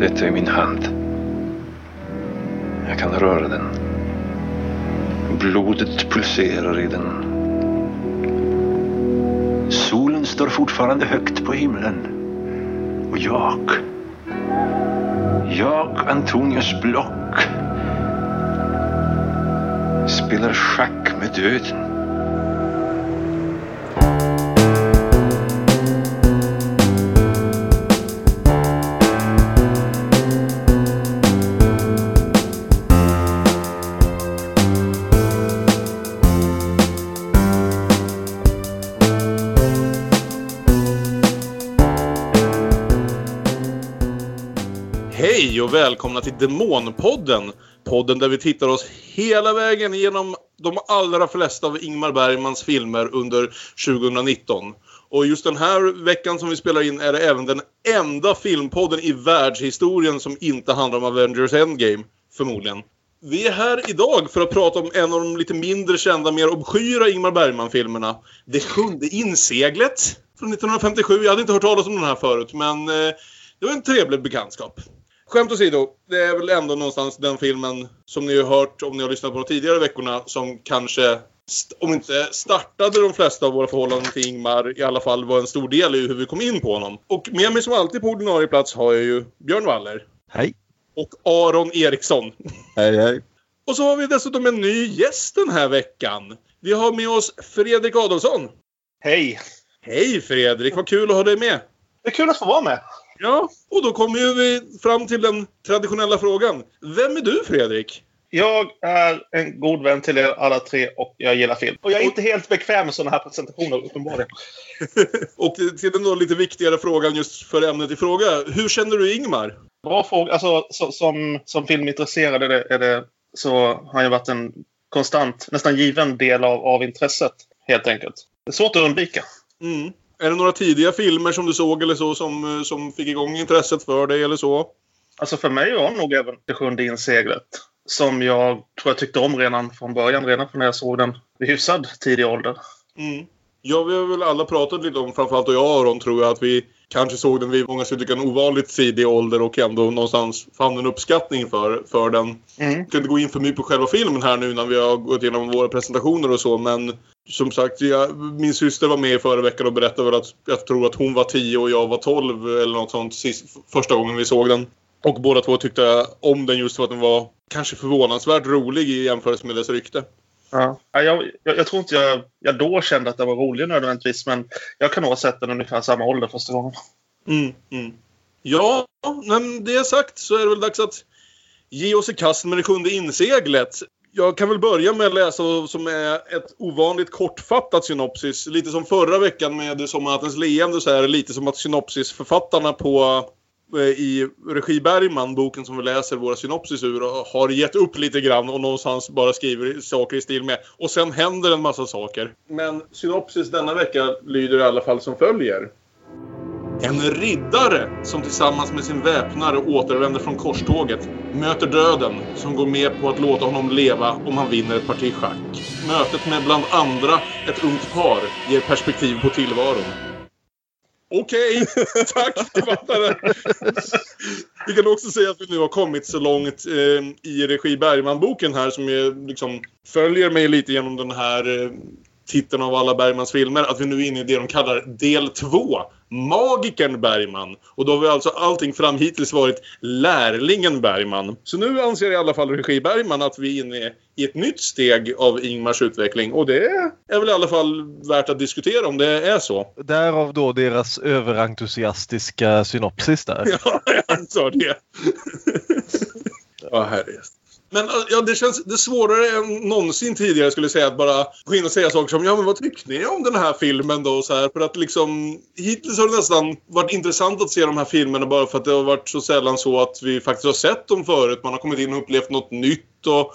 Detta är min hand. Jag kan röra den. Blodet pulserar i den. Solen står fortfarande högt på himlen. Och jag, jag, Antonius Block, spelar schack med döden. Och välkomna till Demonpodden. Podden där vi tittar oss hela vägen genom de allra flesta av Ingmar Bergmans filmer under 2019. Och just den här veckan som vi spelar in är det även den enda filmpodden i världshistorien som inte handlar om Avengers Endgame, förmodligen. Vi är här idag för att prata om en av de lite mindre kända, mer obskyra Ingmar Bergman-filmerna. Det sjunde inseglet från 1957. Jag hade inte hört talas om den här förut, men eh, det var en trevlig bekantskap. Skämt åsido, det är väl ändå någonstans den filmen som ni har hört om ni har lyssnat på de tidigare veckorna som kanske, om inte startade de flesta av våra förhållanden till Ingmar, i alla fall var en stor del i hur vi kom in på honom. Och med mig som alltid på ordinarie plats har jag ju Björn Waller Hej. och Aron Eriksson. Hej, hej. Och så har vi dessutom en ny gäst den här veckan. Vi har med oss Fredrik Adolfsson. Hej! Hej Fredrik, vad kul att ha dig med. Det är kul att få vara med. Ja, och då kommer ju vi fram till den traditionella frågan. Vem är du Fredrik? Jag är en god vän till er alla tre och jag gillar film. Och jag är inte helt bekväm med sådana här presentationer uppenbarligen. och till den då lite viktigare frågan just för ämnet i fråga. Hur känner du Ingmar? Bra fråga. Alltså, så, som, som filmintresserad är det, är det, så har han ju varit en konstant, nästan given del av, av intresset. Helt enkelt. Det är svårt att undvika. Mm. Är det några tidiga filmer som du såg eller så som, eh, som fick igång intresset för dig eller så? Alltså för mig var nog även Det sjunde inseglet. Som jag tror jag tyckte om redan från början. Redan från när jag såg den vid hyfsad tidig ålder. Mm. Ja, vi har väl alla pratat lite om, framförallt och jag och Aron tror jag, att vi kanske såg den vid många skulle tycka en ovanligt tidig ålder och ändå någonstans fann en uppskattning för, för den. Mm. Jag ska inte gå in för mycket på själva filmen här nu när vi har gått igenom våra presentationer och så, men som sagt, jag, min syster var med förra veckan och berättade väl att jag tror att hon var 10 och jag var 12 eller något sånt sist, första gången vi såg den. Och båda två tyckte om den just för att den var kanske förvånansvärt rolig i jämförelse med dess rykte. Ja. Ja, Jag, jag, jag tror inte jag, jag då kände att den var rolig nödvändigtvis, men jag kan nog ha sett den ungefär samma ålder första gången. Mm, mm. Ja, men det sagt så är det väl dags att ge oss i kast med det sjunde inseglet. Jag kan väl börja med att läsa vad som är ett ovanligt kortfattat synopsis. Lite som förra veckan med Sommarnattens leende så är det lite som att synopsisförfattarna på eh, i Regi Bergman, boken som vi läser våra synopsis ur, har gett upp lite grann och någonstans bara skriver saker i stil med. Och sen händer en massa saker. Men synopsis denna vecka lyder i alla fall som följer. En riddare som tillsammans med sin väpnare återvänder från korståget möter döden som går med på att låta honom leva om han vinner ett parti schack. Mötet med bland andra ett ungt par ger perspektiv på tillvaron. Okej, tack författare! Vi kan också säga att vi nu har kommit så långt eh, i Regi Bergman-boken här som är, liksom, följer mig lite genom den här eh, titeln av alla Bergmans filmer att vi nu är inne i det de kallar del två. Magikern Bergman. Och då har vi alltså allting fram hittills varit lärlingen Bergman. Så nu anser i alla fall regi Bergman att vi är inne i ett nytt steg av Ingmars utveckling. Och det är väl i alla fall värt att diskutera om det är så. Därav då deras överentusiastiska synopsis där. Ja, jag antar det. ja, herregud. Men eh, ja, det känns det svårare än någonsin tidigare skulle jag säga att bara gå in och säga saker som ja men vad tyckte ni om den här filmen då så här för att liksom hittills har det nästan varit intressant att se de här filmerna bara för att det har varit så sällan så att vi faktiskt har sett dem förut. Man har kommit in och upplevt något nytt och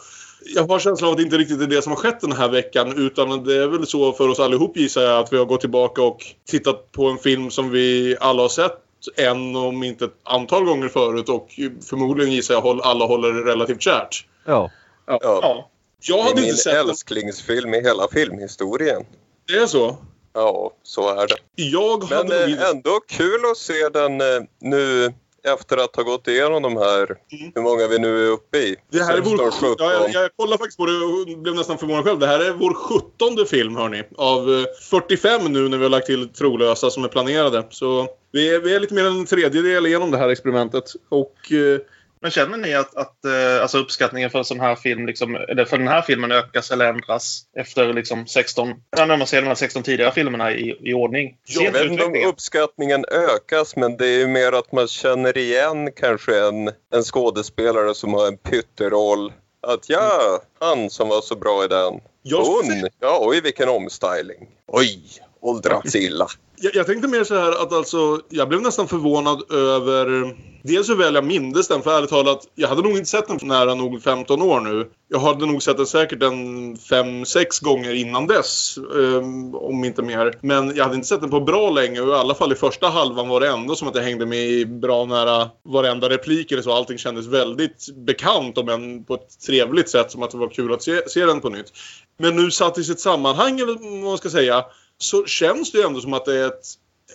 jag har känslan av att det inte riktigt är det som har skett den här veckan utan det är väl så för oss allihop gissar jag att vi har gått tillbaka och tittat på en film som vi alla har sett en om inte ett antal gånger förut och förmodligen gissar jag alla håller det relativt kärt. Ja. Ja. Ja. Jag Det är hade min inte sett den. älsklingsfilm i hela filmhistorien. Det är så? Ja, så är det. Jag Men hade nog eh, ändå kul att se den eh, nu efter att ha gått igenom de här, Mm. hur många vi nu är uppe i. Det här är 16, vår, 17. ja, jag, jag kollade faktiskt på det och blev nästan förvånad själv. Det här är vår sjuttonde film hörni. Av eh, 45 nu när vi har lagt till trolösa som är planerade. Så vi är, vi är lite mer än en tredjedel igenom det här experimentet. Och eh, Men känner ni att, att eh, alltså uppskattningen för sån här film, liksom, eller för den här filmen ökas eller ändras efter liksom 16, ja, när man ser de här 16 tidigare filmerna i, i ordning? Jag vet inte om uppskattningen ökas men det är ju mer att man känner igen kanske en, en skådespelare som har en pytteroll. Att ja, han som var så bra i den. Hon, ja oj vilken omstyling. Oj, åldrats illa. jag, jag tänkte mer så här att alltså, jag blev nästan förvånad över Dels hur väl jag mindes den, för ärligt talat, jag hade nog inte sett den för nära nog 15 år nu. Jag hade nog sett den säkert en 5-6 gånger innan dess, um, om inte mer. Men jag hade inte sett den på bra länge och i alla fall i första halvan var det ändå som att jag hängde med i bra nära varenda replik eller så. Allting kändes väldigt bekant, om än på ett trevligt sätt, som att det var kul att se, se den på nytt. Men nu satt i sitt sammanhang, eller vad man ska säga, så känns det ju ändå som att det är ett,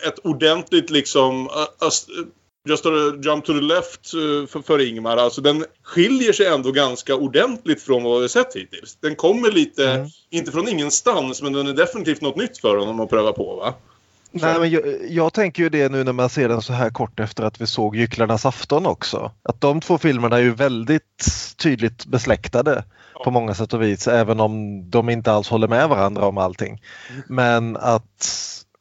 ett ordentligt liksom... Just a jump to the left för, för Ingmar. Alltså den skiljer sig ändå ganska ordentligt från vad vi sett hittills. Den kommer lite, Mm. inte från ingenstans, men den är definitivt något nytt för honom att pröva på va? Nej, men jag, jag tänker ju det nu när man ser den så här kort efter att vi såg Gycklarnas afton också. Att de två filmerna är ju väldigt tydligt besläktade på många sätt och vis, även om de inte alls håller med varandra om allting. Men att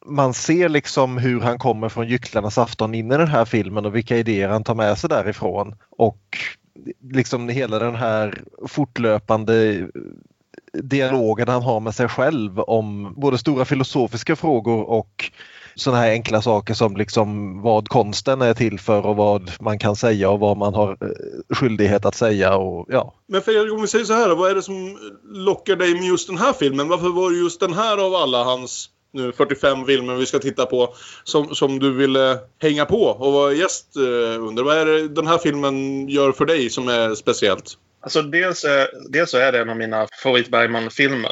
man ser liksom hur han kommer från Gycklarnas afton in i den här filmen och vilka idéer han tar med sig därifrån. Och liksom hela den här fortlöpande dialogen han har med sig själv om både stora filosofiska frågor och sådana här enkla saker som liksom vad konsten är till för och vad man kan säga och vad man har eh, skyldighet att säga och ja. Men Fredrik, om vi säger så här vad är det som lockar dig med just den här filmen? Varför var det just den här av alla hans nu 45 filmer vi ska titta på som, som du ville hänga på och vara gäst eh, under? Vad är det den här filmen gör för dig som är speciellt? Alltså dels, är, dels så är det en av mina favorit Bergman-filmer.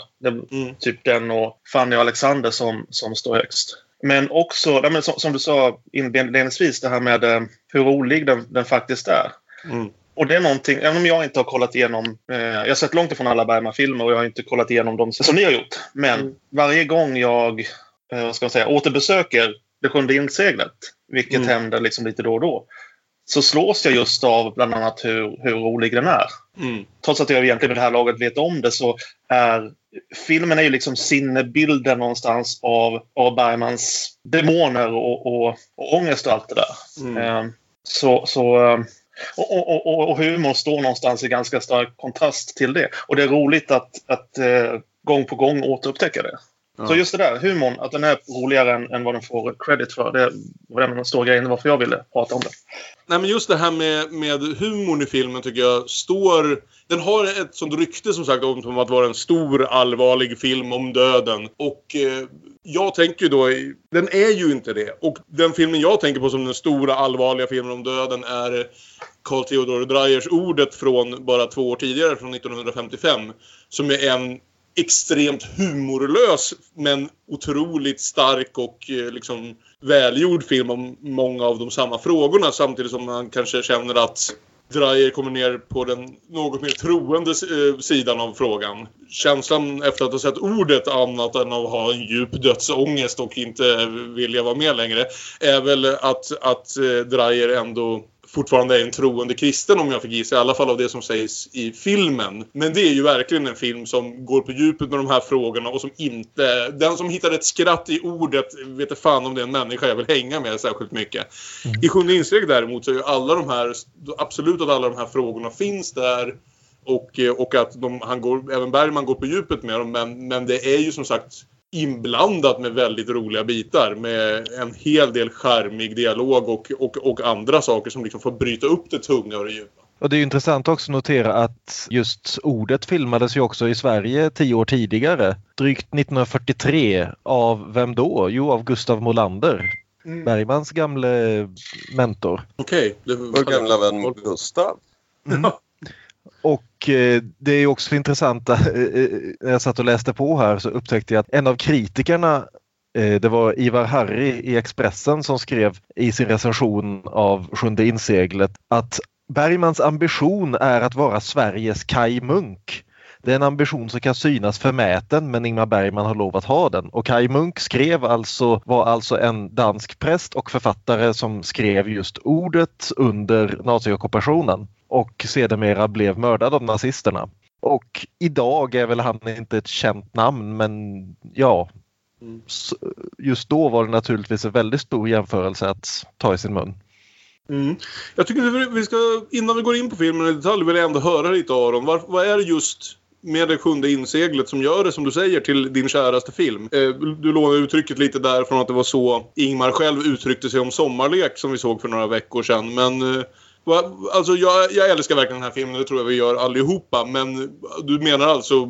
Mm. Typ den och Fanny och Alexander som, som står högst. Men också, men som, som du sa inledningsvis, det här med eh, hur rolig den, den faktiskt är. Mm. Och det är någonting, även om jag inte har kollat igenom, eh, jag har sett långt ifrån alla Bergman-filmer och jag har inte kollat igenom dem som ni har gjort. Men Mm. varje gång jag, eh, vad ska man säga, återbesöker Det sjunde inseglet, vilket Mm. händer liksom lite då och då, så slås jag just av bland annat hur, hur rolig den är. Mm. Trots att jag egentligen vid det här laget vet om det så är filmen är ju liksom sinnebilden någonstans av, av Bergmans demoner och, och, och ångest och allt det där. Mm. Eh, så, så, eh, och, och, och, och humor står någonstans i ganska stark kontrast till det. Och det är roligt att, att eh, gång på gång återupptäcka det. Ja. Så just det där, humorn, att den är roligare än, än vad den får credit för. Det var den stora grejen varför jag ville prata om det. Nej men just det här med, med humorn i filmen tycker jag står... Den har ett sånt rykte som sagt om att vara en stor allvarlig film om döden. Och eh, jag tänker ju då... Den är ju inte det. Och den filmen jag tänker på som den stora allvarliga filmen om döden är Carl Theodor Dreyers Ordet från bara två år tidigare, från 1955. Som är en extremt humorlös men otroligt stark och eh, liksom välgjord film om många av de samma frågorna samtidigt som man kanske känner att Dreyer kommer ner på den något mer troende eh, sidan av frågan. Känslan efter att ha sett ordet annat än att ha en djup dödsångest och inte vilja vara med längre är väl att, att eh, Dreyer ändå fortfarande är en troende kristen om jag fick gissa, i alla fall av det som sägs i filmen. Men det är ju verkligen en film som går på djupet med de här frågorna och som inte... Den som hittar ett skratt i ordet vet fan om det är en människa jag vill hänga med särskilt mycket. I Sjunde insteg däremot så är ju alla de här, absolut att alla de här frågorna finns där. Och, och att de, han går, även Bergman går på djupet med dem. Men, men det är ju som sagt inblandat med väldigt roliga bitar. Med en hel del charmig dialog och, och, och andra saker som liksom får bryta upp det tunga och det djupa. Och det är intressant också att notera att just ordet filmades ju också i Sverige tio år tidigare. Drygt 1943 av vem då? Jo, av Gustav Molander. Bergmans gamle mentor. Okej. det- Vår gamla vän Gustav. Och eh, det är också intressant, eh, eh, när jag satt och läste på här så upptäckte jag att en av kritikerna eh, det var Ivar Harry i Expressen som skrev i sin recension av Sjunde inseglet att Bergmans ambition är att vara Sveriges Kai Munk. Det är en ambition som kan synas förmäten men Ingmar Bergman har lovat ha den. Och Kai Munk skrev alltså, var alltså en dansk präst och författare som skrev just ordet under naziockupationen och sedermera blev mördad av nazisterna. Och idag är väl han inte ett känt namn men ja, Mm. just då var det naturligtvis en väldigt stor jämförelse att ta i sin mun. Mm. Jag tycker att vi ska, innan vi går in på filmen i detalj, vill jag ändå höra lite Aron. Var, vad är det just med det sjunde inseglet som gör det, som du säger, till din käraste film? Eh, du lånade uttrycket lite där från att det var så Ingmar själv uttryckte sig om Sommarlek som vi såg för några veckor sedan. Men eh, alltså jag, jag älskar verkligen den här filmen, det tror jag vi gör allihopa. Men du menar alltså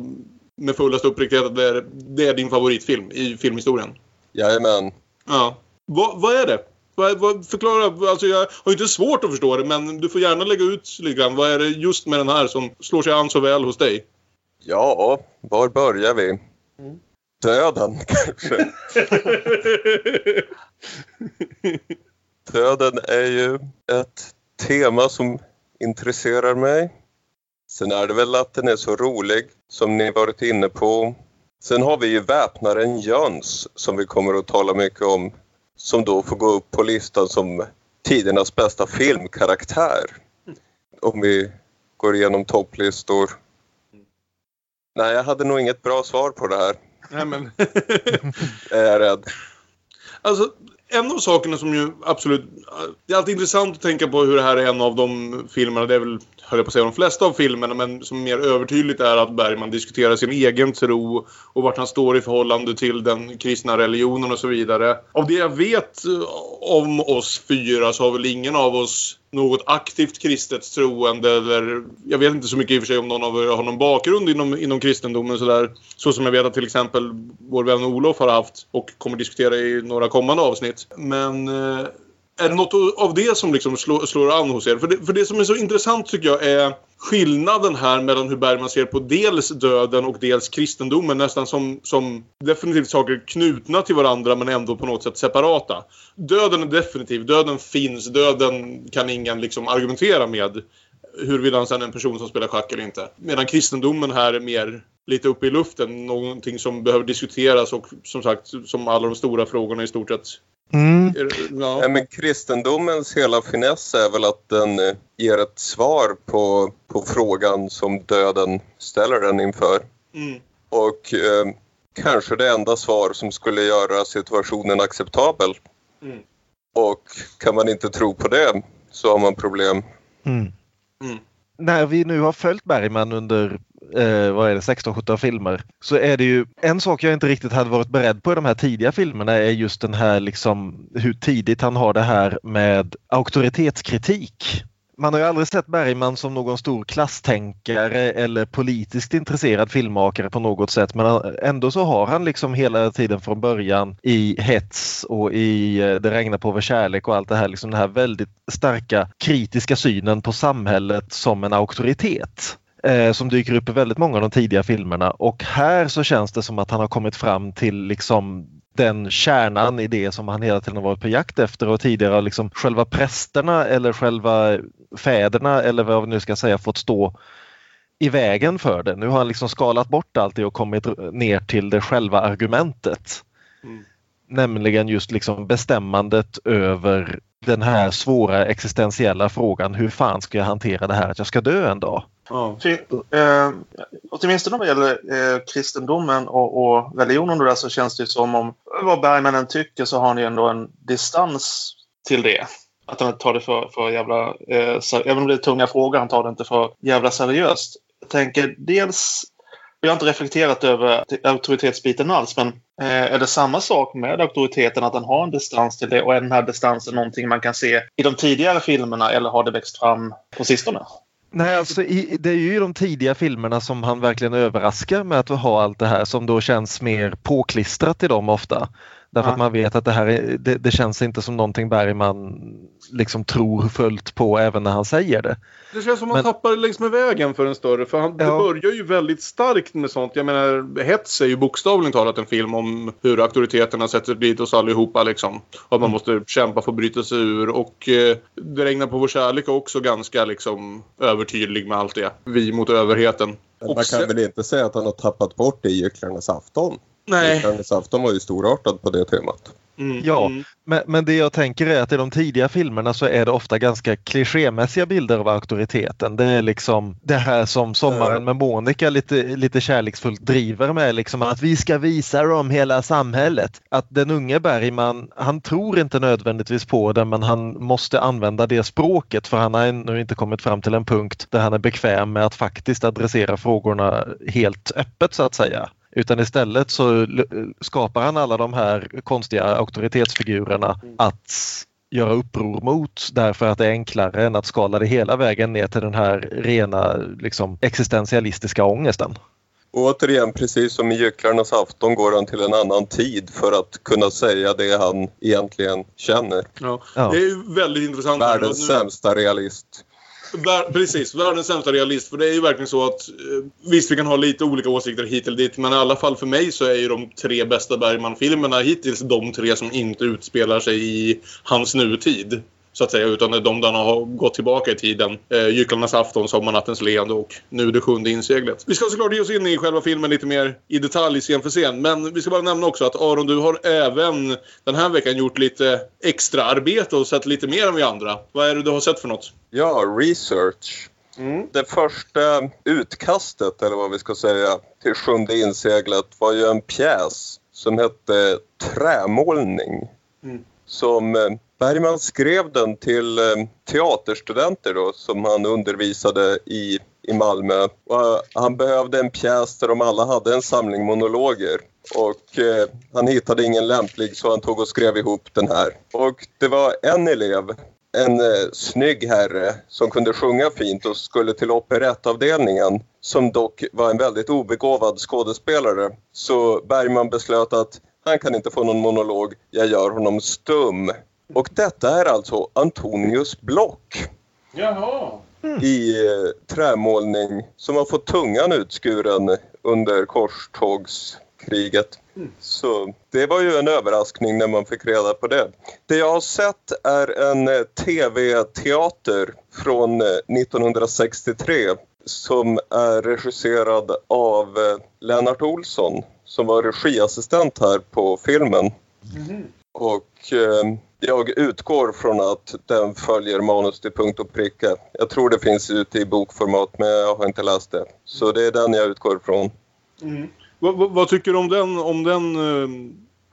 med fullaste uppriktighet att det är, det är din favoritfilm i filmhistorien? Jajamän. Ja. Va, vad är det? Vad, vad, förklara, alltså jag har inte svårt att förstå det men du får gärna lägga ut lite grann. Vad är det just med den här som slår sig an så väl hos dig? Ja, var börjar vi? Döden kanske. Döden är ju ett tema som intresserar mig. Sen är det väl att den är så rolig som ni varit inne på. Sen har vi ju väpnaren Jöns som vi kommer att tala mycket om. Som då får gå upp på listan som tidernas bästa filmkaraktär. Om vi går igenom topplistor. Nej, jag hade nog inget bra svar på det här. Nej, men... Är jag rädd. Alltså, en av sakerna som ju absolut... Det är alltid intressant att tänka på hur det här är en av de filmerna, det är väl, höll jag på att säga, de flesta av filmerna, men som mer övertydligt är att Bergman diskuterar sin egen tro och vart han står i förhållande till den kristna religionen och så vidare. Av det jag vet eh, om oss fyra så har väl ingen av oss något aktivt kristet troende eller jag vet inte så mycket i och för sig om någon av er har någon bakgrund inom, inom kristendomen sådär. Så som jag vet att till exempel vår vän Olof har haft och kommer diskutera i några kommande avsnitt. Men eh, är det något av det som liksom slår, slår an hos er? För det, för det som är så intressant tycker jag är skillnaden här mellan hur Bergman ser på dels döden och dels kristendomen. Nästan som, som definitivt saker knutna till varandra men ändå på något sätt separata. Döden är definitiv, döden finns, döden kan ingen liksom argumentera med. Huruvida han sen är en person som spelar schack eller inte. Medan kristendomen här är mer lite uppe i luften. Någonting som behöver diskuteras och som sagt som alla de stora frågorna i stort sett Mm. Ja, men kristendomens hela finess är väl att den eh, ger ett svar på, på frågan som döden ställer den inför. Mm. Och eh, kanske det enda svar som skulle göra situationen acceptabel. Mm. Och kan man inte tro på det så har man problem. Mm. Mm. När vi nu har följt Bergman under eh, vad är det, 16-17 filmer så är det ju en sak jag inte riktigt hade varit beredd på i de här tidiga filmerna är just den här liksom hur tidigt han har det här med auktoritetskritik. Man har ju aldrig sett Bergman som någon stor klasstänkare eller politiskt intresserad filmmakare på något sätt men ändå så har han liksom hela tiden från början i Hets och i eh, Det regnar på vår kärlek och allt det här liksom den här väldigt starka kritiska synen på samhället som en auktoritet eh, som dyker upp i väldigt många av de tidiga filmerna och här så känns det som att han har kommit fram till liksom den kärnan i det som han hela tiden har varit på jakt efter och tidigare har liksom själva prästerna eller själva fäderna eller vad vi nu ska säga fått stå i vägen för det. Nu har han liksom skalat bort allt det och kommit ner till det själva argumentet. Mm. Nämligen just liksom bestämmandet över den här svåra existentiella frågan hur fan ska jag hantera det här att jag ska dö en dag? Ja. Eh, åtminstone vad gäller eh, kristendomen och, och religionen då där så känns det ju som om vad Bergman än tycker så har han ju ändå en distans till det. Att han tar det för, för jävla... Eh, ser- även om det är tunga frågor, han tar det inte för jävla seriöst. Jag tänker dels... Jag har inte reflekterat över auktoritetsbiten alls, men eh, är det samma sak med auktoriteten, att han har en distans till det och är den här distansen någonting man kan se i de tidigare filmerna eller har det växt fram på sistone? Nej, alltså i, det är ju i de tidiga filmerna som han verkligen överraskar med att ha allt det här som då känns mer påklistrat i dem ofta. Därför Ja. att man vet att det här är, det, det känns inte som någonting Bergman liksom tror fullt på även när han säger det. Det känns som man Men- tappar längs med vägen för en större. För han, det Ja. börjar ju väldigt starkt med sånt. Jag menar, Hets är ju bokstavligen talat en film om hur auktoriteterna sätter dit oss allihopa liksom. Och att man måste kämpa för att bryta sig ur. Och eh, Det regnar på vår kärlek är också ganska liksom övertydlig med allt det. Vi mot överheten. Men man sen- kan väl inte säga att han har tappat bort det i Gycklarnas afton? Nej. Gycklarnas afton var ju storartad på det temat. Mm, Ja. mm. Men, men det jag tänker är att i de tidiga filmerna så är det ofta ganska klichémässiga bilder av auktoriteten. Det är liksom det här som Sommaren med Monica lite, lite kärleksfullt driver med. Liksom att vi ska visa dem hela samhället. Att den unge Bergman, han tror inte nödvändigtvis på det men han måste använda det språket för han har ännu inte kommit fram till en punkt där han är bekväm med att faktiskt adressera frågorna helt öppet så att säga. Utan istället så skapar han alla de här konstiga auktoritetsfigurerna att göra uppror mot därför att det är enklare än att skala det hela vägen ner till den här rena liksom, existentialistiska ångesten. Och återigen, precis som i Gycklarnas afton går han till en annan tid för att kunna säga det han egentligen känner. Ja. Ja. Det är ju väldigt intressant. Världens Nu- sämsta realist. Vär, precis, världens sämsta realist. För det är ju verkligen så att eh, visst, vi kan ha lite olika åsikter hit eller dit. Men i alla fall för mig så är ju de tre bästa Bergman-filmerna hittills de tre som inte utspelar sig i hans nutid. Så att säga, utan de där har gått tillbaka i tiden. Eh, Gycklarnas afton, Sommarnattens leende och nu det sjunde inseglet. Vi ska såklart ge oss in i själva filmen lite mer i detalj scen för scen. Men vi ska bara nämna också att Aron, du har även den här veckan gjort lite extra arbete och sett lite mer än vi andra. Vad är det du har sett för något? Ja, research. Mm. Det första utkastet, eller vad vi ska säga, till Sjunde inseglet var ju en pjäs som hette Trämålning. Mm. Som eh, Bergman skrev den till eh, teaterstudenter då, som han undervisade i, i Malmö. Och, eh, han behövde en pjäs där de alla hade en samling monologer. Och eh, han hittade ingen lämplig så han tog och skrev ihop den här. Och det var en elev en eh, snygg herre som kunde sjunga fint och skulle till operettavdelningen som dock var en väldigt obegåvad skådespelare. Så Bergman beslöt att han kan inte få någon monolog, jag gör honom stum. Och detta är alltså Antonius Block Jaha. i eh, trämålning som har fått tungan utskuren under korstågskriget. Så det var ju en överraskning när man fick reda på det. Det jag har sett är en eh, tv-teater från eh, 1963 som är regisserad av eh, Lennart Olsson som var regiassistent här på filmen. Och eh, jag utgår från att den följer manus till punkt och pricka. Jag tror det finns ute i bokformat men jag har inte läst det. Så det är den jag utgår från. Mm. Vad, vad, vad tycker du om den, om den eh,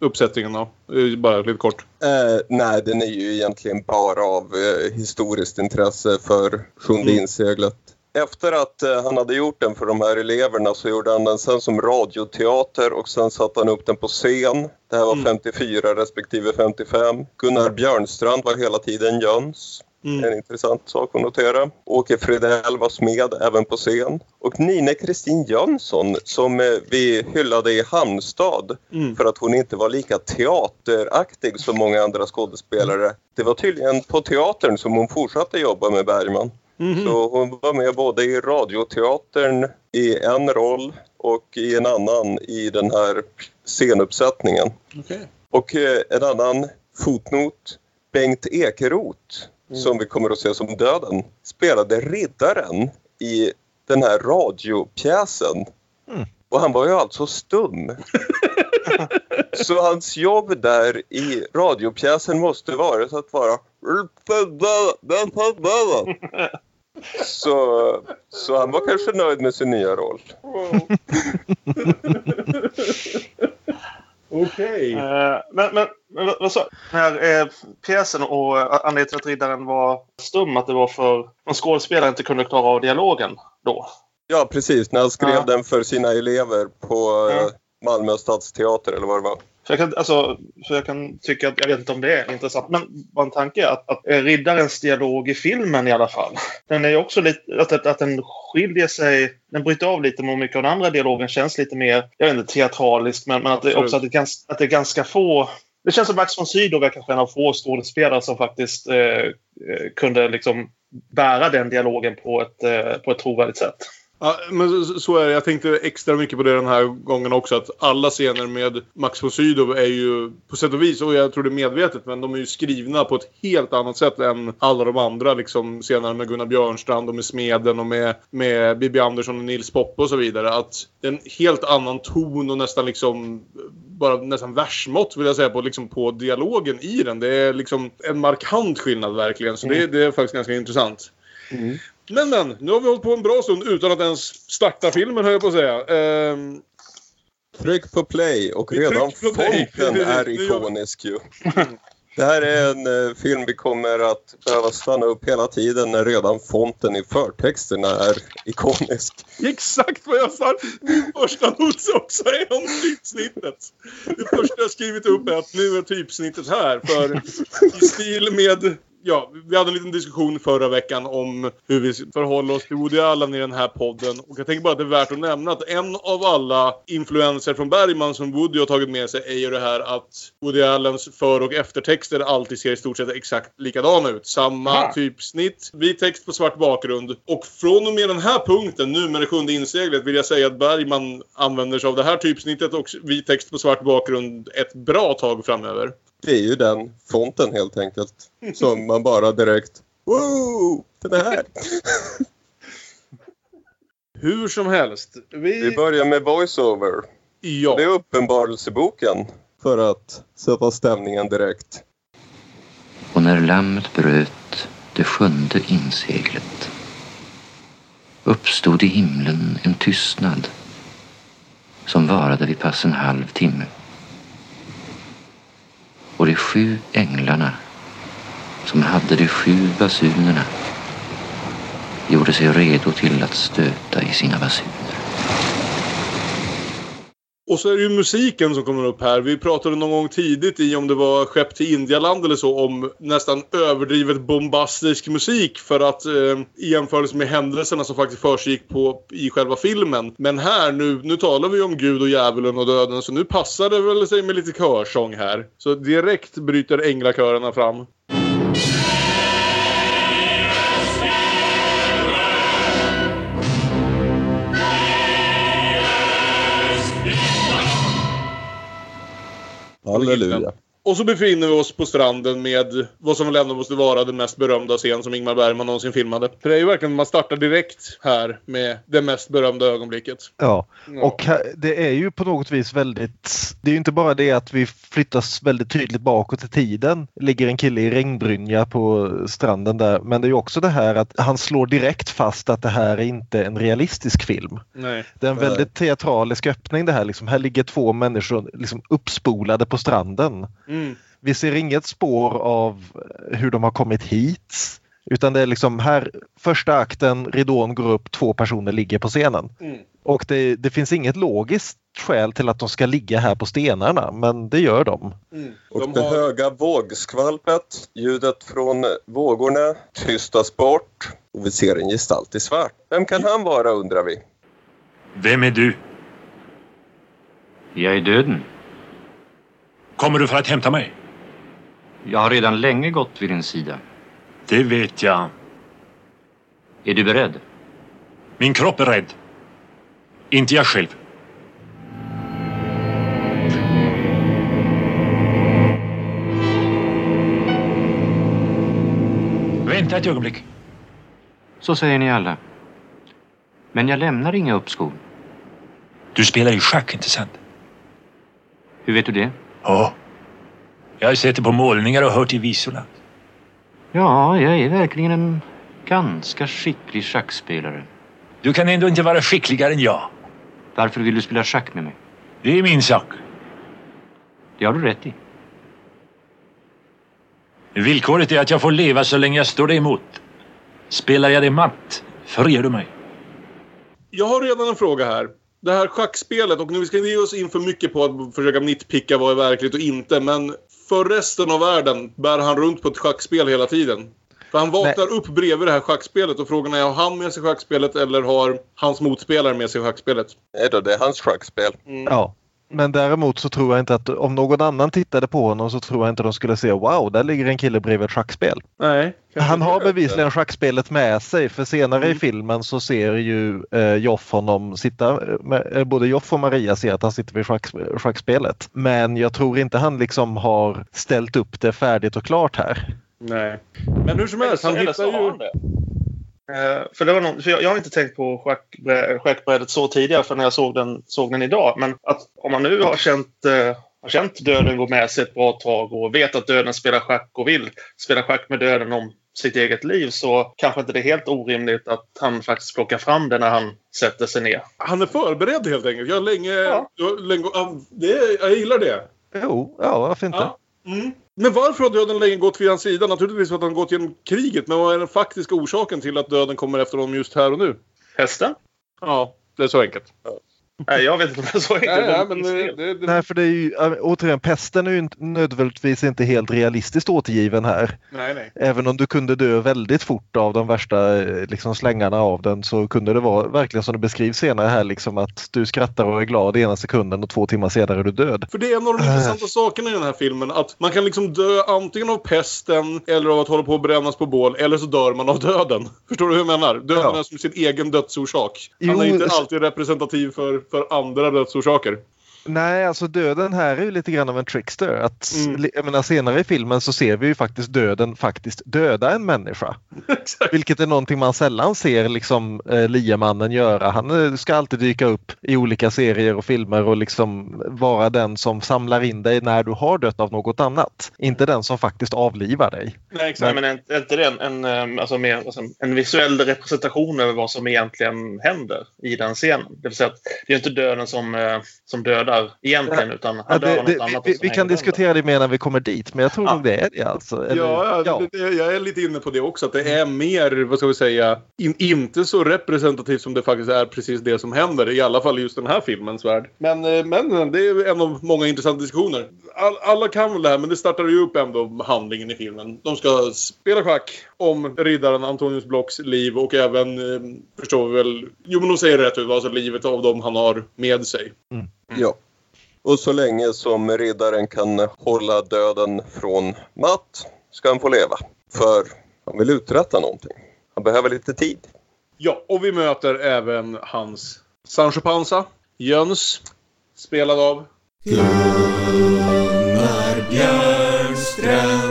uppsättningen då? Eh, Bara lite kort. Eh, nej, den är ju egentligen bara av historiskt intresse för Sjunde Mm. inseglet. Efter att eh, han hade gjort den för de här eleverna så gjorde han den sen som radioteater och sen satte han upp den på scen. Det här var Mm. 54 respektive 55. Gunnar Björnstrand var hela tiden Jöns. Mm. En intressant sak att notera. Åke Fridell var smed även på scen. Och Nina Kristin Jönsson som eh, vi hyllade i Halmstad Mm. för att hon inte var lika teateraktig som många andra skådespelare. Det var tydligen på teatern som hon fortsatte jobba med Bergman. Mhm. Så hon var med både i radioteatern i en roll och i en annan i den här scenuppsättningen. Okej. Och eh, en annan fotnot. Bengt Ekeroth, som vi kommer att se som döden, spelade riddaren i den här radiopjäsen. Mm. Och han var ju alltså stum. Så hans jobb där i radiopjäsen måste vara att vara så, så han var kanske nöjd med sin nya roll. Okej. Eh, men, men, men vad- vad sa Den här eh, pjäsen och eh, anledningen till att riddaren var stum, att det var för att skådespelaren inte kunde klara av dialogen då. Ja, precis. När han skrev Ja. den för sina elever på eh, Malmö stadsteater eller vad det var. För jag, kan, alltså, för jag kan tycka att, jag vet inte om det är intressant, men bara en tanke är att, att riddarens dialog i filmen i alla fall, den är ju också lite, att, att, att den skiljer sig, den bryter av lite mot mycket av den andra dialogen, känns lite mer, jag vet inte, teatralisk, men, men att det också att det, är gans, att det är ganska få Det känns som Max von Sydow är kanske en av få skådespelare som faktiskt eh, eh, kunde liksom bära den dialogen på ett, eh, på ett trovärdigt sätt. Ja, men så- är det. Jag tänkte extra mycket på det den här gången också. Att alla scener med Max von Sydow är ju på sätt och vis, och jag tror det är medvetet, men de är ju skrivna på ett helt annat sätt än alla de andra liksom, scenerna med Gunnar Björnstrand och med Smeden och med, med Bibi Andersson och Nils Poppe och så vidare. Att det är en helt annan ton och nästan liksom bara nästan versmått vill jag säga på, liksom, på dialogen i den. Det är liksom en markant skillnad verkligen. Så det, det är faktiskt ganska intressant. Men men, nu har vi hållit på en bra stund utan att ens starta filmen höll jag på att säga. Ehm, Tryck på play och Vi redan fonten är ikonisk ju. Det här är en eh, film vi kommer att behöva stanna upp hela tiden när redan fonten i förtexterna är ikonisk. exakt vad jag sa! Min första nos också är om typsnittet. Det första jag skrivit upp är att nu är typsnittet här. För i stil med... Ja, vi hade en liten diskussion förra veckan om hur vi förhåller oss till Woody Allen i den här podden. Och jag tänker bara att det är värt att nämna att en av alla influenser från Bergman som Woody har tagit med sig är ju det här att Woody Allens för och eftertexter alltid ser i stort sett exakt likadana ut. Samma Aha. typsnitt, vit text på svart bakgrund. Och från och med den här punkten, nu med det sjunde inseglet, vill jag säga att Bergman använder sig av det här typsnittet och vit text på svart bakgrund ett bra tag framöver. Det är ju den fonten helt enkelt. Som man bara direkt... Wow! Den är här! Hur som helst. Vi... Vi börjar med voiceover. Ja. Det är uppenbarelseboken. För att sätta stämningen direkt. Och när lammet bröt det sjunde inseglet uppstod i himlen en tystnad som varade vid pass en halv timme. Och de sju änglarna som hade de sju basunerna gjorde sig redo till att stöta i sina basuner. Och så är det ju musiken som kommer upp här. Vi pratade någon gång tidigt i om det var Skepp till Indialand eller så om nästan överdrivet bombastisk musik för att eh, i jämförelse med händelserna som faktiskt försiggick på i själva filmen. Men här nu, nu talar vi om Gud och djävulen och döden så nu passar det väl sig med lite körsång här. Så direkt bryter änglakörerna fram. Halleluja. Och så befinner vi oss på stranden med vad som väl ändå måste vara den mest berömda scen som Ingmar Bergman någonsin filmade. För det är ju verkligen, man startar direkt här med det mest berömda ögonblicket. Ja, Ja. och här, det är ju på något vis väldigt... Det är ju inte bara det att vi flyttas väldigt tydligt bakåt i tiden. ligger en kille i regnbrynja på stranden där. Men det är ju också det här att han slår direkt fast att det här är inte en realistisk film. Nej. Det är en väldigt teatralisk öppning det här. Liksom, här ligger två människor liksom uppspolade på stranden. Mm. Vi ser inget spår av hur de har kommit hit. Utan det är liksom här, första akten, ridån går upp, två personer ligger på scenen. Mm. Och det, det finns inget logiskt skäl till att de ska ligga här på stenarna, men det gör de. Mm. Och De det har... höga vågskvalpet, ljudet från vågorna, tystas bort och vi ser en gestalt i svart. Vem kan han vara undrar vi? Vem är du? Jag är döden. Kommer du för att hämta mig? Jag har redan länge gått vid din sida. Det vet jag. Är du beredd? Min kropp är rädd. Inte jag själv. Vänta ett ögonblick. Så säger ni alla. Men jag lämnar inga uppskov. Du spelar ju schack, inte sant? Hur vet du det? Ja. Jag har sett det på målningar och hört i visorna. Ja, jag är verkligen en ganska skicklig schackspelare. Du kan ändå inte vara skickligare än jag. Varför vill du spela schack med mig? Det är min sak. Det har du rätt i. Villkoret är att jag får leva så länge jag står dig emot. Spelar jag dig matt, förger du mig. Jag har redan en fråga här. Det här schackspelet, och nu ska vi inte ge oss in för mycket på att försöka nitpicka vad är verkligt och inte, men för resten av världen bär han runt på ett schackspel hela tiden. För han vaknar upp bredvid det här schackspelet och frågan är har han med sig schackspelet eller har hans motspelare med sig schackspelet? Nej då, det är hans schackspel. Ja. Men däremot så tror jag inte att om någon annan tittade på honom så tror jag inte de skulle se wow, där ligger en kille bredvid ett schackspel. Nej. Han har bevisligen schackspelet med sig för senare i filmen så ser ju eh, Joff honom sitta, med, eh, både Joff och Maria ser att han sitter vid schack, schackspelet. Men jag tror inte han liksom har ställt upp det färdigt och klart här. Nej. Men hur som helst, han hittar ju... Eh, för det var någon, för jag, jag har inte tänkt på schackbrä- schackbrädet så tidigare för när jag såg den, såg den idag. Men att om man nu har känt, eh, har känt döden gå med sig ett bra tag och vet att döden spelar schack och vill spela schack med döden om sitt eget liv så kanske inte det är helt orimligt att han faktiskt plockar fram det när han sätter sig ner. Han är förberedd helt enkelt. Jag länge... Ja. Jag, länge det, jag gillar det. Jo, ja varför inte? Ja. Mm. Men varför har döden länge gått vid hans sida? Naturligtvis för att han gått genom kriget. Men vad är den faktiska orsaken till att döden kommer efter honom just här och nu? Hästen? Ja, det är så enkelt. Nej, jag vet inte om det är så enkelt. Nej, nej, men det, det, det, Nej, för det är ju, återigen, pesten är ju inte, nödvändigtvis inte helt realistiskt återgiven här. nej, nej. Även om du kunde dö väldigt fort av de värsta eh, liksom, slängarna av den så kunde det vara verkligen som det beskrivs senare här liksom att du skrattar och är glad i ena sekunden och två timmar senare är du död. För det är en av de intressanta sakerna i den här filmen. Att man kan liksom dö antingen av pesten eller av att hålla på att brännas på bål. Eller så dör man av döden. Förstår du hur jag menar? Döden Ja. är som sin egen dödsorsak. Han Jo, är inte alltid representativ för, för andra dödsorsaker. Nej, alltså döden här är ju lite grann av en trickster. Att, Mm. jag menar, senare i filmen så ser vi ju faktiskt döden faktiskt döda en människa. Vilket är någonting man sällan ser liksom eh, liemannen göra. Han eh, ska alltid dyka upp i olika serier och filmer och liksom vara den som samlar in dig när du har dött av något annat. Inte den som faktiskt avlivar dig. Nej, exakt. Nej, men är inte det en, en, eh, alltså mer, alltså en visuell representation över vad som egentligen händer i den scenen? Det vill säga att det är inte döden som, eh, som dödar egentligen, utan Ja, det, det, annat. vi, vi kan diskutera det mer när vi kommer dit, men jag tror Ja. nog det är det alltså. Eller- Ja, ja, Det, det, jag är lite inne på det också. Att det är mer, vad ska vi säga, in, inte så representativt som det faktiskt är precis det som händer. I alla fall i just den här filmens värld. Men, eh, men det är en av många intressanta diskussioner. All, alla kan väl det här, men det startar ju upp ändå handlingen i filmen. De ska spela schack om riddaren Antonius Blocks liv och även, eh, förstår vi väl, jo men de säger rätt ut, alltså livet av dem han har med sig. Ja. Och så länge som riddaren kan hålla döden från Matt ska han få leva. För han vill uträtta någonting. Han behöver lite tid. Ja, och vi möter även hans Sancho Panza, Jöns, spelad av Gunnar Björnstrand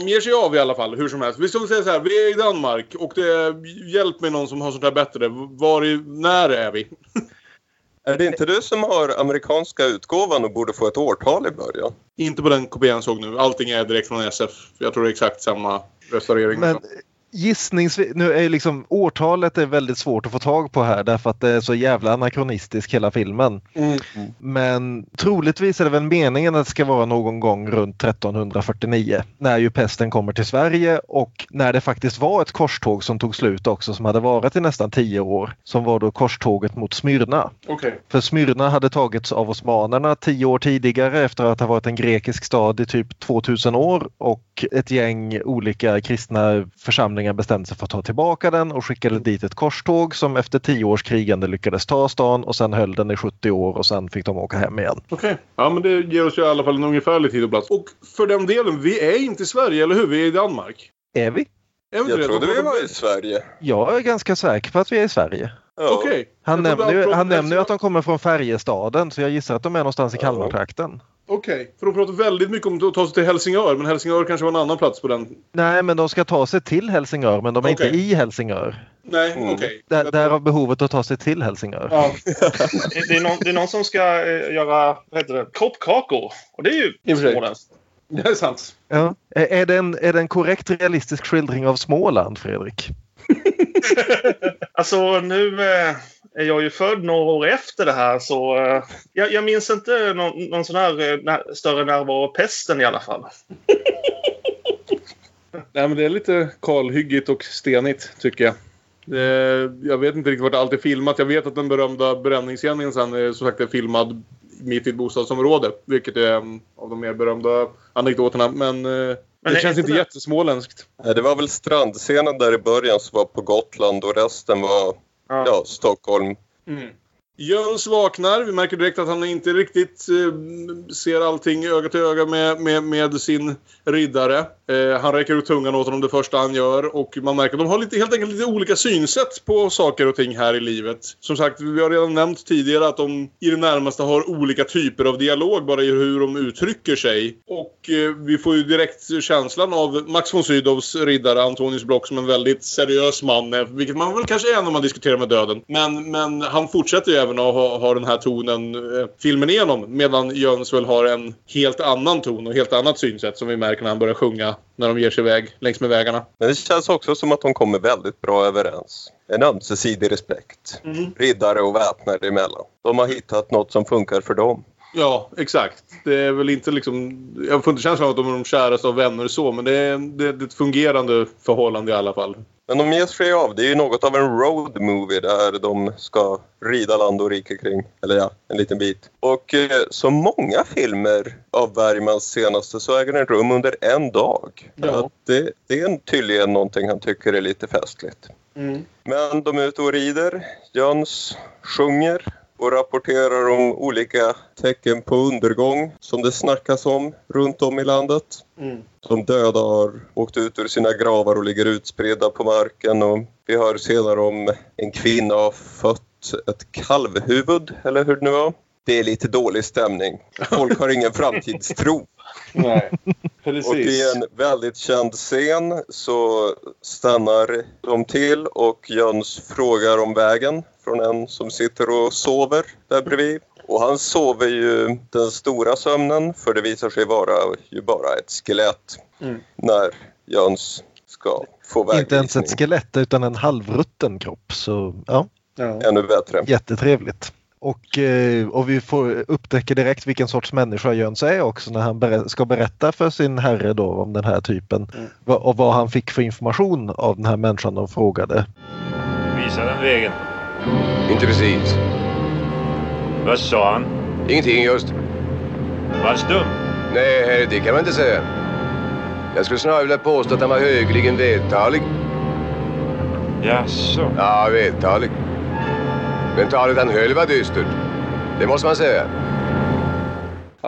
De ger sig av i alla fall, hur som helst. Vi ska väl säga så här, vi är i Danmark och det hjälp mig någon som har sånt här bättre. Var i, när är vi? Är det inte du som har amerikanska utgåvan och borde få ett årtal i början? Inte på den kopian jag såg nu. Allting är direkt från SF. Jag tror det är exakt samma restaurering. Men gissningsvis, nu är ju liksom årtalet är väldigt svårt att få tag på här därför att det är så jävla anakronistisk hela filmen. Mm. Men troligtvis är det väl meningen att det ska vara någon gång runt 1349 när ju pesten kommer till Sverige och när det faktiskt var ett korståg som tog slut också som hade varit i nästan tio år som var då korståget mot Smyrna. Okej. För Smyrna hade tagits av osmanerna tio år tidigare efter att ha varit en grekisk stad i typ 2000 år och ett gäng olika kristna församlingar bestämde sig för att ta tillbaka den och skickade dit ett korståg som efter tio års krigande lyckades ta stan och sen höll den i 70 år och sen fick de åka hem igen. Okej. Ja, men det ger oss ju i alla fall en ungefärlig tid och plats. Och för den delen, vi är inte i Sverige, eller hur? Vi är i Danmark. Är vi? Är vi inte Jag det? trodde De- vi var i Sverige. Jag är ganska säker på att vi är i Sverige. Ja. Okej. Han Jag nämner, ju, han nämner ju att de kommer från Färjestaden så jag gissar att de är någonstans i. Kalmartrakten. Okej. För de pratar väldigt mycket om att ta sig till Helsingör, men Helsingör kanske var en annan plats på den. Nej, men de ska ta sig till Helsingör men de är Okej. inte i Helsingör. Nej, Mm. okej. Där, därav behovet att ta sig till Helsingör. Ja. Det är, någon, det är någon som ska eh, göra vad heter det, kroppkakor. Och det är ju småländskt. Det är sant. Ja. Är, det en, är det en korrekt realistisk skildring av Småland, Fredrik? Alltså nu eh, är jag ju född några år efter det här så eh, jag, jag minns inte någon, någon sån här eh, när, större närvaro av pesten i alla fall. Nej, men det är lite kalhyggigt och stenigt, tycker jag. Det, jag vet inte riktigt vart allt är filmat. Jag vet att den berömda bränningsscenen sen är som sagt är filmad mitt i ett bostadsområde. Vilket är en av de mer berömda anekdoterna. Men, eh, det känns inte det- jättesmåländskt. Det var väl strandscenen där i början som var på Gotland och resten var Ja. ja, Stockholm. Jöns vaknar. Vi märker direkt att han inte riktigt eh, ser allting öga till öga med, med, med sin riddare. Eh, han räcker ut tungan åt honom det första han gör och man märker att de har lite, helt enkelt lite olika synsätt på saker och ting här i livet. Som sagt, vi har redan nämnt tidigare att de i det närmaste har olika typer av dialog bara i hur de uttrycker sig. Och eh, vi får ju direkt känslan av Max von Sydows riddare Antonius Block som en väldigt seriös man, eh, vilket man väl kanske är när man diskuterar med döden. Men, men han fortsätter ju även att ha, ha den här tonen eh, filmen igenom medan Jöns väl har en helt annan ton och helt annat synsätt som vi märker när han börjar sjunga när de ger sig iväg längs med vägarna. Men det känns också som att de kommer väldigt bra överens. En ömsesidig respekt. Riddare och väpnare emellan. De har hittat något som funkar för dem. Ja, exakt. Det är väl inte liksom... Jag får inte känslan av att de är de käraste av vänner så, men det är, det, det är ett fungerande förhållande i alla fall. Men de ger sig av. Det är ju något av en road movie där de ska rida land och rike kring. Eller ja, en liten bit. Och eh, som många filmer av Bergmans senaste så äger den rum under en dag. Ja. Att Det, det är tydligen någonting han tycker är lite festligt. Men de är ute och rider. Jöns sjunger och rapporterar om olika tecken på undergång som det snackas om runt om i landet. De döda har åkt ut ur sina gravar och ligger utspridda på marken. Och vi hör senare om en kvinna har fött ett kalvhuvud, eller hur det nu var. Det är lite dålig stämning. Folk har ingen framtidstro. Nej, Och i en väldigt känd scen så stannar de till och Jöns frågar om vägen från en som sitter och sover där bredvid. Och han sover ju den stora sömnen för det visar sig vara ju bara ett skelett när Jöns ska få vägvisning. Inte ens ett skelett utan en halvrutten kropp. Så ja, Ännu bättre. jättetrevligt. Och, eh, och vi får upptäcka direkt vilken sorts människa Jöns är också när han ska berätta för sin herre då om den här typen. Va- Och vad han fick för information av den här människan de frågade. Visa den vägen. Inte precis. Vad sa han? Ingenting just. Var han stum? Nej, det kan man inte säga. Jag skulle snarare vilja påstå att han var högeligen vältalig. Jaså? Ja, vältalig. Men talet han höll var dystert. Det måste man säga.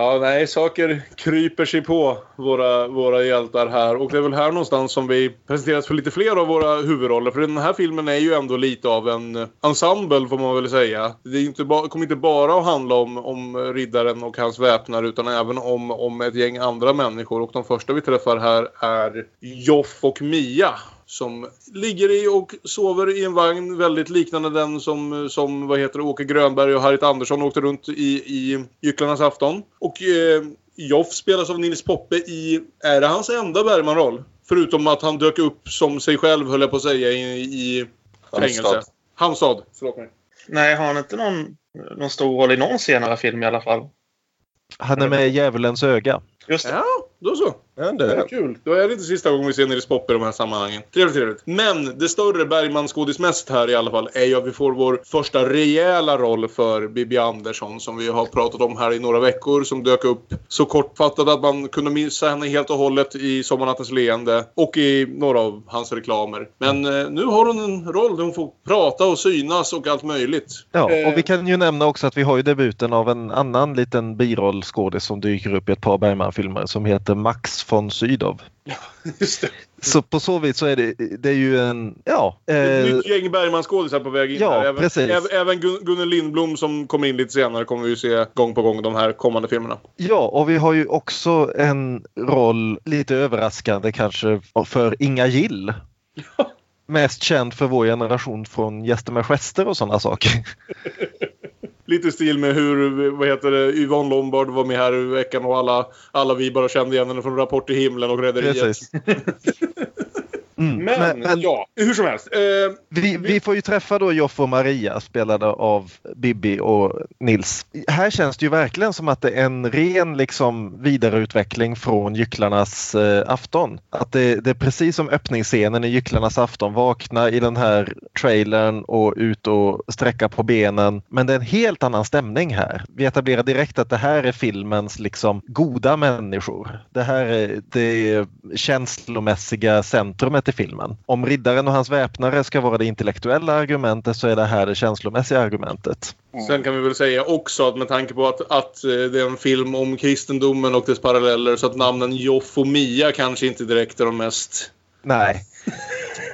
Ja, nej, saker kryper sig på våra, våra hjältar här. Och det är väl här någonstans som vi presenteras för lite fler av våra huvudroller. För den här filmen är ju ändå lite av en ensemble får man väl säga. Det är inte kommer inte bara att handla om, om riddaren och hans väpnare utan även om, om ett gäng andra människor. Och de första vi träffar här är Joff och Mia. Som ligger i och sover i en vagn väldigt liknande den som, som vad heter Åke Grönberg och Harriet Andersson åkte runt i, i Gycklarnas afton. Och eh, Joff spelas av Nils Poppe i, är det hans enda Bergman-roll? Förutom att han dök upp som sig själv höll jag på att säga i, i fängelse. Halmstad. Halmstad, förlåt mig. Nej, har han inte någon, någon stor roll i någon senare film i alla fall? Han är med i Djävulens öga. Just det. Ja, då så. Ja, det Ja, kul. Då är det inte sista gången vi ser Nils Poppe i de här sammanhangen. Trevligt, trevligt. Men det större Bergman-skådismäst här i alla fall är ju att vi får vår första rejäla roll för Bibi Andersson som vi har pratat om här i några veckor. Som dök upp så kortfattat att man kunde missa henne helt och hållet i Sommarnattens leende och i några av hans reklamer. Men eh, nu har hon en roll där hon får prata och synas och allt möjligt. Ja, Eh, och vi kan ju nämna också att vi har ju debuten av en annan liten birollskådis som dyker upp i ett par Bergman-filmer som heter Max von Sydow. Just det. Så på så vis så är det, det är ju en, ja. Ett Eh, nytt gäng Bergman-skådisar på väg in ja, här. Även, precis. även, även Gun- Gunnel Lindblom som kommer in lite senare kommer vi se gång på gång de här kommande filmerna. ja, och vi har ju också en roll, lite överraskande kanske, för Inga Gill. Mest känd för vår generation från Gäster med gester och sådana saker. Lite i stil med hur vad heter det, Yvonne Lombard var med här i veckan och alla, alla vi bara kände igen henne från Rapport till himlen och Rederiet. Mm, Men, men- men- ja, hur som helst. Eh, Vi, vi får ju träffa då Joff och Maria spelade av Bibi och Nils. Här känns det ju verkligen som att det är en ren liksom vidareutveckling från Gycklarnas eh, afton. Att det, det är precis som öppningsscenen i Gycklarnas afton. Vakna i den här trailern och ut och sträcka på benen. Men det är en helt annan stämning här. Vi etablerar direkt att det här är filmens liksom goda människor. Det här är det känslomässiga centrumet i filmen. Om riddaren och hans väpnare ska vara det intellektuella argumentet så är det här det känslomässiga argumentet. Sen kan vi väl säga också att med tanke på att, att eh, det är en film om kristendomen och dess paralleller så att namnen Joff och Mia kanske inte direkt är de mest... Nej.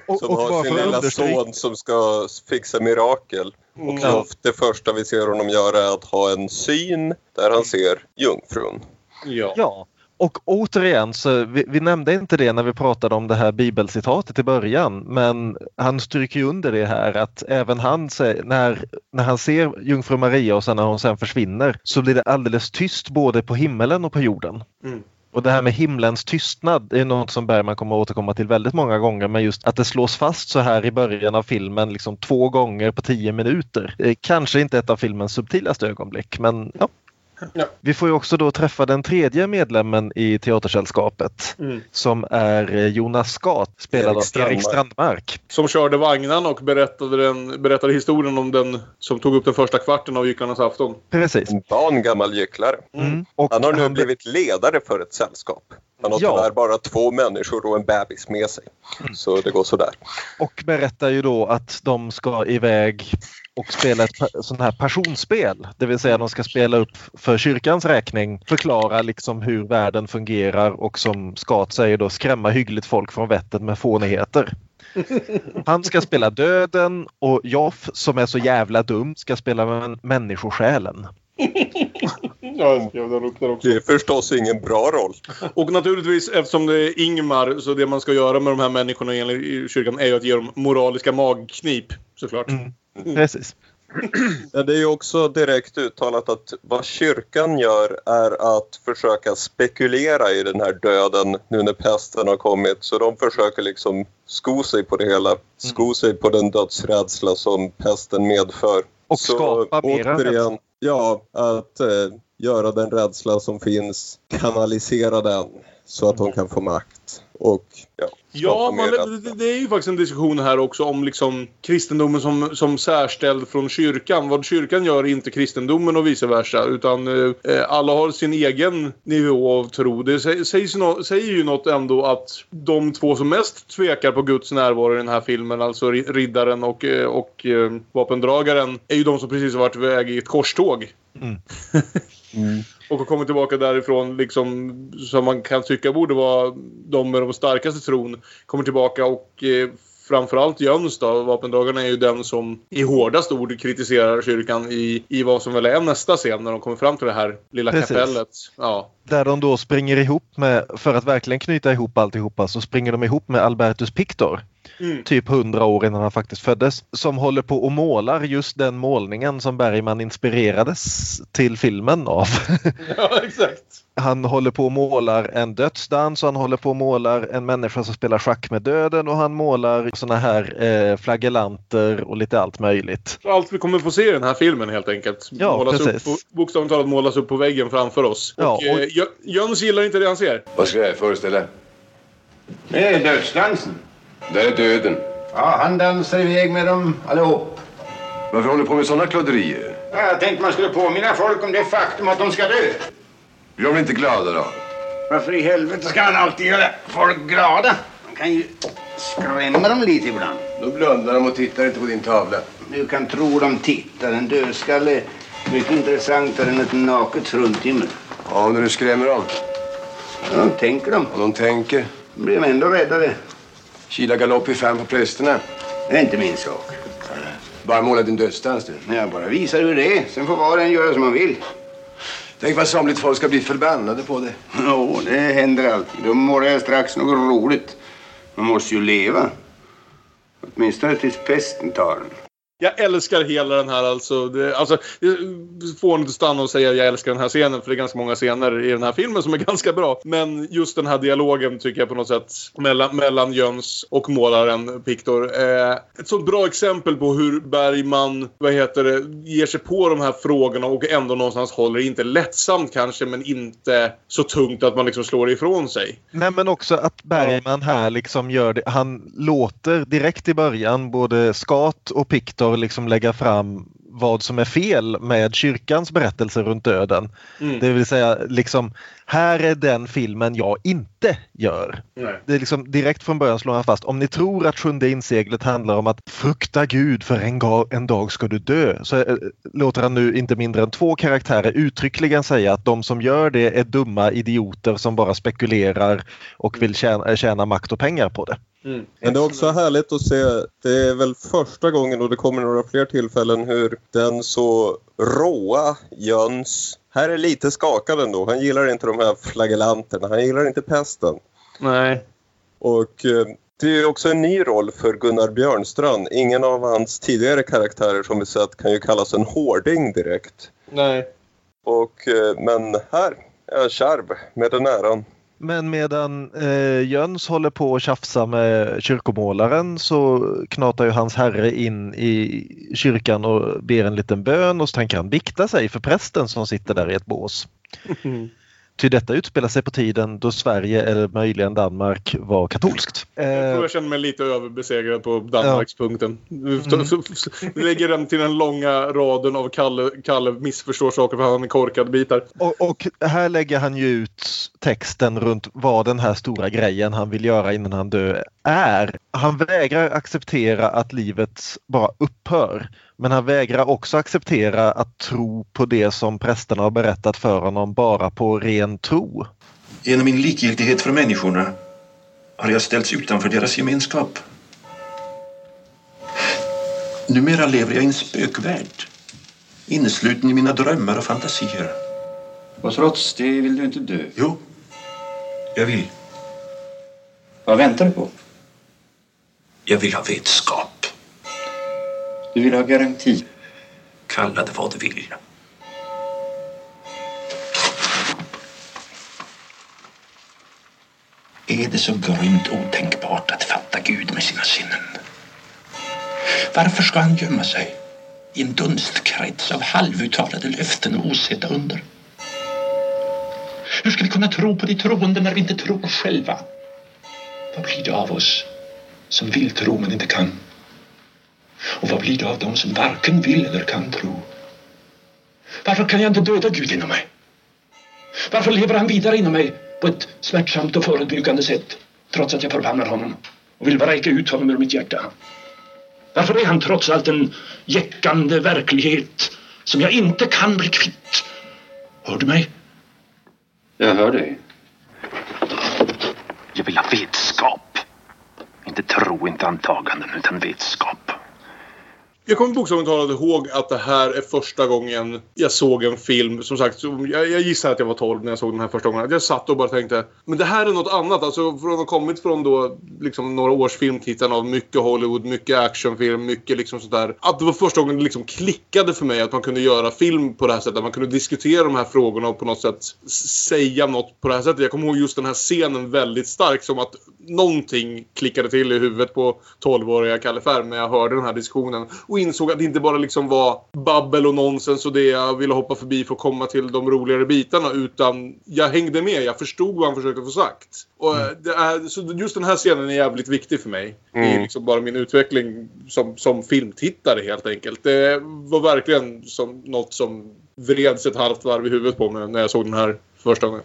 Och, Som och har sin lilla son som ska fixa mirakel. Och Ja. Joff, det första vi ser honom göra är att ha en syn där han ser jungfrun. Ja. Ja, och återigen så vi, vi nämnde inte det när vi pratade om det här bibelcitatet i början men han stryker ju under det här att även han när, när han ser jungfru Maria och sen när hon sen försvinner så blir det alldeles tyst både på himmelen och på jorden. Mm. Och det här med himlens tystnad är något som Bergman kommer att återkomma till väldigt många gånger men just att det slås fast så här i början av filmen liksom två gånger på tio minuter. Kanske inte ett av filmens subtilaste ögonblick men ja. Ja. Vi får ju också då träffa den tredje medlemmen i Teatersällskapet Mm. som är eh, Jonas Skat, spelad Erik av Strandmark. Erik Strandmark. Som körde vagnarna och berättade, den, berättade historien om den som tog upp den första kvarten av Gycklarnas afton. Precis. En van gammal gycklare. Mm. Och Han har nu han blivit ledare för ett sällskap. Han har Ja. tyvärr bara två människor och en bebis med sig. Så det går sådär. och berättar ju då att de ska iväg och spela ett sånt här passionspel. Det vill säga de ska spela upp för kyrkans räkning, förklara liksom hur världen fungerar och som Skat säger då skrämma hyggligt folk från vettet med fånigheter. Han ska spela döden och Joff som är så jävla dum ska spela män- människosjälen. Ja, upp där också. Det är förstås ingen bra roll. Och naturligtvis eftersom det är Ingmar så det man ska göra med de här människorna i kyrkan är ju att ge dem moraliska magknip såklart. Precis. Ja, det är ju också direkt uttalat att vad kyrkan gör är att försöka spekulera i den här döden nu när pesten har kommit. Så de försöker liksom sko sig på det hela. Sko sig på den dödsrädsla som pesten medför. Och Så skapa mera rädsla. återigen, ja, att eh, göra den rädsla som finns, kanalisera den så att de kan få makt. Och ja, Ja, rädsla. det, det är ju faktiskt en diskussion här också om liksom kristendomen som, som särställd från kyrkan. Vad kyrkan gör är inte kristendomen och vice versa. Utan eh, alla har sin egen nivå av tro. Det sä- sägs, säger ju något ändå att de två som mest tvekar på Guds närvaro i den här filmen, alltså ri- riddaren och, eh, och eh, vapendragaren, är ju de som precis har varit iväg i ett korståg. Mm. Och har kommit tillbaka därifrån, liksom, som man kan tycka borde vara de med de starkaste tron, kommer tillbaka och eh, framförallt Jöns då, vapendragarna är ju den som i hårdast ord kritiserar kyrkan i, i vad som väl är nästa scen när de kommer fram till det här lilla Precis. kapellet. Ja. Där de då springer ihop med, för att verkligen knyta ihop alltihopa, så springer de ihop med Albertus Pictor. Mm. Typ hundra år innan han faktiskt föddes. Som håller på och målar just den målningen som Bergman inspirerades till filmen av. ja, exakt. Han håller på och målar en dödsdans och han håller på och målar en människa som spelar schack med döden och han målar såna här eh, flagellanter och lite allt möjligt. Allt vi kommer få se i den här filmen helt enkelt. Ja, målas upp, precis. på- bokstavligt talat målas upp på väggen framför oss. Ja, och, eh, och- Jö- Jöns gillar inte det han ser. Vad ska jag föreställa? Det är dödsdansen. Där är döden. Ja, han dansar iväg med dem allihop. Varför håller du på med sådana klodderier? Ja, jag tänkte man skulle påminna folk om det faktum att de ska dö. Blir de inte glada då? Varför i helvete ska han alltid göra folk glada? Man kan ju skrämma dem lite ibland. Då blundar de och tittar inte på din tavla. Du kan tro de tittar. En dödskalle är mycket intressantare än ett naket fruntimmer. Ja, när du skrämmer dem. Ja, de tänker de. Och de tänker. Då blir de ändå räddare. Kila galopp i fram på prästerna. Det är inte min sak. Bara måla din dödsdans du. Jag bara visar hur det är. Sen får var och en göra som man vill. Tänk vad somligt folk ska bli förbannade på det. Jo, det händer alltid. Då målar jag strax något roligt. Man måste ju leva. Åtminstone tills pesten tar den. Jag älskar hela den här alltså. Det, alltså det får inte stanna och säga att jag älskar den här scenen för det är ganska många scener i den här filmen som är ganska bra. Men just den här dialogen tycker jag på något sätt mellan, mellan Jöns och målaren Pictor. Eh, ett sånt bra exempel på hur Bergman, vad heter det, ger sig på de här frågorna och ändå någonstans håller inte lättsamt kanske men inte så tungt att man liksom slår ifrån sig. Nej men också att Bergman här liksom gör det. Han låter direkt i början både Skat och Pictor liksom lägga fram vad som är fel med kyrkans berättelse runt döden. Mm. Det vill säga liksom, här är den filmen jag inte gör. Nej. Det är liksom direkt från början slår han fast, om ni tror att sjunde inseglet handlar om att frukta Gud för en, ga- en dag ska du dö. Så eh, låter han nu inte mindre än två karaktärer uttryckligen säga att de som gör det är dumma idioter som bara spekulerar och vill tjäna, tjäna makt och pengar på det. Mm. Men det är också härligt att se, det är väl första gången och det kommer några fler tillfällen hur den så råa Jöns, här är lite skakad ändå. Han gillar inte de här flagellanterna, han gillar inte pesten. Nej. Och eh, det är också en ny roll för Gunnar Björnstrand. Ingen av hans tidigare karaktärer som vi sett kan ju kallas en hårding direkt. Nej. Och, eh, men här är Kärv med den äran. Men medan eh, Jöns håller på att tjafsa med kyrkomålaren så knatar ju hans herre in i kyrkan och ber en liten bön och så tänker han bikta sig för prästen som sitter där i ett bås. Ty detta utspelar sig på tiden då Sverige eller möjligen Danmark var katolskt. Jag Eh, tror jag känner mig lite överbesegrad på Danmarkspunkten. Vi Vi lägger den till den långa raden av Kalle, Kalle missförstår saker för han är korkad bitar. och, och här lägger han ju ut texten runt vad den här stora grejen han vill göra innan han dör är. Han vägrar acceptera att livet bara upphör. Men han vägrar också acceptera att tro på det som prästerna har berättat för honom bara på ren tro. Genom min likgiltighet för människorna har jag ställts utanför deras gemenskap. Numera lever jag i en spökvärld, innesluten i mina drömmar och fantasier. Och trots det vill du inte dö? Jo, jag vill. Vad väntar du på? Jag vill ha vetskap. Du vill ha garanti? Kalla det vad du vill. Är det så grymt otänkbart att fatta Gud med sina sinnen? Varför ska han gömma sig i en dunstkrets av halvuttalade löften och osedda under? Hur ska vi kunna tro på de troende när vi inte tror själva? Vad blir det av oss som vill tro men inte kan? Och vad blir det av dem som varken vill eller kan tro? Varför kan jag inte döda Gud inom mig? Varför lever han vidare inom mig på ett smärtsamt och förebyggande sätt trots att jag förbannar honom och vill vräka ut honom ur mitt hjärta? Varför är han trots allt en jäckande verklighet som jag inte kan bli kvitt? Hör du mig? Jag hör dig. Jag vill ha vetskap. Inte tro, inte antaganden, utan vetskap. Jag kommer bokstavligt talat ihåg att det här är första gången jag såg en film. Som sagt, jag, jag gissar att jag var 12 när jag såg den här första gången. Jag satt och bara tänkte, men det här är något annat. Alltså från att ha kommit från då liksom några års filmtittande av mycket Hollywood, mycket actionfilm, mycket liksom sånt där. Att det var första gången det liksom klickade för mig att man kunde göra film på det här sättet. Man kunde diskutera de här frågorna och på något sätt säga något på det här sättet. Jag kommer ihåg just den här scenen väldigt starkt som att någonting klickade till i huvudet på 12-åriga Kalle Färm när jag hörde den här diskussionen. Och insåg att det inte bara liksom var babbel och nonsens och det jag ville hoppa förbi för att komma till de roligare bitarna. Utan jag hängde med. Jag förstod vad han försökte få sagt. Och eh, det är, så just den här scenen är jävligt viktig för mig. I Mm. liksom bara min utveckling som, som filmtittare helt enkelt. Det var verkligen som något som vreds ett halvt varv i huvudet på mig när jag såg den här första gången.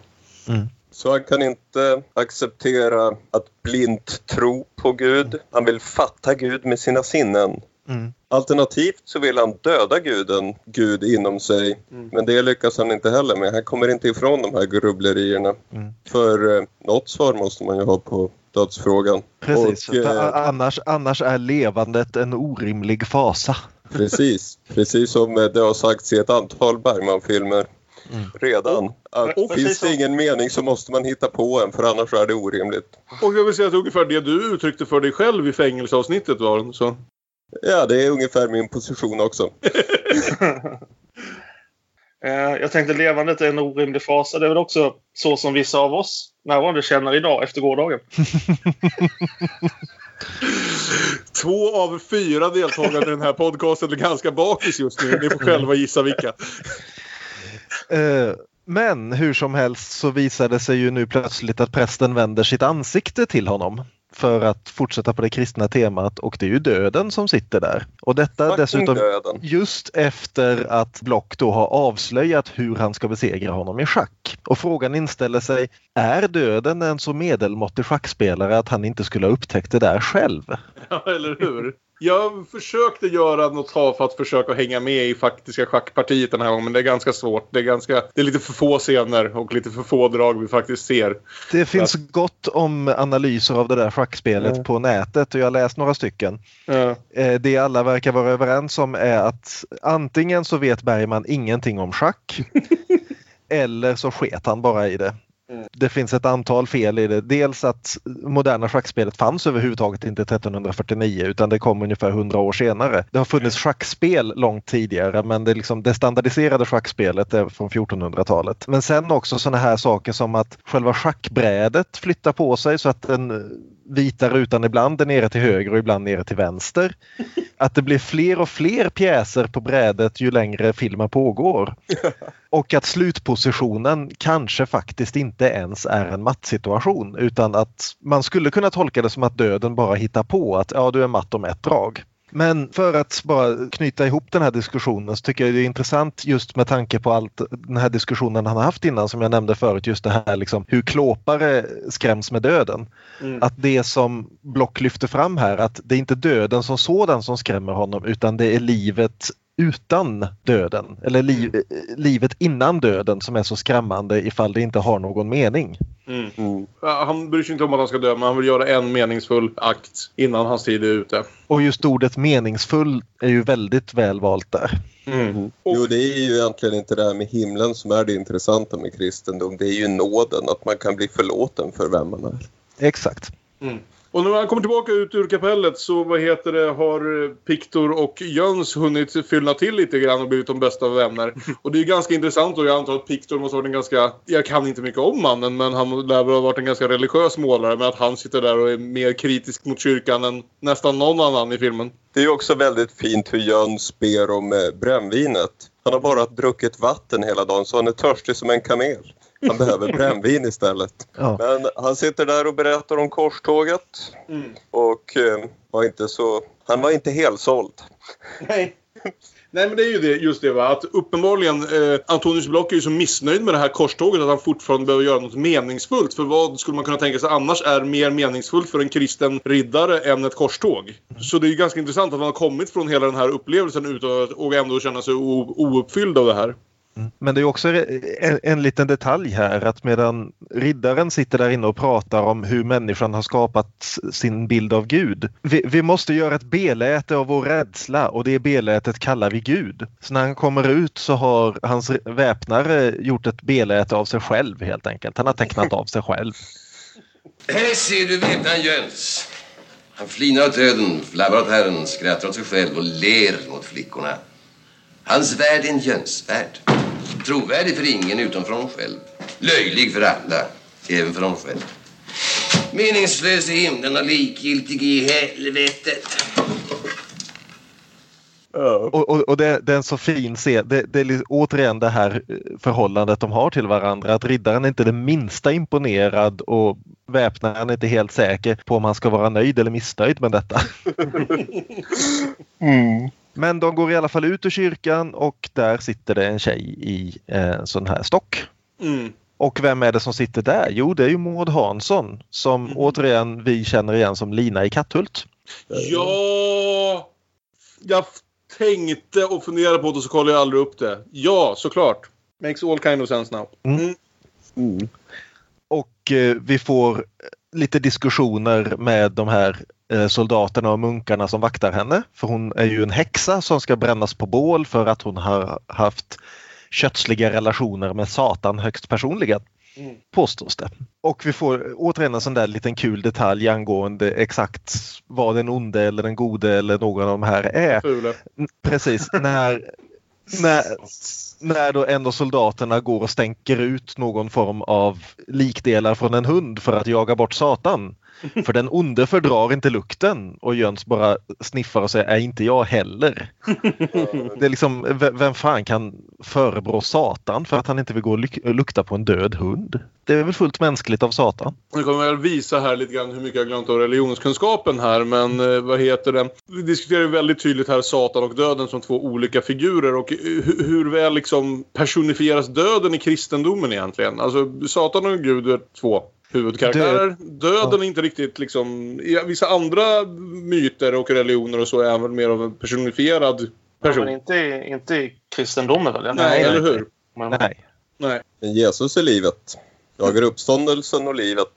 Så han kan inte acceptera att blint tro på Gud. Han vill fatta Gud med sina sinnen. Mm. Alternativt så vill han döda guden, Gud inom sig. Men det lyckas han inte heller med. Han kommer inte ifrån de här grubblerierna. Mm. För eh, något svar måste man ju ha på dödsfrågan. Precis, Och, eh, annars, annars är levandet en orimlig fasa. Precis, precis som det har sagts i ett antal Bergman-filmer redan. Att Och- finns det ingen mening så måste man hitta på en för annars är det orimligt. Och jag vill säga att ungefär det du uttryckte för dig själv i fängelseavsnittet var så. Ja, det är ungefär min position också. Eh, Jag tänkte levandet är en orimlig fasa. Det är väl också så som vissa av oss närvarande känner idag efter gårdagen. Två av fyra deltagare i den här podcasten är ganska bakis just nu. Ni får själva gissa vilka. Eh, Men hur som helst så visade sig ju nu plötsligt att prästen vänder sitt ansikte till honom. för att fortsätta på det kristna temat och det är ju döden som sitter där. Och detta Fucking dessutom döden. just efter att Block då har avslöjat hur han ska besegra honom i schack. Och frågan inställer sig, är döden en så medelmåttig schackspelare att han inte skulle ha upptäckt det där själv? Ja, eller hur? Jag försökte göra något försök att hänga med i faktiska schackpartiet den här gången, men det är ganska svårt. Det är, ganska, det är lite för få scener och lite för få drag vi faktiskt ser. Det finns gott om analyser av det där schackspelet Ja. på nätet och jag har läst några stycken. Eh, Det alla verkar vara överens om är att antingen så vet Bergman ingenting om schack eller så sket han bara i det. Mm. Det finns ett antal fel i det. Dels att moderna schackspelet fanns överhuvudtaget inte 1349 utan det kom ungefär 100 år senare. Det har funnits schackspel långt tidigare men det, liksom, det standardiserade schackspelet är från 1400-talet. Men sen också sådana här saker som att själva schackbrädet flyttar på sig så att den vita rutan ibland är nere till höger och ibland nere till vänster. Att det blir fler och fler pjäser på brädet ju längre filmen pågår. Och att slutpositionen kanske faktiskt inte ens är en mattsituation utan att man skulle kunna tolka det som att döden bara hittar på att ja, du är matt om ett drag. Men för att bara knyta ihop den här diskussionen så tycker jag det är intressant just med tanke på allt den här diskussionen han har haft innan som jag nämnde förut just det här liksom hur klåpare skräms med döden. Mm. Att det som Block lyfter fram här att det är inte döden som sådan som skrämmer honom utan det är livet utan döden eller liv, livet innan döden som är så skrämmande ifall det inte har någon mening. Mm. Ja, Han bryr sig inte om att han ska dö, men han vill göra en meningsfull akt innan hans tid är ute. Och just ordet meningsfull är ju väldigt väl valt där. Mm. Jo, det är ju egentligen inte det här med himlen som är det intressanta med kristendom. Det är ju nåden, att man kan bli förlåten för vem man är. Exakt. Och när han kommer tillbaka ut ur kapellet så vad heter det, har eh, Piktor och Jöns hunnit fylla till lite grann och blivit de bästa vänner. Och det är ganska intressant och jag antar att Piktor måste ha varit en ganska, jag kan inte mycket om mannen men han lär väl ha varit en ganska religiös målare med att han sitter där och är mer kritisk mot kyrkan än nästan någon annan i filmen. Det är också väldigt fint hur Jöns ber om eh, brännvinet. Han har bara druckit vatten hela dagen så han är törstig som en kamel. Han behöver brännvin istället. Ja. Men han sitter där och berättar om korståget Mm. och eh, var inte så... Han var inte helt såld. Nej. Nej men det är ju det, just det va, att uppenbarligen eh, Antonius Block är ju så missnöjd med det här korståget att han fortfarande behöver göra något meningsfullt. För vad skulle man kunna tänka sig annars är mer meningsfullt för en kristen riddare än ett korståg? Så det är ju ganska intressant att man har kommit från hela den här upplevelsen utan att, och ändå känna sig ouppfylld av det här. Mm. Men det är också en, en liten detalj här att medan riddaren sitter där inne och pratar om hur människan har skapat sin bild av Gud. Vi, vi måste göra ett beläte av vår rädsla och det belätet kallar vi Gud. Så när han kommer ut så har hans väpnare gjort ett beläte av sig själv helt enkelt. Han har tecknat av sig själv. Här ser du väpnaren Jöns. Han flinar åt döden, flabbar åt Herren, skrattar åt sig själv och ler mot flickorna. Hans värld är en Jönsvärld. Trovärdig för ingen utom för honom själv. Löjlig för alla, även för honom själv. Meningslös i himlen och likgiltig i helvetet. Och, och, och det, det är en så fin scen. Det, det är återigen det här eh, förhållandet de har till varandra. Att riddaren är inte det minsta imponerad och väpnaren är inte helt säker på om han ska vara nöjd eller missnöjd med detta. Men de går i alla fall ut ur kyrkan och där sitter det en tjej i eh, en sån här stock. Mm. Och vem är det som sitter där? Jo, det är ju Maud Hansson som återigen vi känner igen som Lina i Katthult. Ja! Jag tänkte och funderade på det och så kollade jag aldrig upp det. Ja, såklart. Makes all kind of sense now. Mm. Och eh, vi får lite diskussioner med de här eh, soldaterna och munkarna som vaktar henne. För hon är ju en häxa som ska brännas på bål för att hon har haft kötsliga relationer med Satan högst personligen. Mm. Påstås det. Och vi får återigen en sån där liten kul detalj angående exakt vad den onde eller den gode eller någon av de här är. Fule. Precis, när, när, när då en av soldaterna går och stänker ut någon form av likdelar från en hund för att jaga bort Satan. För den onde fördrar inte lukten och Jöns bara sniffar och säger är inte jag heller. Det är liksom, vem fan kan förebrå Satan för att han inte vill gå och luk- lukta på en död hund? Det är väl fullt mänskligt av Satan. Nu kommer jag visa här lite grann hur mycket jag glömt av religionskunskapen här men eh, vad heter det? Vi diskuterar ju väldigt tydligt här Satan och döden som två olika figurer och eh, hu- hur väl liksom personifieras döden i kristendomen egentligen? Alltså Satan och Gud är två huvudkaraktärer. Döden är inte riktigt liksom... I vissa andra myter och religioner och så är han väl mer av en personifierad Ja, person. men inte, i- inte i kristendomen väl? Nej, eller hur? Men, Nej. Nej. Men Jesus är livet. Jag är uppståndelsen och livet.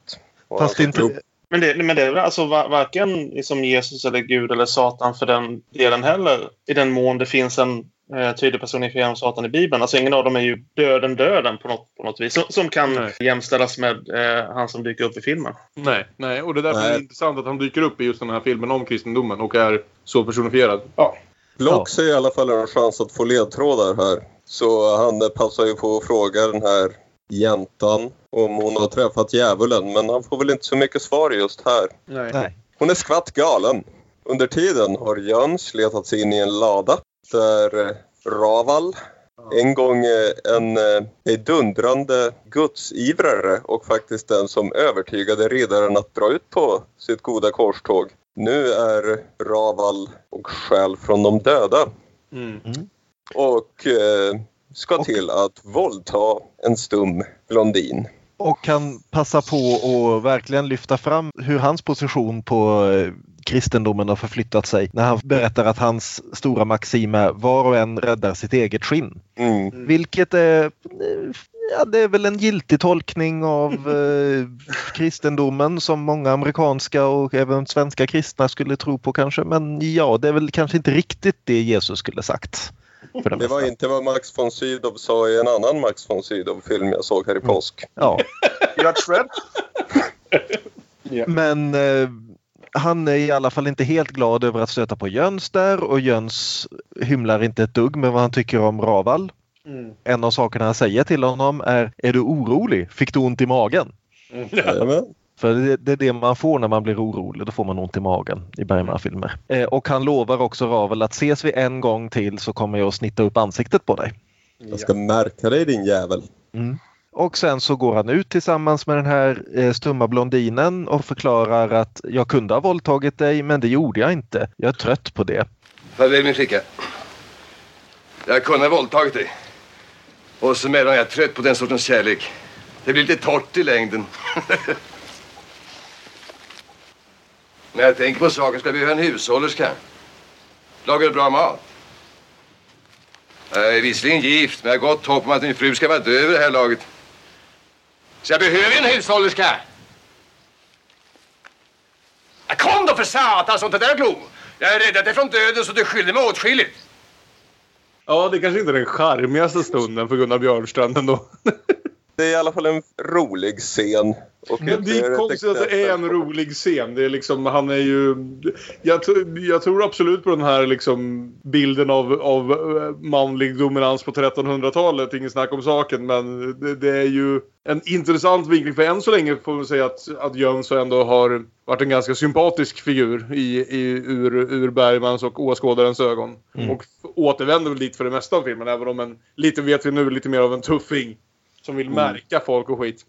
Och Fast inte- tror- men, det, men det är väl alltså va- varken liksom Jesus eller Gud eller Satan för den delen heller. I den mån det finns en eh, tydlig personifiering av Satan i Bibeln. Alltså ingen av dem är ju döden döden på något, på något vis. Som, som kan Nej. jämställas med eh, han som dyker upp i filmen. Nej, nej. Och det är därför Nej. det är intressant att han dyker upp i just den här filmen om kristendomen och är så personifierad. Ja. Block ser i alla fall en chans att få ledtrådar här. Så han passar ju på att fråga den här jäntan om hon har träffat djävulen. Men han får väl inte så mycket svar just här. Nej. Nej. Hon är skvatt galen. Under tiden har Jöns letat sig in i en lada där eh, Raval, en gång eh, en eh, dundrande gudsivrare och faktiskt den som övertygade riddaren att dra ut på sitt goda korståg. Nu är Raval och själ från de döda Mm. och eh, ska till att våldta en stum blondin. Och kan passa på att verkligen lyfta fram hur hans position på eh, kristendomen har förflyttat sig när han berättar att hans stora maxim är var och en räddar sitt eget skinn. Mm. Vilket är, ja, det är väl en giltig tolkning av eh, kristendomen som många amerikanska och även svenska kristna skulle tro på kanske. Men ja, det är väl kanske inte riktigt det Jesus skulle sagt. Det Det var inte vad Max von Sydow sa i en annan Max von Sydow-film jag såg här i påsk. Ja. Men eh, han är i alla fall inte helt glad över att stöta på Jöns där och Jöns hymlar inte ett dugg med vad han tycker om Raval. En av sakerna han säger till honom är Är du orolig? Fick du ont i magen? Jajamän. För det, det är det man får när man blir orolig. Då får man ont i magen i Bergman-filmer. Eh, och han lovar också Ravel att ses vi en gång till så kommer jag att snitta upp ansiktet på dig. Jag ska märka dig din jävel. Mm. Och sen så går han ut tillsammans med den här eh, stumma blondinen och förklarar att jag kunde ha våldtagit dig men det gjorde jag inte. Jag är trött på det. Farväl min flicka. Jag kunde ha våldtagit dig. Och så medan jag är trött på den sortens kärlek. Det blir lite torrt i längden. När jag tänker på saken ska jag behöva en hushållerska. Lagar bra mat. Jag är visserligen gift, men jag har gott hopp om att min fru ska vara död vid det här laget. Så jag behöver en hushållerska. Kom då för satan, sånt där glo! Jag är räddad dig från döden så du skyller mig åtskilligt. Ja, det kanske inte är den charmigaste stunden för Gunnar Björnstrand ändå. Det är i alla fall en rolig scen. Och Men det är konstigt att det är en rolig scen. Det är liksom, han är ju... Jag, jag tror absolut på den här liksom bilden av, av eh, manlig dominans på 1300-talet. Ingen snack om saken. Men det, det är ju en intressant vinkling. För än så länge får man säga att, att Jöns ändå har varit en ganska sympatisk figur i, i, ur, ur Bergmans och åskådarens ögon. Mm. Och återvänder väl dit för det mesta av filmen. Även om en, lite vet vi nu, lite mer av en tuffing. Som vill Mm. märka folk och skit.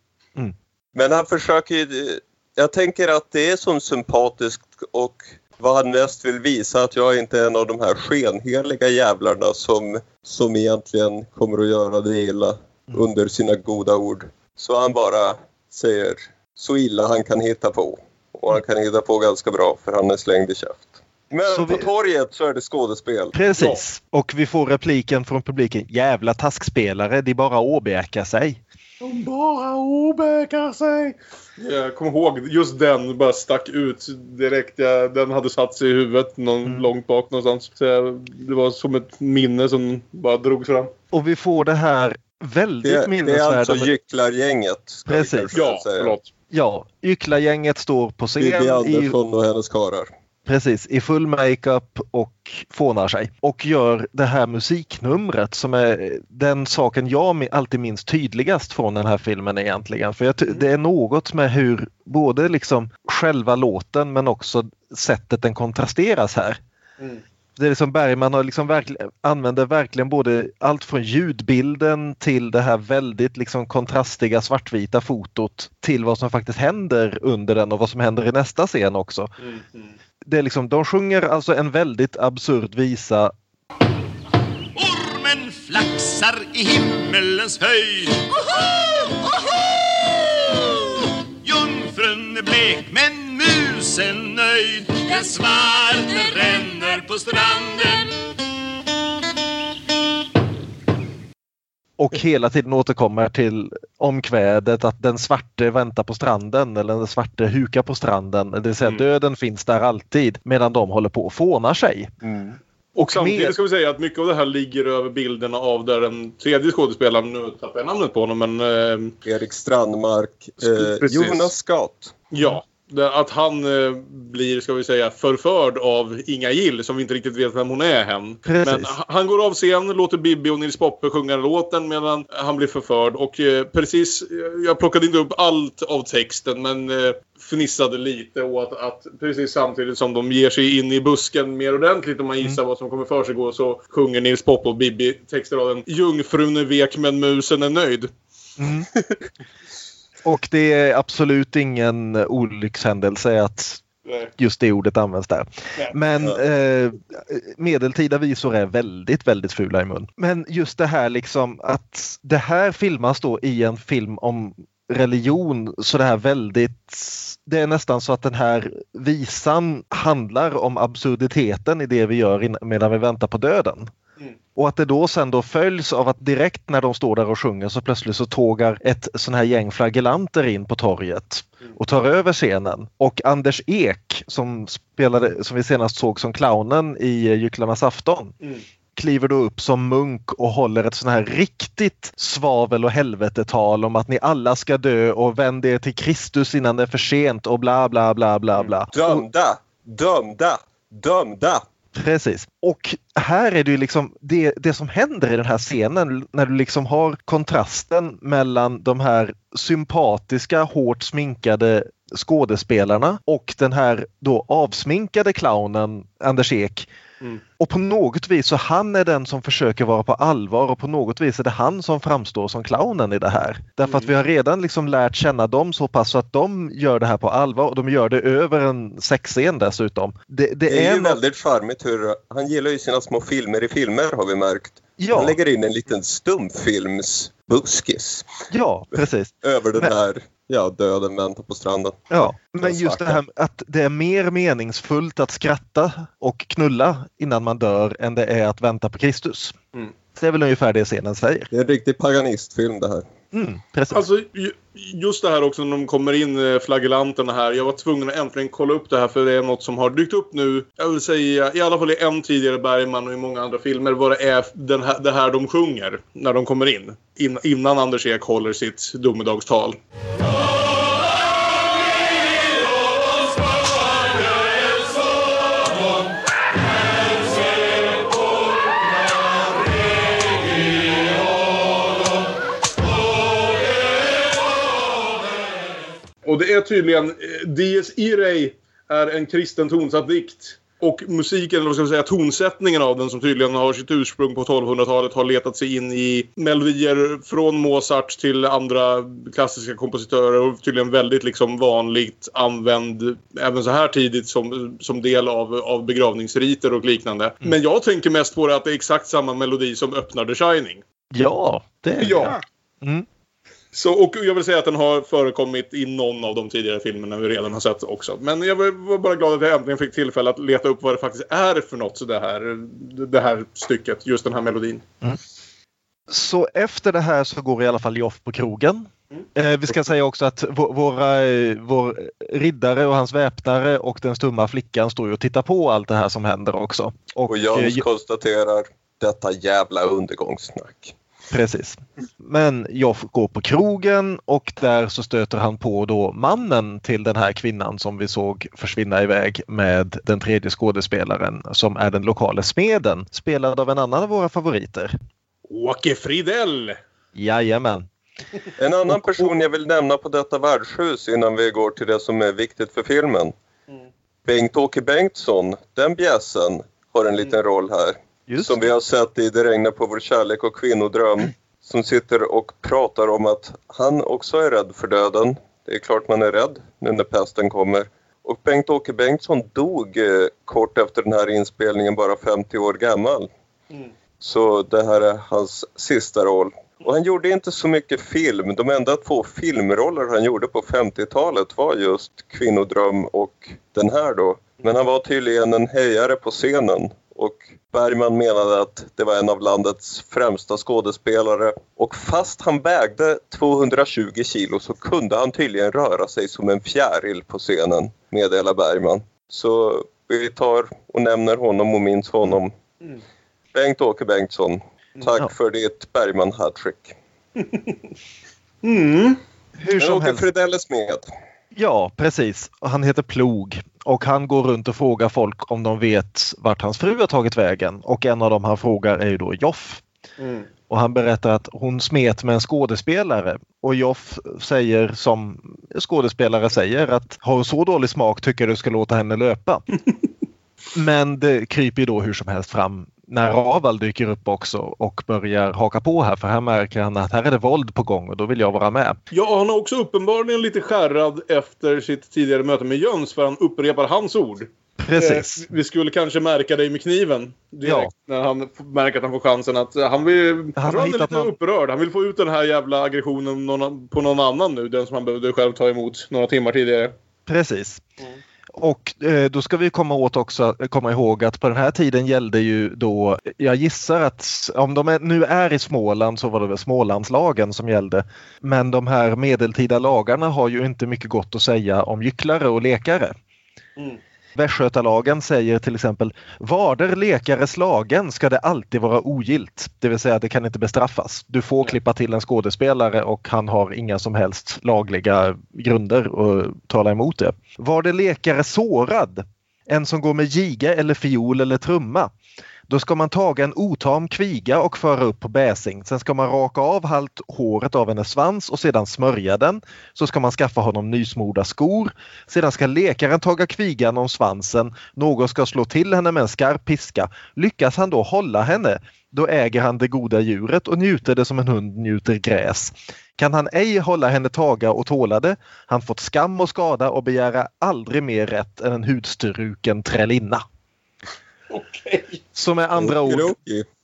Men han försöker ju... Jag tänker att det är så sympatiskt och vad han mest vill visa att jag inte är en av de här skenheliga jävlarna som, som egentligen kommer att göra det illa under sina goda ord. Så han bara säger så illa han kan hitta på. Och han kan hitta på ganska bra för han är slängd i käft. Men Så på vi- torget så är det skådespel. Precis. Och vi får repliken från publiken. Jävla taskspelare, de bara åbäkar sig. De bara obäkar sig. Jag kommer ihåg just den bara stack ut direkt. Jag, den hade satt sig i huvudet någon, långt bak någonstans. Så jag, det var som ett minne som bara drogs fram. Och vi får det här väldigt Det, det är minnesvärda... alltså gycklargänget. Precis. Ja, säga. förlåt. Ja, Yckla-gänget står på scen. Bibi i, Andersson och hennes karlar. Precis, i full makeup och fånar sig. Och gör det här musiknumret som är den saken jag alltid minns tydligast från den här filmen egentligen. För jag, det är något med hur både liksom själva låten men också sättet den kontrasteras här. Mm. Det är liksom Bergman har liksom verkligen, använder verkligen både allt från ljudbilden till det här väldigt liksom kontrastiga svartvita fotot till vad som faktiskt händer under den och vad som händer i nästa scen också. Mm, mm. Det är liksom, de sjunger alltså en väldigt absurd visa. Ormen flaxar i himmelens höjd. Oho, oho! Jungfrun är blek men musen nöjd. Den svarte ränner på stranden. Och hela tiden återkommer till omkvädet att den svarte väntar på stranden eller den svarte hukar på stranden. Det vill säga mm. döden finns där alltid medan de håller på och fånar sig. Mm. Och samtidigt ska vi säga att mycket av det här ligger över bilderna av där den tredje skådespelaren, nu tappar jag namnet på honom men... Eh, Erik Strandmark, eh, Jonas Scott. Ja, att han eh, blir, ska vi säga, förförd av Inga Gill som vi inte riktigt vet vem hon är än. Men han går av scen, låter Bibi och Nils Poppe sjunga låten medan han blir förförd. Och eh, precis, jag plockade inte upp allt av texten men eh, fnissade lite åt att precis samtidigt som de ger sig in i busken mer ordentligt och man gissar mm. vad som kommer för sig gå så sjunger Nils Poppe och Bibi textraden Jungfrun är vek men musen är nöjd. Mm. Och det är absolut ingen olyckshändelse att just det ordet används där. Men eh, medeltida visor är väldigt, väldigt fula i mun. Men just det här liksom att det här filmas då i en film om religion så det här väldigt det är nästan så att den här visan handlar om absurditeten i det vi gör medan vi väntar på döden. Och att det då sen då följs av att direkt när de står där och sjunger så plötsligt så tågar ett sån här gäng flagellanter in på torget och tar över scenen. Och Anders Ek som spelade, som vi senast såg som clownen i Gycklarnas afton mm kliver då upp som munk och håller ett sån här riktigt svavel och helvetetal om att ni alla ska dö och vänd er till Kristus innan det är för sent och bla bla bla bla bla. Dömda! Dömda! Dömda! Precis. Och här är det ju liksom det, det som händer i den här scenen när du liksom har kontrasten mellan de här sympatiska, hårt sminkade skådespelarna och den här då avsminkade clownen Anders Ek Mm. Och på något vis så han är den som försöker vara på allvar och på något vis är det han som framstår som clownen i det här. Därför mm. att vi har redan liksom lärt känna dem så pass så att de gör det här på allvar och de gör det över en sexscen dessutom. Det, det, det är, är ju väldigt charmigt hur han gillar ju sina små filmer i filmer har vi märkt. Ja. Han lägger in en liten stumfilmsbuskis. Ja, precis. Över den Men... här ja, döden väntar på stranden. Ja, men just det här att det är mer meningsfullt att skratta och knulla innan man dör än det är att vänta på Kristus. Mm. Det är väl ungefär det scenen säger. Det är en riktig paganistfilm det här. Mm, precis. Alltså, just det här också när de kommer in, eh, flaggelanterna flagellanterna här. Jag var tvungen att äntligen kolla upp det här för det är något som har dykt upp nu. Jag vill säga i alla fall i en tidigare Bergman och i många andra filmer vad det är den här, det här de sjunger när de kommer in. in innan Anders Ek håller sitt domedagstal. Och det är tydligen eh, Dies Irae är en kristen tonsatt dikt. Och musiken, eller vad ska man säga, tonsättningen av den som tydligen har sitt ursprung på 1200-talet har letat sig in i melodier från Mozart till andra klassiska kompositörer och tydligen väldigt liksom vanligt använd även så här tidigt som, som del av, av begravningsriter och liknande. Mm. Men jag tänker mest på det att det är exakt samma melodi som öppnar The Shining. Ja, det är Ja. Mm. Så, och jag vill säga att den har förekommit i någon av de tidigare filmerna vi redan har sett också. Men jag var bara glad att jag äntligen fick tillfälle att leta upp vad det faktiskt är för något det här, det här stycket, just den här melodin. Mm. Så efter det här så går i alla fall Joff på krogen. Mm. Eh, vi ska säga också att våra, vår riddare och hans väpnare och den stumma flickan står ju och tittar på allt det här som händer också. Och, och Jöns eh, konstaterar detta jävla undergångssnack. Precis. Men Joff går på krogen och där så stöter han på då mannen till den här kvinnan som vi såg försvinna iväg med den tredje skådespelaren som är den lokala smeden spelad av en annan av våra favoriter. Åke Fridell! Jajamän. En annan person jag vill nämna på detta värdshus innan vi går till det som är viktigt för filmen. Bengt-Åke Bengtsson, den bjässen, har en liten roll här. Just. Som vi har sett i Det regnar på vår kärlek och kvinnodröm. Som sitter och pratar om att han också är rädd för döden. Det är klart man är rädd nu när pesten kommer. Och Bengt-Åke Bengtsson dog eh, kort efter den här inspelningen, bara 50 år gammal. Så det här är hans sista roll. Och han gjorde inte så mycket film. De enda två filmroller han gjorde på 50-talet var just Kvinnodröm och den här då. Men han var tydligen en hejare på scenen och Bergman menade att det var en av landets främsta skådespelare. Och fast han vägde 220 kilo så kunde han tydligen röra sig som en fjäril på scenen, meddelar Bergman. Så vi tar och nämner honom och minns honom. Bengt-Åke Bengtsson, tack Ja. för ditt Bergman-hattrick. Mm. Hur som Åke helst. Fridell är smed. Ja, precis. Han heter Plog och han går runt och frågar folk om de vet vart hans fru har tagit vägen. Och en av dem han frågar är ju då Joff. Mm. Och han berättar att hon smet med en skådespelare och Joff säger som skådespelare säger att har hon så dålig smak tycker jag du ska låta henne löpa. Men det kryper ju då hur som helst fram när Raval dyker upp också och börjar haka på här för här märker han att här är det våld på gång och då vill jag vara med. Ja, han är också uppenbarligen lite skärrad efter sitt tidigare möte med Jöns för han upprepar hans ord. Precis. Eh, vi skulle kanske märka dig med kniven direkt när han märker att han får chansen att eh, han vill... Han han är lite någon- upprörd. Han vill få ut den här jävla aggressionen på någon annan nu. Den som han behövde själv ta emot några timmar tidigare. Precis. Och eh, då ska vi komma åt också, komma ihåg att på den här tiden gällde ju då, jag gissar att om de är, nu är i Småland så var det väl Smålandslagen som gällde. Men de här medeltida lagarna har ju inte mycket gott att säga om gycklare och lekare. Mm. Västgötalagen säger till exempel Varder lekare slagen ska det alltid vara ogilt. Det vill säga det kan inte bestraffas. Du får klippa till en skådespelare och han har inga som helst lagliga grunder att tala emot det. Var det lekare sårad? En som går med giga eller fiol eller trumma? Då ska man taga en otam kviga och föra upp på bäsing. Sen ska man raka av halvt håret av hennes svans och sedan smörja den. Så ska man skaffa honom nysmorda skor. Sedan ska lekaren taga kvigan om svansen. Någon ska slå till henne med en skarp piska. Lyckas han då hålla henne, då äger han det goda djuret och njuter det som en hund njuter gräs. Kan han ej hålla henne taga och tåla det, han fått skam och skada och begära aldrig mer rätt än en hudstruken trällinna. Så med andra ord,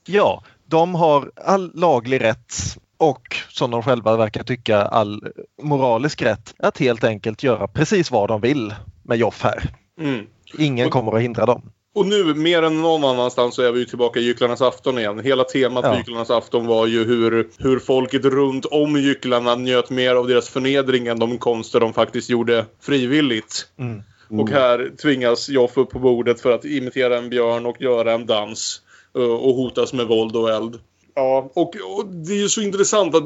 ja, de har all laglig rätt och som de själva verkar tycka all moralisk rätt att helt enkelt göra precis vad de vill med Joff här. Mm. Ingen kommer att hindra dem. Och nu, mer än någon annanstans, så är vi ju tillbaka i Gycklarnas afton igen. Hela temat Ja. Gycklarnas afton var ju hur, hur folket runt om Gycklarna njöt mer av deras förnedring än de konster de faktiskt gjorde frivilligt. Mm. Och här tvingas Joff upp på bordet för att imitera en björn och göra en dans. eh, Och hotas med våld och eld. Ja, och, och det är ju så intressant att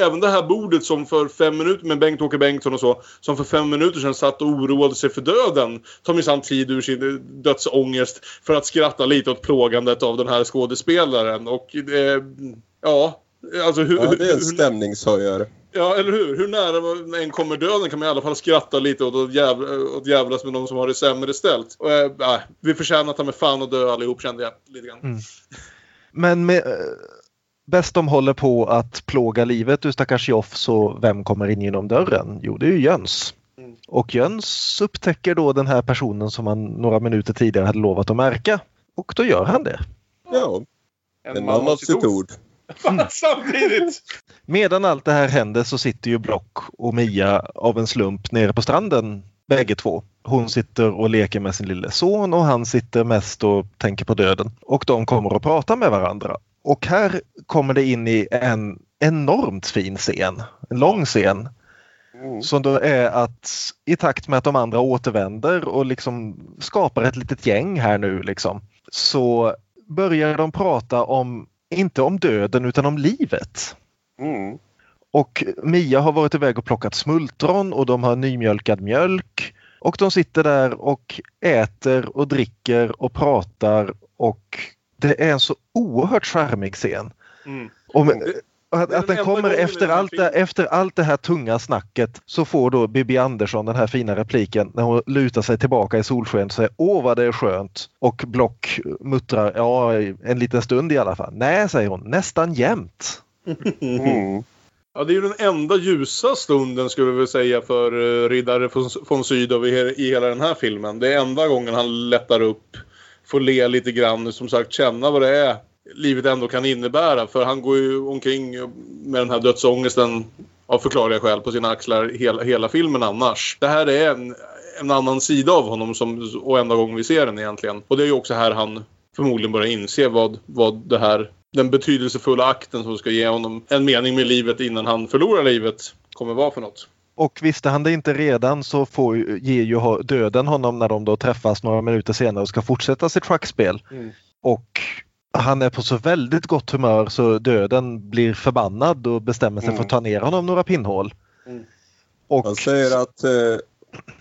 även det här bordet som för fem minuter med Bengt-Åke Bengtsson och så, som för fem minuter sedan satt och oroade sig för döden, tar minsann tid ur sin dödsångest för att skratta lite åt plågandet av den här skådespelaren. Och eh, ja, alltså hur... Ja, det är en stämningshöjare. Ja, eller hur? Hur nära en kommer döden kan man i alla fall skratta lite åt att jävla, åt jävlas med de som har det sämre ställt. Och, äh, vi förtjänar att ta med fan och dö allihop kände jag lite grann. Mm. Men med, eh, bäst de håller på att plåga livet ur stackars Joff så vem kommer in genom dörren? Jo, det är ju Jöns. Och Jöns upptäcker då den här personen som han några minuter tidigare hade lovat att märka. Och då gör han det. Ja, en man av sitt ord. Samtidigt! Medan allt det här händer så sitter ju Block och Mia av en slump nere på stranden bägge två. Hon sitter och leker med sin lille son och han sitter mest och tänker på döden. Och de kommer att prata med varandra. Och här kommer det in i en enormt fin scen. En lång scen. Som då är att i takt med att de andra återvänder och liksom skapar ett litet gäng här nu liksom. Så börjar de prata om inte om döden utan om livet. Mm. Och Mia har varit iväg och plockat smultron och de har nymjölkad mjölk. Och de sitter där och äter och dricker och pratar och det är en så oerhört charmig scen. Mm. Och att, att den kommer efter allt, det, efter allt det här tunga snacket så får då Bibi Andersson den här fina repliken när hon lutar sig tillbaka i solsken och säger Åh vad det är skönt och Block muttrar ja en liten stund i alla fall. Nej säger hon, nästan jämt. Mm. Ja, det är ju den enda ljusa stunden skulle vi säga för uh, riddare von, von Sydow i, i hela den här filmen. Det är enda gången han lättar upp, får le lite grann, som sagt känna vad det är livet ändå kan innebära. För han går ju omkring med den här dödsångesten av förklarliga skäl på sina axlar hela, hela filmen annars. Det här är en, en annan sida av honom som, och enda gången vi ser den egentligen. Och det är ju också här han förmodligen börjar inse vad, vad det här den betydelsefulla akten som ska ge honom en mening med livet innan han förlorar livet kommer vara för något. Och visste han det inte redan så får, ju- ger ju döden honom när de då träffas några minuter senare och ska fortsätta sitt schackspel. Mm. Och han är på så väldigt gott humör så döden blir förbannad och bestämmer sig Mm. för att ta ner honom några pinnhål. Mm. Och Han säger att eh,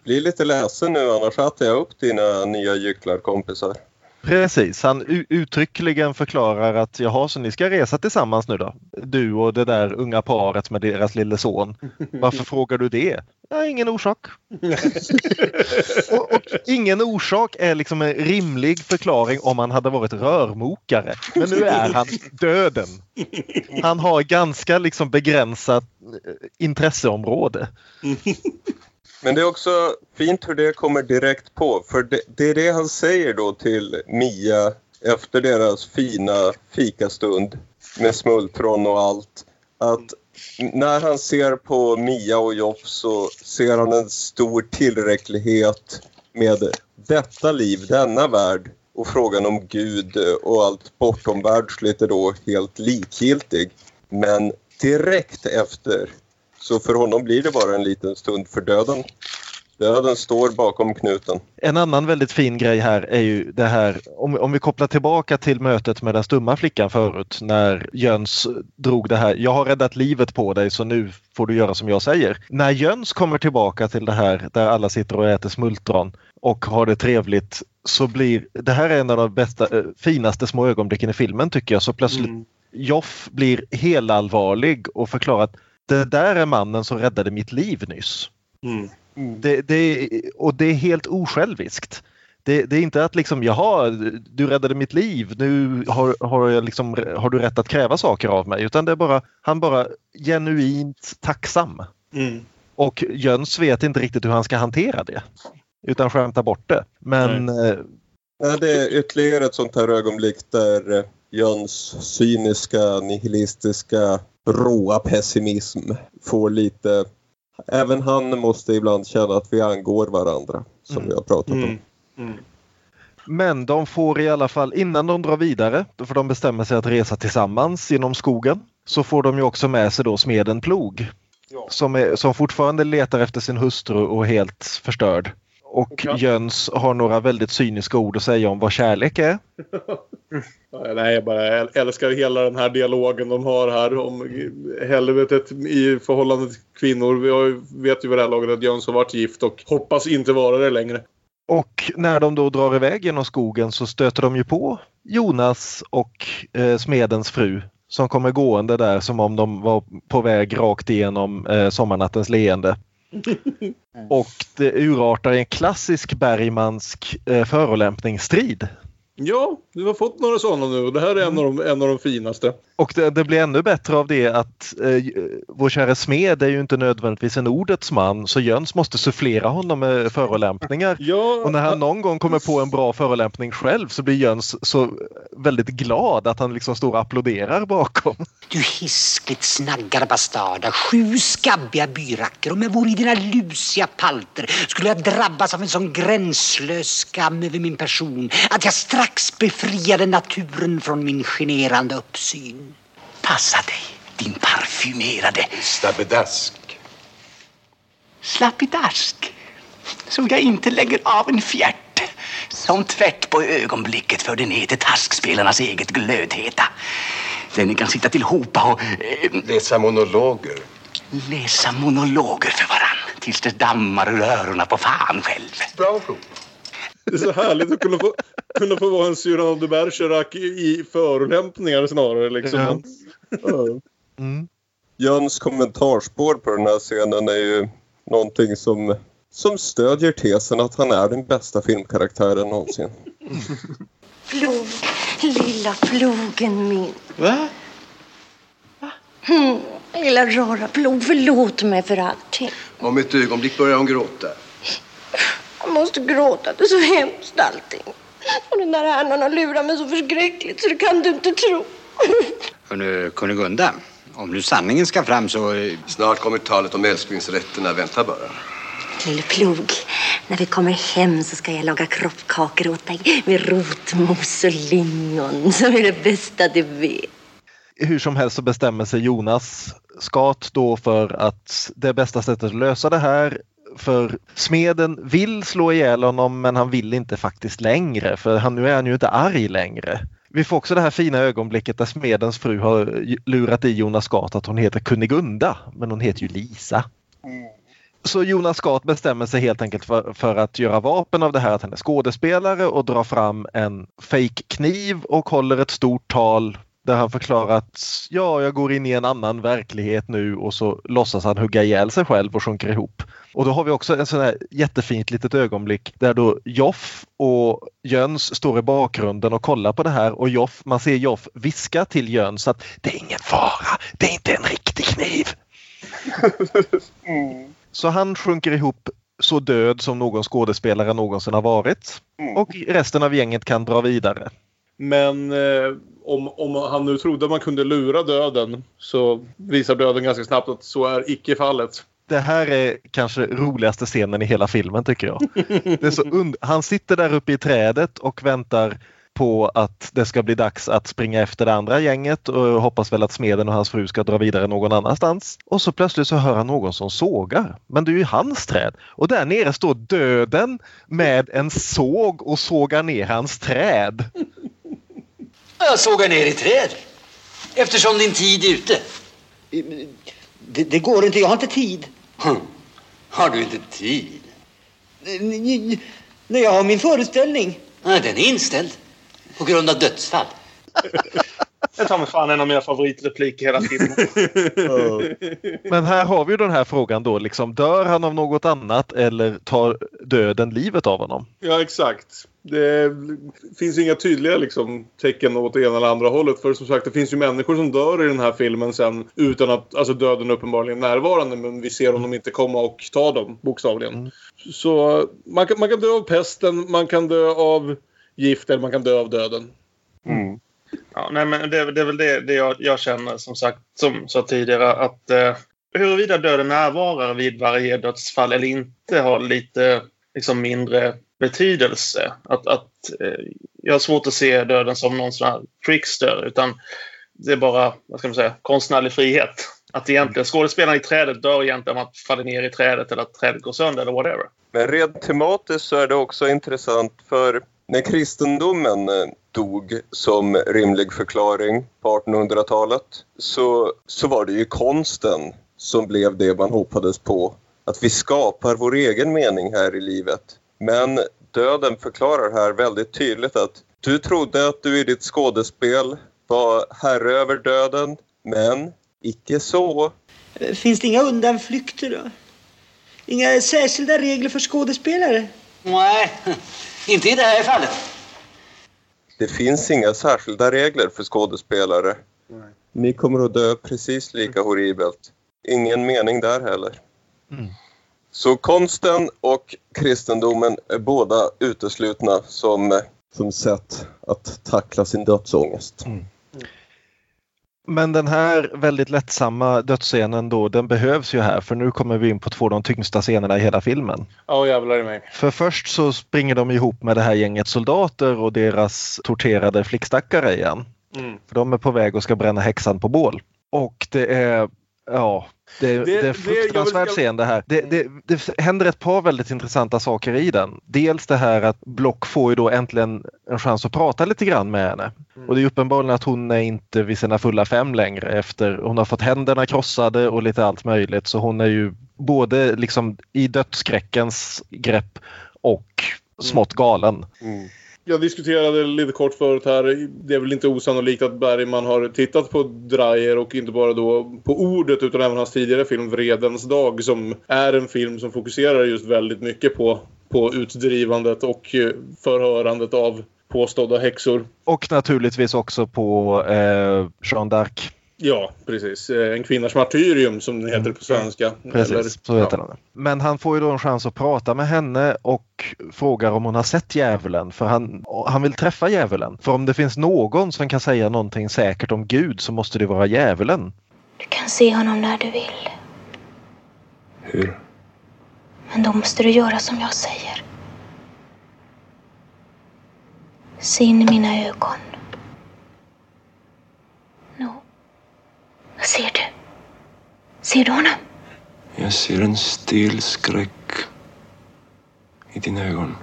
bli lite ledsen nu annars äter jag upp dina nya gycklarkompisar. Precis, han uttryckligen förklarar att jaha, så ni ska resa tillsammans nu då? Du och det där unga paret med deras lille son. Varför frågar du det? Ja, ingen orsak. och, och ingen orsak är liksom en rimlig förklaring om han hade varit rörmokare. Men nu är han döden. Han har ganska liksom begränsat eh, intresseområde. Men det är också fint hur det kommer direkt på. För det, det är det han säger då till Mia efter deras fina fikastund med smultron och allt. Att när han ser på Mia och Joff så ser han en stor tillräcklighet med detta liv, denna värld och frågan om Gud och allt bortomvärldsligt är då helt likgiltig. Men direkt efter så för honom blir det bara en liten stund för döden. Döden står bakom knuten. En annan väldigt fin grej här är ju det här, om, om vi kopplar tillbaka till mötet med den stumma flickan förut när Jöns drog det här, jag har räddat livet på dig så nu får du göra som jag säger. När Jöns kommer tillbaka till det här där alla sitter och äter smultron och har det trevligt så blir det här är en av de bästa, eh, finaste små ögonblicken i filmen tycker jag. Så plötsligt Joff blir helallvarlig och förklarar att det där är mannen som räddade mitt liv nyss. Mm. Det, det, och det är helt osjälviskt. Det, det är inte att liksom, jaha, du räddade mitt liv, nu har, har, jag liksom, har du rätt att kräva saker av mig. Utan det är bara, han bara genuint tacksam. Mm. Och Jöns vet inte riktigt hur han ska hantera det. Utan skämtar bort det. Men eh, Nej, det är ytterligare ett sånt här ögonblick där eh, Jöns cyniska, nihilistiska, råa pessimism får lite... Även han måste ibland känna att vi angår varandra, som vi har pratat om. Mm. Men de får i alla fall, innan de drar vidare, för de bestämmer sig att resa tillsammans genom skogen, så får de ju också med sig då smeden Plog. Som, är, som fortfarande letar efter sin hustru och är helt förstörd. Och Jöns har några väldigt cyniska ord att säga om vad kärlek är. Ja, Nej, jag bara älskar hela den här dialogen de har här om helvetet i förhållande till kvinnor. Vi vet ju vid det här laget att Jöns har varit gift och hoppas inte vara det längre. Och när de då drar iväg genom skogen så stöter de ju på Jonas och eh, smedens fru som kommer gående där som om de var på väg rakt igenom eh, sommarnattens leende. Och det urartar i en klassisk Bergmansk eh, förolämpningsstrid. Ja, du har fått några sådana nu och det här är en av de, en av de finaste. Och det, det blir ännu bättre av det att eh, vår kära smed är ju inte nödvändigtvis en ordets man så Jöns måste sufflera honom med förolämpningar. och när han någon gång kommer på en bra förolämpning själv så blir Jöns så väldigt glad att han liksom står och applåderar bakom. Du hiskligt snaggar bastarda, sju skabbiga byracker om jag vore i dina lusiga palter skulle jag drabbas av en sån gränslös skam över min person att jag strax befriade naturen från min generande uppsyn. Passa dig, din parfymerade... Slappedask. Slappidask. Så jag inte lägger av en fjärt som tvärt på ögonblicket för den till taskspelarnas eget glödheta. Där ni kan sitta tillhopa och... Eh, Läsa monologer. läsa monologer för varann. Tills det dammar ur öronen på fan själv. Bra prov. Det är så härligt att kunna få, kunna få vara en Cyrano de Bergerac i, i förolämpningar snarare. Liksom. Ja. Mm. Jöns kommentarspår på den här scenen är ju någonting som, som stödjer tesen att han är den bästa filmkaraktären någonsin. Plog, lilla plogen min. Va? Mm, lilla rara plog, förlåt mig för allting. Om ett ögonblick börjar hon gråta. Jag måste gråta, det är så hemskt allting. Och den där herrn har lurat mig så förskräckligt så det kan du inte tro. Hörru, Kunigunda. Om nu sanningen ska fram så... Snart kommer talet om älsklingsrätterna. Vänta bara. Lille plog, när vi kommer hem så ska jag laga kroppkakor åt dig med rotmos och lingon som är det bästa du vet. Hur som helst så bestämmer sig Jonas Skat då för att det bästa sättet att lösa det här för smeden vill slå ihjäl honom men han vill inte faktiskt längre för han, nu är han ju inte arg längre. Vi får också det här fina ögonblicket där smedens fru har lurat i Jonas Skat att hon heter Kunigunda men hon heter ju Lisa. Så Jonas Skat bestämmer sig helt enkelt för, för att göra vapen av det här att han är skådespelare och drar fram en fake kniv och håller ett stort tal där han förklarar att ja, jag går in i en annan verklighet nu och så låtsas han hugga ihjäl sig själv och sjunker ihop. Och då har vi också en sån här jättefint litet ögonblick där då Joff och Jöns står i bakgrunden och kollar på det här och Joff, man ser Joff viska till Jöns att det är ingen fara, det är inte en riktig kniv. Så han sjunker ihop så död som någon skådespelare någonsin har varit. Och resten av gänget kan dra vidare. Men eh, om, om han nu trodde man kunde lura döden så visar döden ganska snabbt att så är icke fallet. Det här är kanske roligaste scenen i hela filmen tycker jag. Det är så und- han sitter där uppe i trädet och väntar på att det ska bli dags att springa efter det andra gänget och hoppas väl att smeden och hans fru ska dra vidare någon annanstans. Och så plötsligt så hör han någon som sågar. Men det är ju hans träd. Och där nere står döden med en såg och sågar ner hans träd. Jag sågar ner i träd. Eftersom din tid är ute. Det, det går inte, jag har inte tid. Har du inte tid? Nej, jag har min föreställning. Nej, den är inställd. På grund av dödsfall. Det tar mig fan en av mina favoritrepliker hela tiden. Men här har vi ju den här frågan då, liksom, dör han av något annat eller tar döden livet av honom? Ja, exakt. Det finns inga tydliga liksom, tecken åt det ena eller andra hållet. För som sagt, det finns ju människor som dör i den här filmen sen utan att alltså, döden uppenbarligen är närvarande. Men vi ser dem inte komma och ta dem, bokstavligen. Så man kan, man kan dö av pesten, man kan dö av gift eller man kan dö av döden. Ja, nej, men det, det är väl det, det jag, jag känner, som sagt, som sa tidigare, att eh, huruvida döden närvarar vid varje dödsfall eller inte har lite liksom, mindre betydelse. Att, att, eh, jag har svårt att se döden som någon sån här trickster, utan det är bara vad ska man säga, konstnärlig frihet. Att egentligen skådespelaren i trädet dör egentligen om att faller ner i trädet eller att trädet går sönder eller whatever. Men rent tematiskt så är det också intressant för när kristendomen eh, dog som rimlig förklaring på 1800-talet så, så var det ju konsten som blev det man hoppades på. Att vi skapar vår egen mening här i livet. Men döden förklarar här väldigt tydligt att du trodde att du i ditt skådespel var herre över döden, men icke så. Finns det inga undanflykter då? Inga särskilda regler för skådespelare? Nej, inte i det här fallet. Det finns inga särskilda regler för skådespelare. Ni kommer att dö precis lika horribelt. Ingen mening där heller. Så konsten och kristendomen är båda uteslutna som, som sätt att tackla sin dödsångest. Men den här väldigt lättsamma dödsscenen då, den behövs ju här för nu kommer vi in på två av de tyngsta scenerna i hela filmen. Ja, jävlar i mig. För först så springer de ihop med det här gänget soldater och deras torterade flickstackare igen. Mm. För de är på väg och ska bränna häxan på bål. Och det är Ja, det, det, det är en fruktansvärd jag- scen det här. Det, det, det händer ett par väldigt intressanta saker i den. Dels det här att Block får ju då äntligen en chans att prata lite grann med henne. Och det är uppenbarligen att hon är inte vid sina fulla fem längre efter hon har fått händerna krossade och lite allt möjligt. Så hon är ju både liksom i dödsskräckens grepp och smått galen. Jag diskuterade lite kort förut här. Det är väl inte osannolikt att Bergman har tittat på Dreyer och inte bara då på ordet utan även hans tidigare film Vredens dag som är en film som fokuserar just väldigt mycket på, på utdrivandet och eh, förhörandet av påstådda häxor. Och naturligtvis också på eh, Jeanne d'Arc. Ja, precis. Eh, En kvinnans martyrium som den heter på svenska. Precis, Eller- så heter den. Men han får ju då en chans att prata med henne och frågar om hon har sett djävulen. För han, han vill träffa djävulen. För om det finns någon som kan säga någonting säkert om Gud så måste det vara djävulen. Du kan se honom när du vill. Hur? Men då måste du göra som jag säger. Se in i mina ögon. Nå, vad ser du? Ser du honom? Jag ser en stel skräck i dina ögon.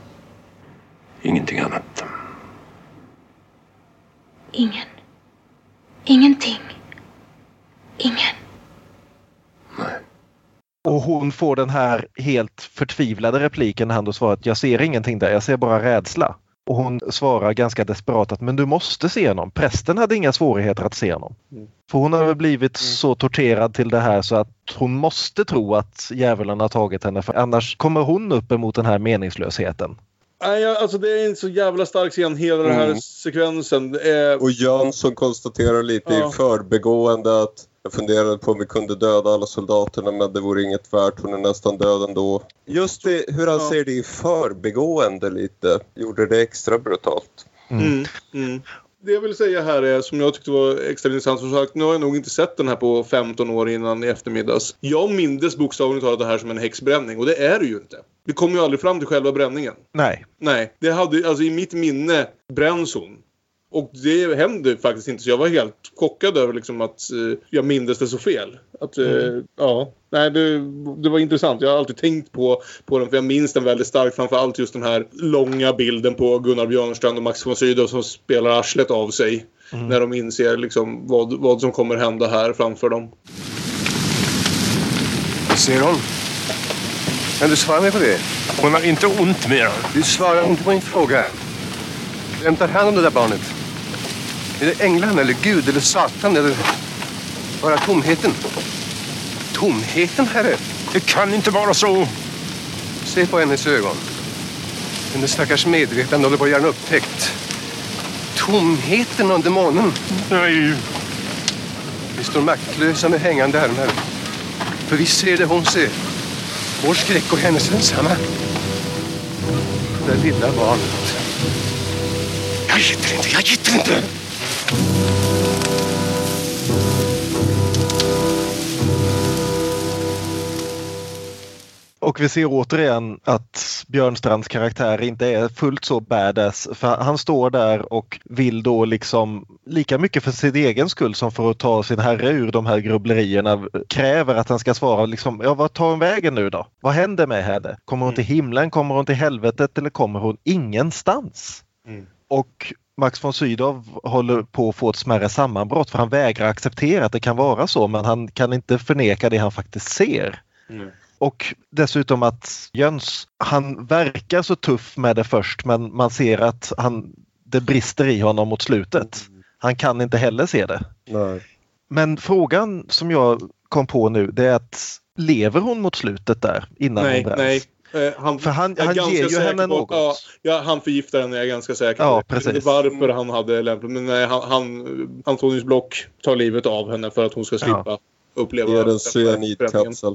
Ingenting annat. Ingen. Ingenting. Ingen. Och hon får den här helt förtvivlade repliken när han då svarar att jag ser ingenting där, jag ser bara rädsla. Och hon svarar ganska desperat att men du måste se honom. Prästen hade inga svårigheter att se honom. För hon har väl blivit så torterad till det här så att hon måste tro att djävulen har tagit henne för annars kommer hon upp emot den här meningslösheten. Nej, alltså det är en så jävla stark scen, hela den här Mm. sekvensen. Det är... Och Jönsson konstaterar lite Ja. i förbegående att jag funderade på om vi kunde döda alla soldaterna men det vore inget värt, hon är nästan död ändå. Just det, hur han säger det i förbegående lite, gjorde det extra brutalt. Mm. Mm. Det jag vill säga här är, som jag tyckte var extra intressant, som sagt, nu har jag nog inte sett den här på 15 år innan i eftermiddags. Jag mindes bokstavligt talat det här som en häxbränning och det är det ju inte. Vi kommer ju aldrig fram till själva bränningen. Nej. Nej, det hade, alltså i mitt minne bränns hon. Och det hände faktiskt inte, så jag var helt chockad över liksom att eh, jag mindes det så fel. Att, eh, Mm. ja, nej, det, det var intressant. Jag har alltid tänkt på, på den, för jag minns den väldigt starkt. Framförallt just den här långa bilden på Gunnar Björnstrand och Max von Sydow som spelar arslet av sig. Mm. När de inser liksom vad, vad som kommer hända här framför dem. Säger hon? Kan du svara mig på det? Hon har inte ont mer. Du svarar inte på min fråga. Vem tar hand om det där barnet? Är det änglarna eller Gud eller Satan eller bara tomheten? Tomheten, herre? Det kan inte vara så. Se på hennes ögon. Hennes stackars medvetande håller på att göra en upptäckt. Tomheten under månen. Nej. Vi står maktlösa med hängande armar. För vi ser det hon ser. Vår skräck och hennes densamma. Det lilla barnet. Jag gitter inte, jag gitter inte! Och vi ser återigen att Björnstrands karaktär inte är fullt så badass. För han står där och vill då liksom lika mycket för sin egen skull som för att ta sin herre ur de här grubblerierna. Kräver att han ska svara liksom, ja vad tar hon vägen nu då? Vad händer med henne? Kommer hon till himlen? Kommer hon till helvetet? Eller kommer hon ingenstans? Och Max von Sydow håller på att få ett smärre sammanbrott för han vägrar acceptera att det kan vara så men han kan inte förneka det han faktiskt ser. Och dessutom att Jöns, han verkar så tuff med det först men man ser att han, det brister i honom mot slutet. Han kan inte heller se det. Nej. Men frågan som jag kom på nu det är att lever hon mot slutet där innan nej, hon bränns? nej. Eh, Han, För han- han ger ju henne på- något. Ja, ja, han förgiftar henne, jag är ganska säker Ja, på. Precis. varför han hade lämpligt, men nej, han, han, Antonius Block tar livet av henne för att hon ska slippa uppleva Ger en cyanidkapsel.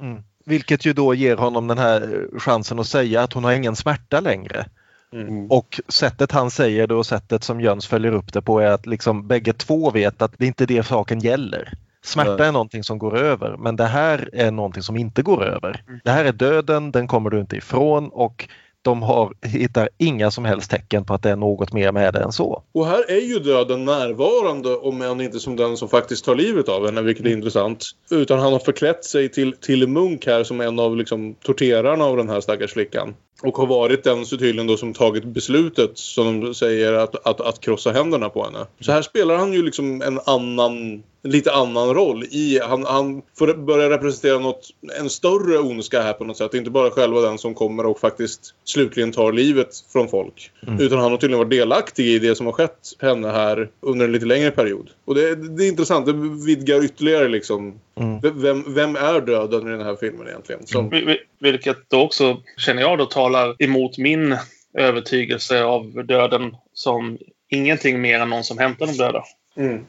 Mm. Vilket ju då ger honom den här chansen att säga att hon har ingen smärta längre. Mm. Och sättet han säger det och sättet som Jöns följer upp det på är att liksom bägge två vet att det inte är det saken gäller. Smärta är någonting som går över men det här är någonting som inte går över. Det här är döden, den kommer du inte ifrån och de har, hittar inga som helst tecken på att det är något mer med det än så. Och här är ju döden närvarande om än inte som den som faktiskt tar livet av henne, vilket är intressant. Utan han har förklätt sig till, till munk här som en av liksom, torterarna av den här stackars flickan. Och har varit den så tydligen då som tagit beslutet, som de säger, att, att, att krossa händerna på henne. Så här spelar han ju liksom en annan lite annan roll. I, han, han får börja representera något, en större ondska här på något sätt. Inte bara själva den som kommer och faktiskt slutligen tar livet från folk. Mm. Utan han har tydligen varit delaktig i det som har skett henne här under en lite längre period. Och det, det är intressant. Det vidgar ytterligare liksom. Mm. Vem, vem är döden i den här filmen egentligen? Som, vi- Vilket då också, känner jag, då talar emot min övertygelse av döden som ingenting mer än någon som hämtar de döda. Mm.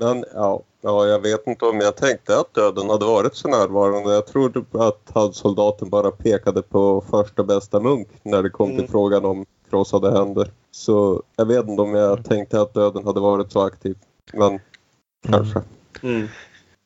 Men ja, ja, jag vet inte om jag tänkte att döden hade varit så närvarande. Jag trodde att han soldaten bara pekade på första bästa munk när det kom Mm. till frågan om krossade händer. Så jag vet inte om jag tänkte att döden hade varit så aktiv. Men kanske. Mm.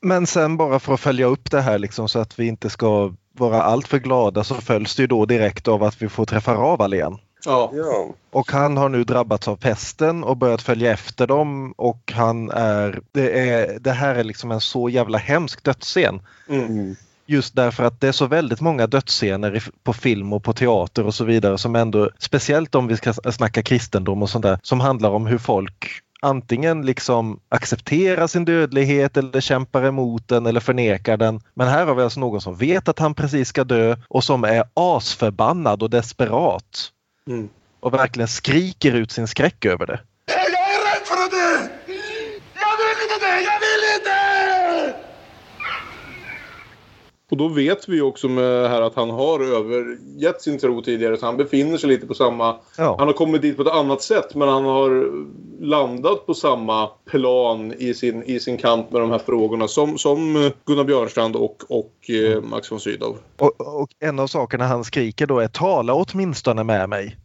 Men sen bara för att följa upp det här liksom, så att vi inte ska vara alltför glada så följs det ju då direkt av att vi får träffa Raval igen. Ja. ja. Och han har nu drabbats av pesten och börjat följa efter dem och han är... Det, är, det här är liksom en så jävla hemsk dödsscen. Mm. Just därför att det är så väldigt många dödsscener på film och på teater och så vidare som ändå, speciellt om vi ska snacka kristendom och sånt där, som handlar om hur folk antingen liksom accepterar sin dödlighet eller kämpar emot den eller förnekar den. Men här har vi alltså någon som vet att han precis ska dö och som är asförbannad och desperat. Mm. Och verkligen skriker ut sin skräck över det. Jag är rädd för att dö! Jag vill inte dö! Jag vill inte! Och då vet vi också med här att han har övergett sin tro tidigare så han befinner sig lite på samma... Ja. Han har kommit dit på ett annat sätt men han har landat på samma plan i sin, i sin kamp med de här frågorna som, som Gunnar Björnstrand och, och eh, Max von Sydow. Och, och en av sakerna han skriker då är tala åtminstone med mig.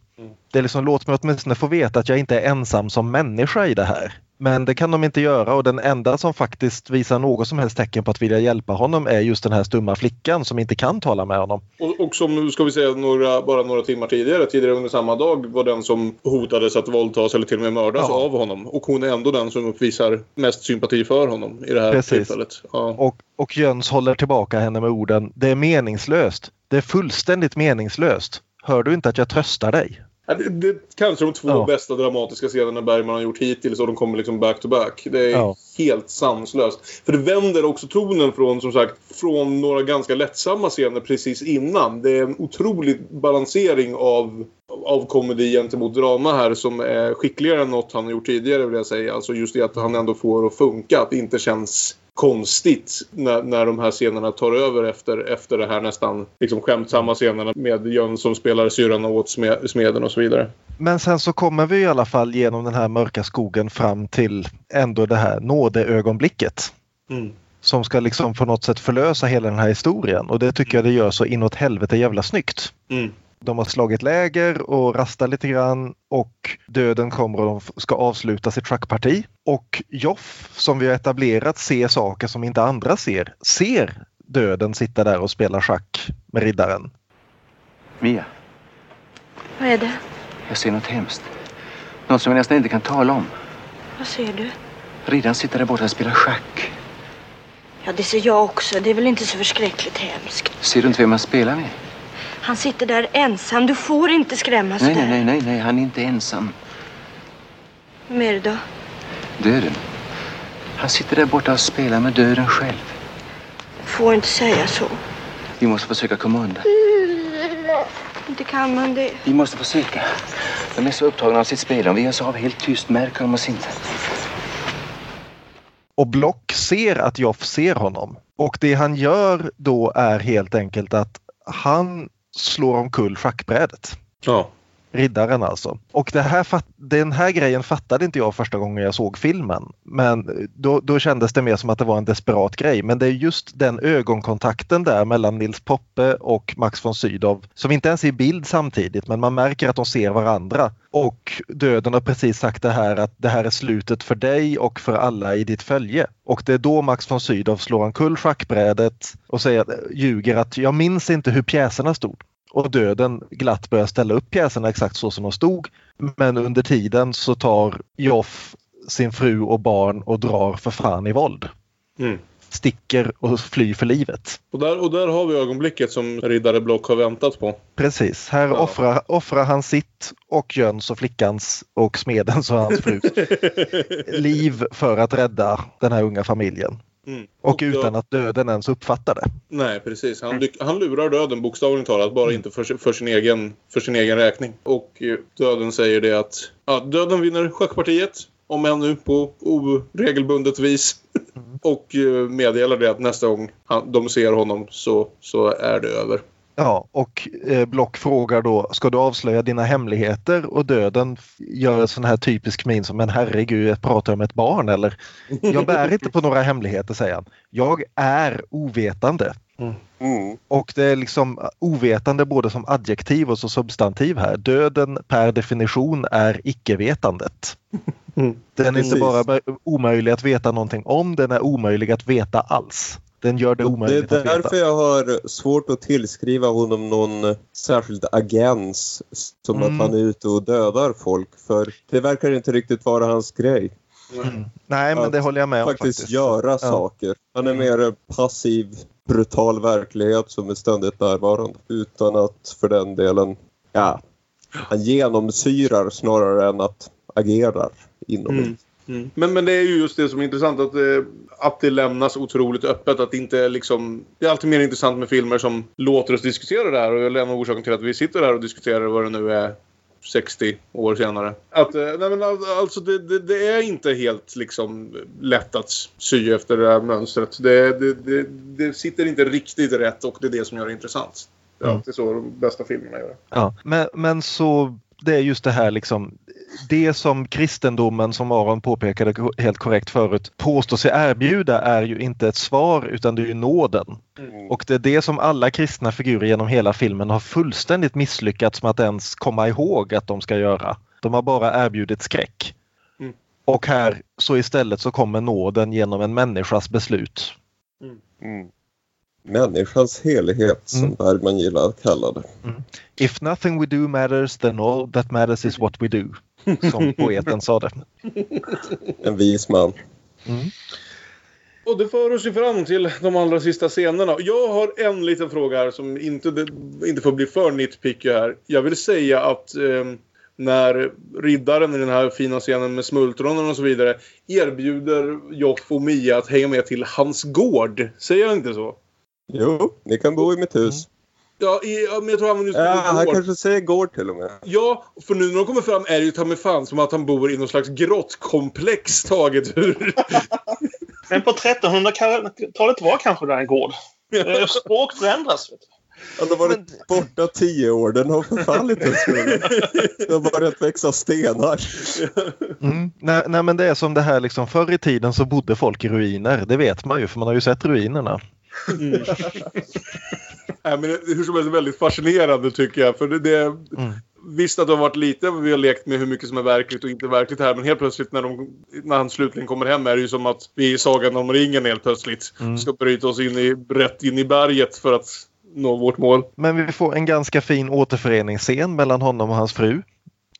Det är liksom låt mig åtminstone få veta att jag inte är ensam som människa i det här. Men det kan de inte göra och den enda som faktiskt visar något som helst tecken på att vilja hjälpa honom är just den här stumma flickan som inte kan tala med honom. Och, och som, ska vi säga, några, bara några timmar tidigare, tidigare under samma dag var den som hotades att våldtas eller till och med mördas Ja. av honom. Och hon är ändå den som uppvisar mest sympati för honom i det här Precis. tillfället. Ja. Och, och Jöns håller tillbaka henne med orden Det är meningslöst. Det är fullständigt meningslöst. Hör du inte att jag tröstar dig? Det, det kanske de två Ja. bästa dramatiska scenerna Bergman har gjort hittills och de kommer liksom back to back. Det är Ja. helt sanslöst. För det vänder också tonen från som sagt från några ganska lättsamma scener precis innan. Det är en otrolig balansering av, av komedi gentemot drama här som är skickligare än något han har gjort tidigare vill jag säga. Alltså just det att han ändå får att funka. Att det inte känns konstigt när, när de här scenerna tar över efter, efter det här nästan liksom skämtsamma scenerna med Jön som spelar syrran åt sme- smeden och så vidare. Men sen så kommer vi i alla fall genom den här mörka skogen fram till ändå det här nådeögonblicket. Mm. Som ska liksom på något sätt förlösa hela den här historien och det tycker jag det gör så inåt helvete jävla snyggt. Mm. De har slagit läger och rastar lite grann och döden kommer och de ska avsluta sitt schackparti. Och Joff, som vi har etablerat, ser saker som inte andra ser. Ser döden sitta där och spela schack med riddaren. Mia, Vad är det? jag ser något hemskt. Något som jag nästan inte kan tala om. Vad ser du? Riddaren sitter där borta och spelar schack. Ja, det ser jag också. Det är väl inte så förskräckligt hemskt. Ser du inte vem han spelar med? Han sitter där ensam. Du får inte skrämmas Nej, där. nej, nej, nej, nej, han är inte ensam. Det då? Döden. Han sitter där borta och spelar med döden själv. Får inte säga så. Vi måste försöka komma undan. Inte kan man det. Vi måste försöka. De är så upptagna av sitt spel. Om vi gör oss av helt tyst märker de oss inte. Och Block ser att Joff ser honom. Och det han gör då är helt enkelt att han slår omkull schackbrädet. Ja. Riddaren alltså. Och det här, den här grejen fattade inte jag första gången jag såg filmen. Men då, då kändes det mer som att det var en desperat grej. Men det är just den ögonkontakten där mellan Nils Poppe och Max von Sydow som inte ens är i bild samtidigt men man märker att de ser varandra. Och döden har precis sagt det här att det här är slutet för dig och för alla i ditt följe. Och det är då Max von Sydow slår omkull schackbrädet och säger, ljuger att jag minns inte hur pjäserna stod och döden glatt börjar ställa upp pjäserna exakt så som de stod. Men under tiden så tar Joff sin fru och barn och drar för fan i våld. Mm. Sticker och flyr för livet. Och där, och där har vi ögonblicket som riddare Block har väntat på. Precis, här offrar, offrar han sitt och Jöns och flickans och smedens och hans frus liv för att rädda den här unga familjen. Mm. Och, Och utan att döden ens uppfattar det. Nej, precis. Han, lyck- han lurar döden bokstavligt talat, bara inte för, sin- för, sin egen, för sin egen räkning. Och eh, döden säger det att ja, döden vinner schackpartiet, om än nu på oregelbundet vis. och eh, meddelar det att nästa gång han, de ser honom så, så är det över. Ja, och eh, Block frågar då, ska du avslöja dina hemligheter? Och döden gör en sån här typisk min som, men herregud, jag pratar om ett barn eller? Jag bär inte på några hemligheter, säger han. Jag är ovetande. Mm. Och det är liksom ovetande både som adjektiv och som substantiv här. Döden per definition är icke-vetandet. Den är inte bara omöjlig att veta någonting om, den är omöjlig att veta alls. Den gör det Det omöjligt är att veta. därför jag har svårt att tillskriva honom någon särskild agens som Mm. att han är ute och dödar folk. För det verkar inte riktigt vara hans grej. Nej, men det håller jag med om faktiskt. faktiskt. göra Ja. saker. Han är mer en passiv, brutal verklighet som är ständigt närvarande. Utan att för den delen, ja, han genomsyrar snarare än att agerar inom Mm. Mm. Men, men det är ju just det som är intressant. Att, eh, att det lämnas otroligt öppet. Att det inte är liksom... Det är alltid mer intressant med filmer som låter oss diskutera det här. Och det är en av orsaken till att vi sitter här och diskuterar vad det nu är 60 år senare. Att, eh, nej men al- alltså det, det, det är inte helt liksom lätt att sy efter det här mönstret. Det, det, det, det sitter inte riktigt rätt och det är det som gör det intressant. Det är Mm. alltid så de bästa filmerna gör. Ja, men, men så det är just det här liksom det som kristendomen, som Aron påpekade helt korrekt förut, påstår sig erbjuda är ju inte ett svar utan det är ju nåden. Och det är det som alla kristna figurer genom hela filmen har fullständigt misslyckats med att ens komma ihåg att de ska göra. De har bara erbjudit skräck. Mm. Och här så istället så kommer nåden genom en människas beslut. Mm. Människans helighet som Mm. Bergman gillar att kalla det. If nothing we do matters then all that matters is what we do. Som poeten sa det. En vis man. Och det för oss ju fram till de allra sista scenerna. Jag har en liten fråga här som inte, inte får bli för nitpicky här. Jag vill säga att eh, när riddaren i den här fina scenen med smultronen och så vidare erbjuder Joff och Mia att hänga med till hans gård. Säger han inte så? Jo, ni kan bo i mitt hus. Ja, i, men jag tror han just Ja, han gård. kanske säger gård till och med. Ja, för nu när de kommer fram är det ju ta mig fan som att han bor i någon slags grottkomplex taget ur... Men på 1300-talet var kanske det en gård. Eh, Språk förändras. Vet du. Han har varit borta tio år. Den har förfallit en smula. Det har börjat växa stenar. Mm. Nej, nej men det är som det här liksom förr i tiden så bodde folk i ruiner. Det vet man ju för man har ju sett ruinerna. Mm. Nej, men hur som helst väldigt fascinerande tycker jag. För det, det, Visst att det har varit lite, vi har lekt med hur mycket som är verkligt och inte verkligt här. Men helt plötsligt när, de, när han slutligen kommer hem är det ju som att vi är i Sagan om ringen helt plötsligt. Mm. Ska bryta oss in i, rätt in i berget för att nå vårt mål. Men vi får en ganska fin återföreningsscen mellan honom och hans fru.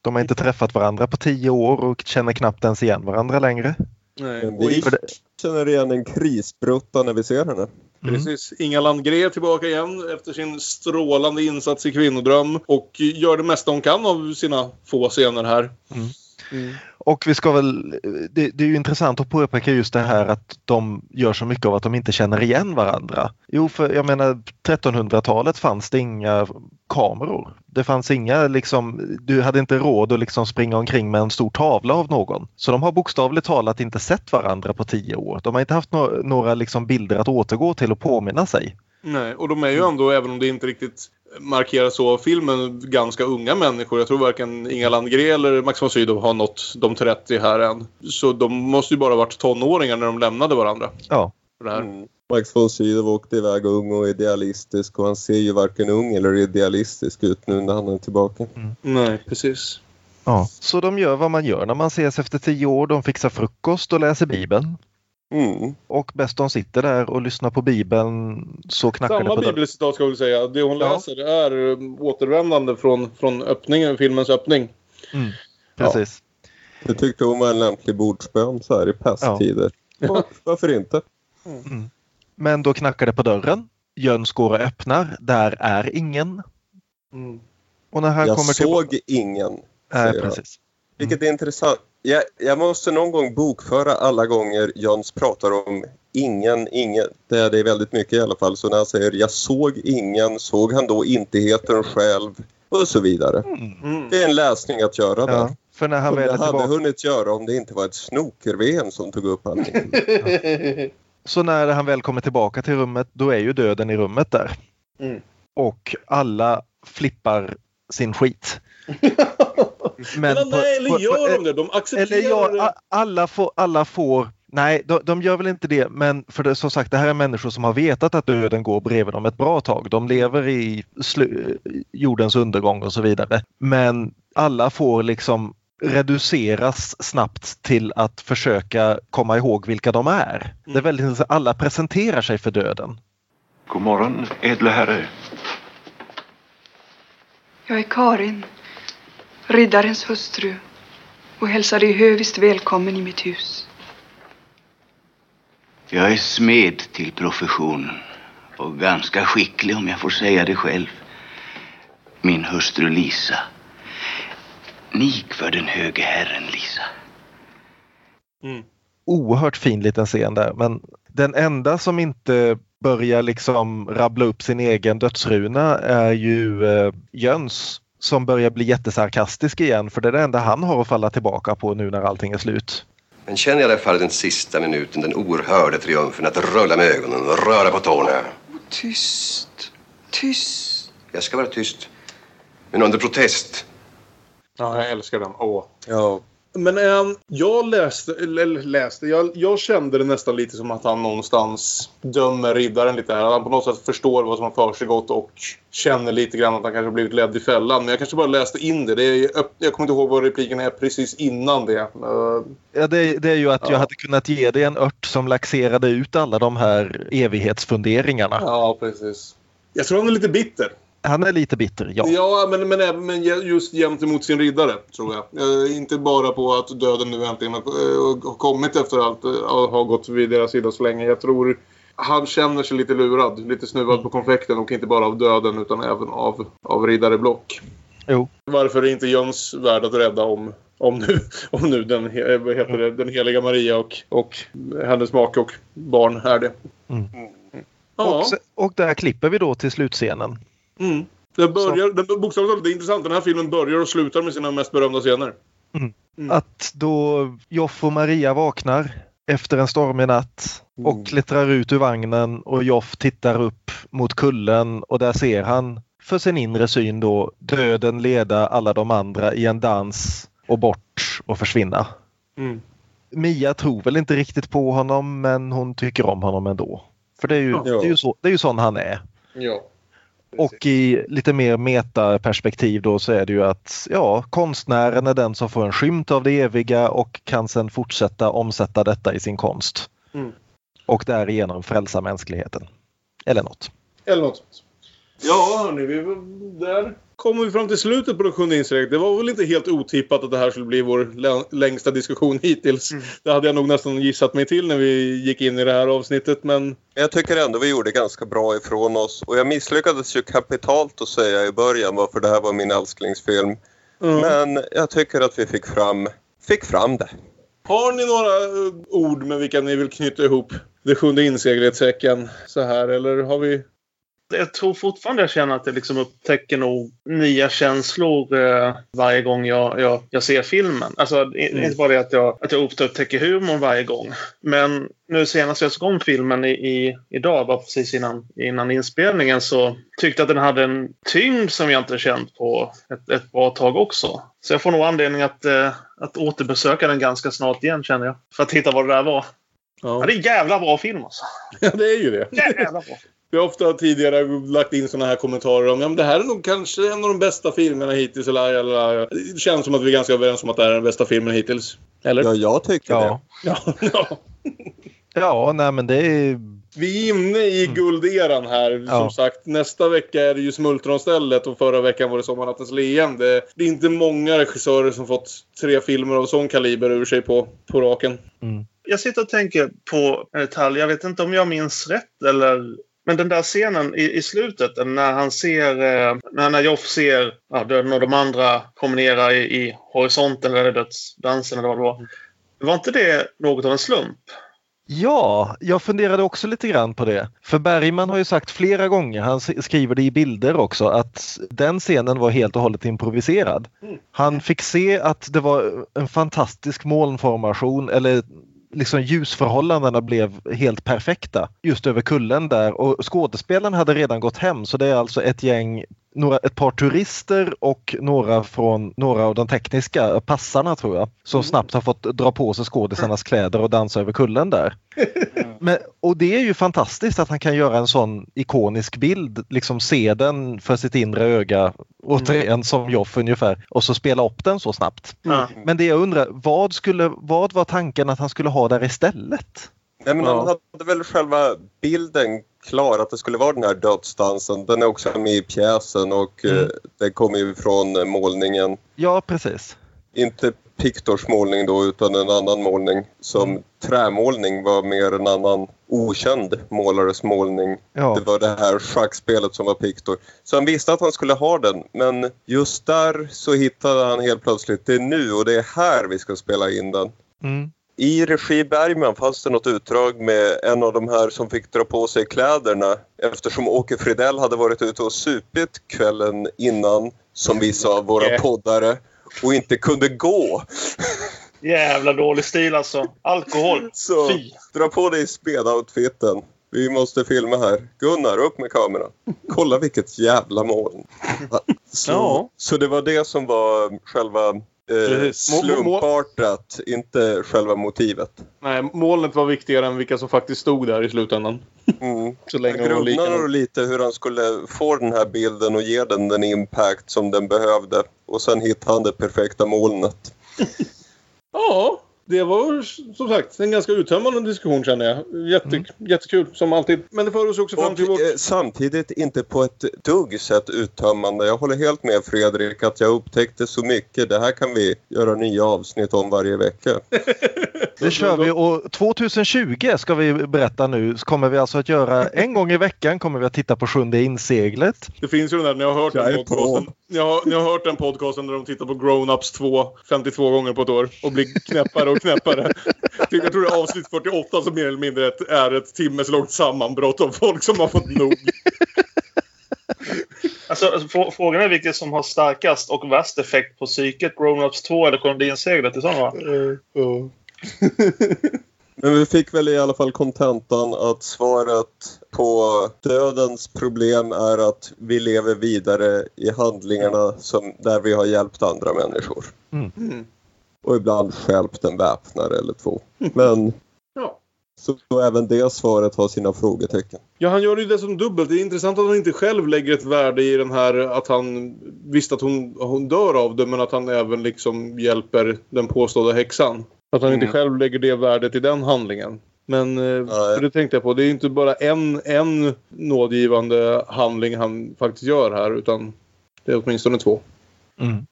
De har inte träffat varandra på tio år och känner knappt ens igen varandra längre. Nej. Vi känner igen en krisbrutta när vi ser henne. Precis. Inga Landgren är tillbaka igen efter sin strålande insats i Kvinnodröm. Och gör det mesta hon kan av sina få scener här. Mm. Och vi ska väl, det, det är ju intressant att påpeka just det här att de gör så mycket av att de inte känner igen varandra. Jo, för jag menar 1300-talet fanns det inga kameror. Det fanns inga liksom, du hade inte råd att liksom springa omkring med en stor tavla av någon. Så de har bokstavligt talat inte sett varandra på tio år. De har inte haft några, några liksom bilder att återgå till och påminna sig. Nej, och de är ju ändå, även om det inte riktigt markeras så av filmen, ganska unga människor. Jag tror varken Inga Landgren eller Max von Sydow har nått de 30 här än. Så de måste ju bara ha varit tonåringar när de lämnade varandra. Ja. För det här. Mm. Max von Sydow åkte iväg ung och idealistisk och han ser ju varken ung eller idealistisk ut nu när han är tillbaka. Nej, precis. Ja. Så de gör vad man gör när man ses efter tio år. De fixar frukost och läser Bibeln. Mm. Och bäst de sitter där och lyssnar på Bibeln så knackar det Samma på dörren. bibelcitat ska vi säga. Det hon Ja. läser är um, återvändande från, från öppningen, filmens öppning. Mm, precis. Jag tyckte hon var en lämplig bordsbön så här i pesttider. Ja. Varför inte? Mm. Men då knackar det på dörren. Jöns går och öppnar. Där är ingen. Mm. Och när han jag kommer såg till... ingen. Han. precis. Vilket är intressant. Jag, jag måste någon gång bokföra alla gånger Jöns pratar om ingen, ingen. Det är det väldigt mycket i alla fall. Så när han säger jag såg ingen, såg han då intigheten själv? Och så vidare. Det är en läsning att göra där. Ja, för när han väl jag är hade tillbaka... hunnit göra om det inte var ett snoker som tog upp honom. Så när han väl kommer tillbaka till rummet då är ju döden i rummet där. Mm. Och alla flippar sin skit. Men, på- nej, eller gör på- de det? De accepterar Eller ja, det. alla får, alla får Nej, de, de gör väl inte det, men för det, som sagt, det här är människor som har vetat att döden går bredvid dem ett bra tag. De lever i slu, jordens undergång och så vidare. Men alla får liksom reduceras snabbt till att försöka komma ihåg vilka de är. Det är väldigt, alla presenterar sig för döden. God morgon, edle herre. Jag är Karin, riddarens hustru och hälsar dig höviskt välkommen i mitt hus. Jag är smed till professionen och ganska skicklig om jag får säga det själv. Min hustru Lisa. Nik för den höge herren, Lisa. Oerhört fin liten scen där, men den enda som inte börjar liksom rabbla upp sin egen dödsruna är ju eh, Jöns som börjar bli jättesarkastisk igen för det är det enda han har att falla tillbaka på nu när allting är slut. Men känner i alla fall den sista minuten den oerhörda triumfen att rulla med ögonen och röra på tårna. Tyst, tyst. Jag ska vara tyst. Men under protest. Ja, jag älskar den. Åh. Ja. Men äm, jag läste, eller läste, jag, jag kände det nästan lite som att han någonstans dömer riddaren lite här. Han på något sätt förstår vad som har försiggått och känner lite grann att han kanske har blivit ledd i fällan. Men jag kanske bara läste in det. det är, jag kommer inte ihåg vad repliken är precis innan det. Uh, Ja, det, det är ju att Ja. jag hade kunnat ge dig en ört som laxerade ut alla de här evighetsfunderingarna. ja, precis. Jag tror han är lite bitter. Han är lite bitter, ja. Ja, men, men, men just gentemot sin riddare, tror jag. Eh, inte bara på att döden nu äntligen har eh, kommit efter allt eh, har gått vid deras sida så länge. Jag tror han känner sig lite lurad, lite snuvad på konfekten och inte bara av döden utan även av, av riddare Block. Jo. Varför är inte Jöns värd att rädda om, om nu, om nu den, vad heter det, den heliga Maria och, och hennes make och barn är det? Mm. Ja. Och, och där klipper vi då till slutscenen. Mm. Det börjar, den, bokstavligt talat, det är intressant. Den här filmen börjar och slutar med sina mest berömda scener. Att då Joff och Maria vaknar efter en stormig natt och klättrar ut ur vagnen och Joff tittar upp mot kullen och där ser han för sin inre syn då döden leda alla de andra i en dans och bort och försvinna. Mm. Mia tror väl inte riktigt på honom men hon tycker om honom ändå. För det är ju, Ja. det är ju, så, det är ju sån han är. Ja. Och i lite mer metaperspektiv då så är det ju att ja, konstnären är den som får en skymt av det eviga och kan sedan fortsätta omsätta detta i sin konst. Mm. Och därigenom frälsa mänskligheten. Eller något. Eller något. Ja, hörni, vi, där kommer vi fram till slutet på det sjunde insteget. Det var väl inte helt otippat att det här skulle bli vår lä- längsta diskussion hittills. Det hade jag nog nästan gissat mig till när vi gick in i det här avsnittet, men... Jag tycker ändå vi gjorde ganska bra ifrån oss och jag misslyckades ju kapitalt att säga i början varför det här var min älsklingsfilm. Men jag tycker att vi fick fram, fick fram det. Har ni några eh, ord med vilka ni vill knyta ihop det sjunde inseglet-säcken så här, eller har vi... Jag tror fortfarande jag känner att det liksom upptäcker nog nya känslor eh, varje gång jag, jag, jag ser filmen. Alltså Mm. inte bara det att jag, att jag upptäcker humorn varje gång. Men nu senast jag såg om filmen i, i, idag, bara precis innan, innan inspelningen, så tyckte jag att den hade en tyngd som jag inte känt på ett, ett bra tag också. Så jag får nog anledning att, eh, att återbesöka den ganska snart igen känner jag. För att hitta vad det där var. Ja. det är en jävla bra film alltså. Ja, det är ju det. Jävla bra. Vi har ofta tidigare lagt in såna här kommentarer om ja, men det här är nog kanske en av de bästa filmerna hittills. Eller, eller, det känns som att vi är ganska överens om att det här är den bästa filmen hittills. Eller? Ja, jag tycker Ja. Ja, ja. Ja, nej men det är... Vi är inne i gulderan här. Som Ja. sagt, nästa vecka är det ju Smultronstället och förra veckan var det Sommarnattens leende. Det är inte många regissörer som fått tre filmer av sån kaliber ur sig på, på raken. Jag sitter och tänker på en detalj. Jag vet inte om jag minns rätt eller... Men den där scenen i, i slutet när han ser... Eh, när, när Joff ser ja, döden och de andra promenera i, i horisonten eller dödsdansen eller vad det var. Var inte det något av en slump? Ja, jag funderade också lite grann på det. För Bergman har ju sagt flera gånger, han skriver det i bilder också, att den scenen var helt och hållet improviserad. Han fick se att det var en fantastisk molnformation eller liksom ljusförhållandena blev helt perfekta just över kullen där. Och skådespelaren hade redan gått hem så det är alltså ett gäng några, ett par turister och några från några av de tekniska passarna tror jag som snabbt har fått dra på sig skådisarnas kläder och dansa över kullen där. Men, och det är ju fantastiskt att han kan göra en sån ikonisk bild, liksom se den för sitt inre öga, återigen som Joff ungefär, och så spela upp den så snabbt. Men det jag undrar, vad, skulle, vad var tanken att han skulle ha där istället? Nej, men Ja. han hade väl själva bilden klar att det skulle vara den här dödsdansen. Den är också med i pjäsen och Mm. eh, det kommer ju från eh, målningen. Ja, precis. Inte Pictors målning då utan en annan målning som Mm. trämålning var mer en annan okänd målares målning. Ja. Det var det här schackspelet som var Pictor. Så han visste att han skulle ha den men just där så hittade han helt plötsligt det är nu och det är här vi ska spela in den. Mm. I regi Bergman fanns det något utdrag med en av de här som fick dra på sig kläderna eftersom Åke Fridell hade varit ute och supit kvällen innan, som vissa av våra poddare, och inte kunde gå. Jävla dålig stil alltså. Alkohol. Så Fy. dra på dig spedoutfiten. Vi måste filma här. Gunnar, upp med kameran. Kolla vilket jävla moln. Så, så det var det som var själva eh, slumpartat, inte själva motivet. Nej, molnet var viktigare än vilka som faktiskt stod där i slutändan. Mm. Så länge grunnade nog lite hur han skulle få den här bilden och ge den den impact som den behövde. Och sen hittade han det perfekta molnet. Ja, det var som sagt en ganska uttömmande diskussion känner jag. Jätte, Jättekul som alltid. Men det för oss också fram till vårt... eh, samtidigt inte på ett dugg sätt uttömmande. Jag håller helt med Fredrik att jag upptäckte så mycket. Det här kan vi göra nya avsnitt om varje vecka. Det kör vi och 2020 ska vi berätta nu så kommer vi alltså att göra en gång i veckan kommer vi att titta på sjunde inseglet. Det finns ju den där, ni har hört den podcasten. Ni har, ni har hört den podcasten där de tittar på Grown-Ups 2 52 gånger på ett år och blir knäppare och knäppare. Jag tror det är avsnitt 48 som mer eller mindre ett, är ett timmeslångt sammanbrott av folk som har fått nog. Alltså, alltså, frå- frågan är vilket som har starkast och värst effekt på psyket. Grown-Ups 2 eller Kolondinseglet i sådana va? Men vi fick väl i alla fall kontentan att svaret på dödens problem är att vi lever vidare i handlingarna som, där vi har hjälpt andra människor. Mm. Och ibland stjälpt en väpnare eller två. Men Ja. så, så även det svaret har sina frågetecken. Ja, han gör det ju dessutom dubbelt. Det är intressant att han inte själv lägger ett värde i den här att han visste att hon, hon dör av det men att han även liksom hjälper den påstådda häxan. Att han inte Mm. själv lägger det värdet i den handlingen. Men eh, för det tänkte jag på. Det är inte bara en, en nådgivande handling han faktiskt gör här utan det är åtminstone två. Mm.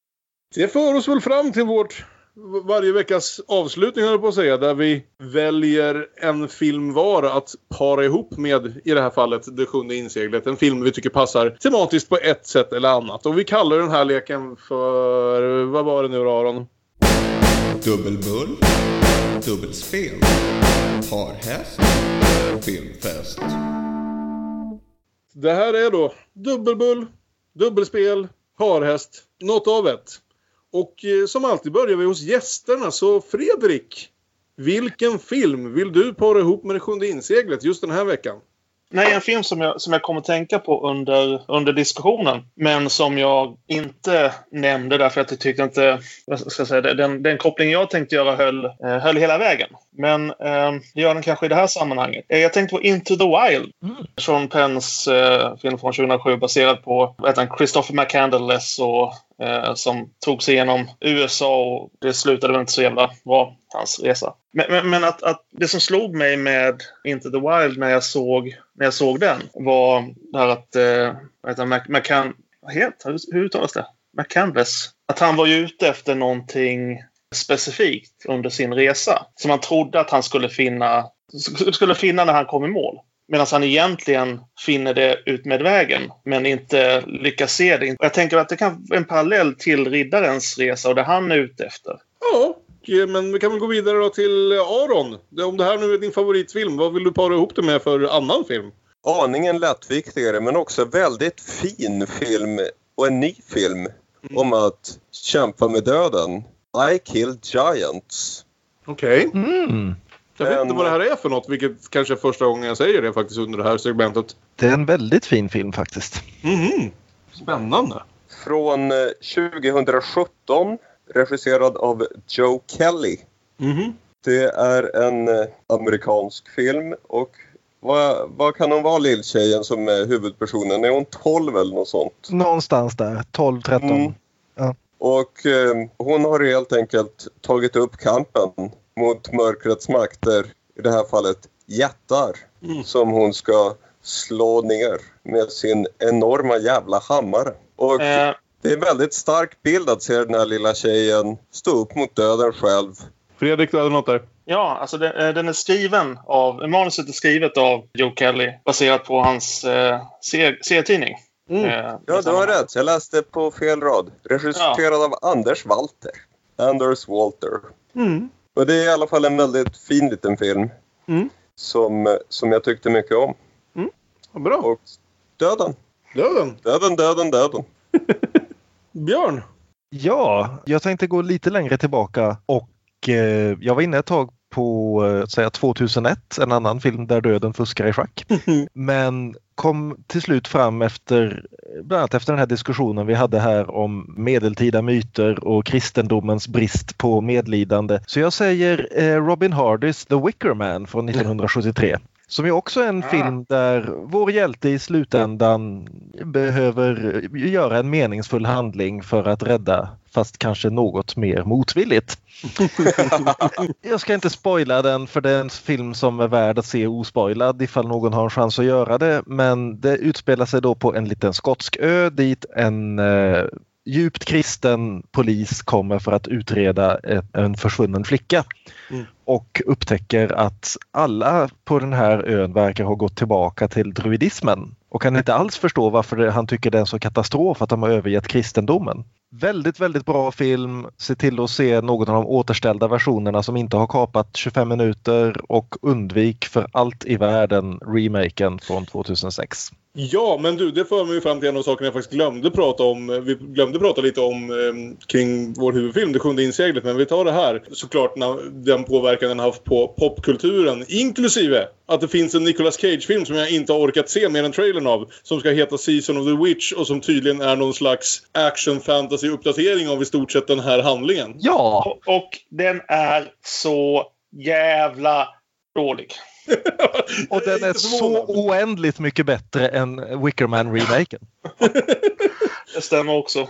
Det för oss väl fram till vårt varje veckas avslutning höll på att säga. Där vi väljer en film var att para ihop med, i det här fallet, Det sjunde inseglet. En film vi tycker passar tematiskt på ett sätt eller annat. Och vi kallar den här leken för, vad var det nu Aron? Dubbelbull, dubbelspel, parhäst, filmfest. Det här är då dubbelbull, dubbelspel, parhäst, något av ett. Och eh, som alltid börjar vi hos gästerna. Så Fredrik, vilken film vill du para ihop med Det sjunde inseglet just den här veckan? Nej, en film som jag, som jag kommer tänka på under, under diskussionen. Men som jag inte nämnde därför att jag tyckte inte... Vad ska jag säga? Den, den koppling jag tänkte göra höll, eh, höll hela vägen. Men eh, gör den kanske i det här sammanhanget. Eh, jag tänkte på Into the Wild. Sean Penns eh, film från 2007 baserad på vad heter han, Christopher McCandless och eh, som tog sig igenom USA och det slutade väl inte så jävla bra, hans resa. Men, men, men att, att det som slog mig med Into the Wild när jag såg, när jag såg den var det här att eh, vad heter han, McCann, vad heter, hur, hur uttalas det? McCandless. Att han var ju ute efter någonting specifikt under sin resa som han trodde att han skulle finna, skulle finna när han kom i mål. Medan han egentligen finner det ut med vägen men inte lyckas se det. Jag tänker att det kan vara en parallell till riddarens resa och det han är ute efter. Ja, och, men vi kan väl gå vidare då till Aron. Om det här nu är din favoritfilm, vad vill du para ihop det med för annan film? Aningen lättviktigare men också väldigt fin film och en ny film om att kämpa med döden. I killed giants. Okej. Mm. Jag vet inte vad det här är för något, vilket kanske är första gången jag säger det faktiskt under det här segmentet. Det är en väldigt fin film faktiskt. Mhm. Spännande. Från eh, 2017 regisserad av Joe Kelly. Mhm. Det är en eh, amerikansk film och vad, vad kan hon vara lilltjejen som är huvudpersonen? Är hon 12 eller något sånt? Någonstans där, 12-13. Mm. Ja. Och eh, hon har helt enkelt tagit upp kampen mot mörkrets makter. I det här fallet jättar. Mm. Som hon ska slå ner med sin enorma jävla hammare. Och Eh, det är en väldigt stark bild att se den här lilla tjejen stå upp mot döden själv. Fredrik, du hade något där? Ja, alltså den, eh, den är skriven av... Manuset är skrivet av Joe Kelly baserat på hans eh, se- serietidning. Eh, Ja, du har rätt. Jag läste på fel rad. Regisserad av Anders Walter. Anders Walter. Mm. Och det är i alla fall en väldigt fin liten film. Mm. Som, som jag tyckte mycket om. Vad bra. Och döden. Döden. Döden, döden, döden. Björn? Ja, jag tänkte gå lite längre tillbaka och eh, jag var inne ett tag på eh, säga 2001, en annan film där döden fuskar i schack. Men kom till slut fram efter bland annat efter den här diskussionen vi hade här om medeltida myter och kristendomens brist på medlidande. Så jag säger eh, Robin Hardys The Wicker Man från 1973. Som ju också är en film där vår hjälte i slutändan behöver göra en meningsfull handling för att rädda, fast kanske något mer motvilligt. Jag ska inte spoila den för det är en film som är värd att se ospoilad ifall någon har en chans att göra det. Men det utspelar sig då på en liten skotsk ö dit en eh, djupt kristen polis kommer för att utreda en försvunnen flicka. Mm. Och upptäcker att alla på den här ön verkar ha gått tillbaka till druidismen. Och kan inte alls förstå varför han tycker det är en så katastrof att de har övergett kristendomen. Väldigt, väldigt bra film. Se till att se någon av de återställda versionerna som inte har kapat 25 minuter och undvik för allt i världen remaken från 2006. Ja, men du, det för mig fram till en av sakerna jag faktiskt glömde prata om. Vi glömde prata lite om eh, kring vår huvudfilm, Det sjunde inseglet. Men vi tar det här. Såklart den påverkan den haft på popkulturen. Inklusive att det finns en Nicolas Cage-film som jag inte har orkat se mer än trailern av. Som ska heta Season of the Witch och som tydligen är någon slags action fantasy uppdatering av i stort sett den här handlingen. Ja! Och, och den är så jävla dålig. Och den är så oändligt mycket bättre än Wickerman-remaken. Det stämmer också.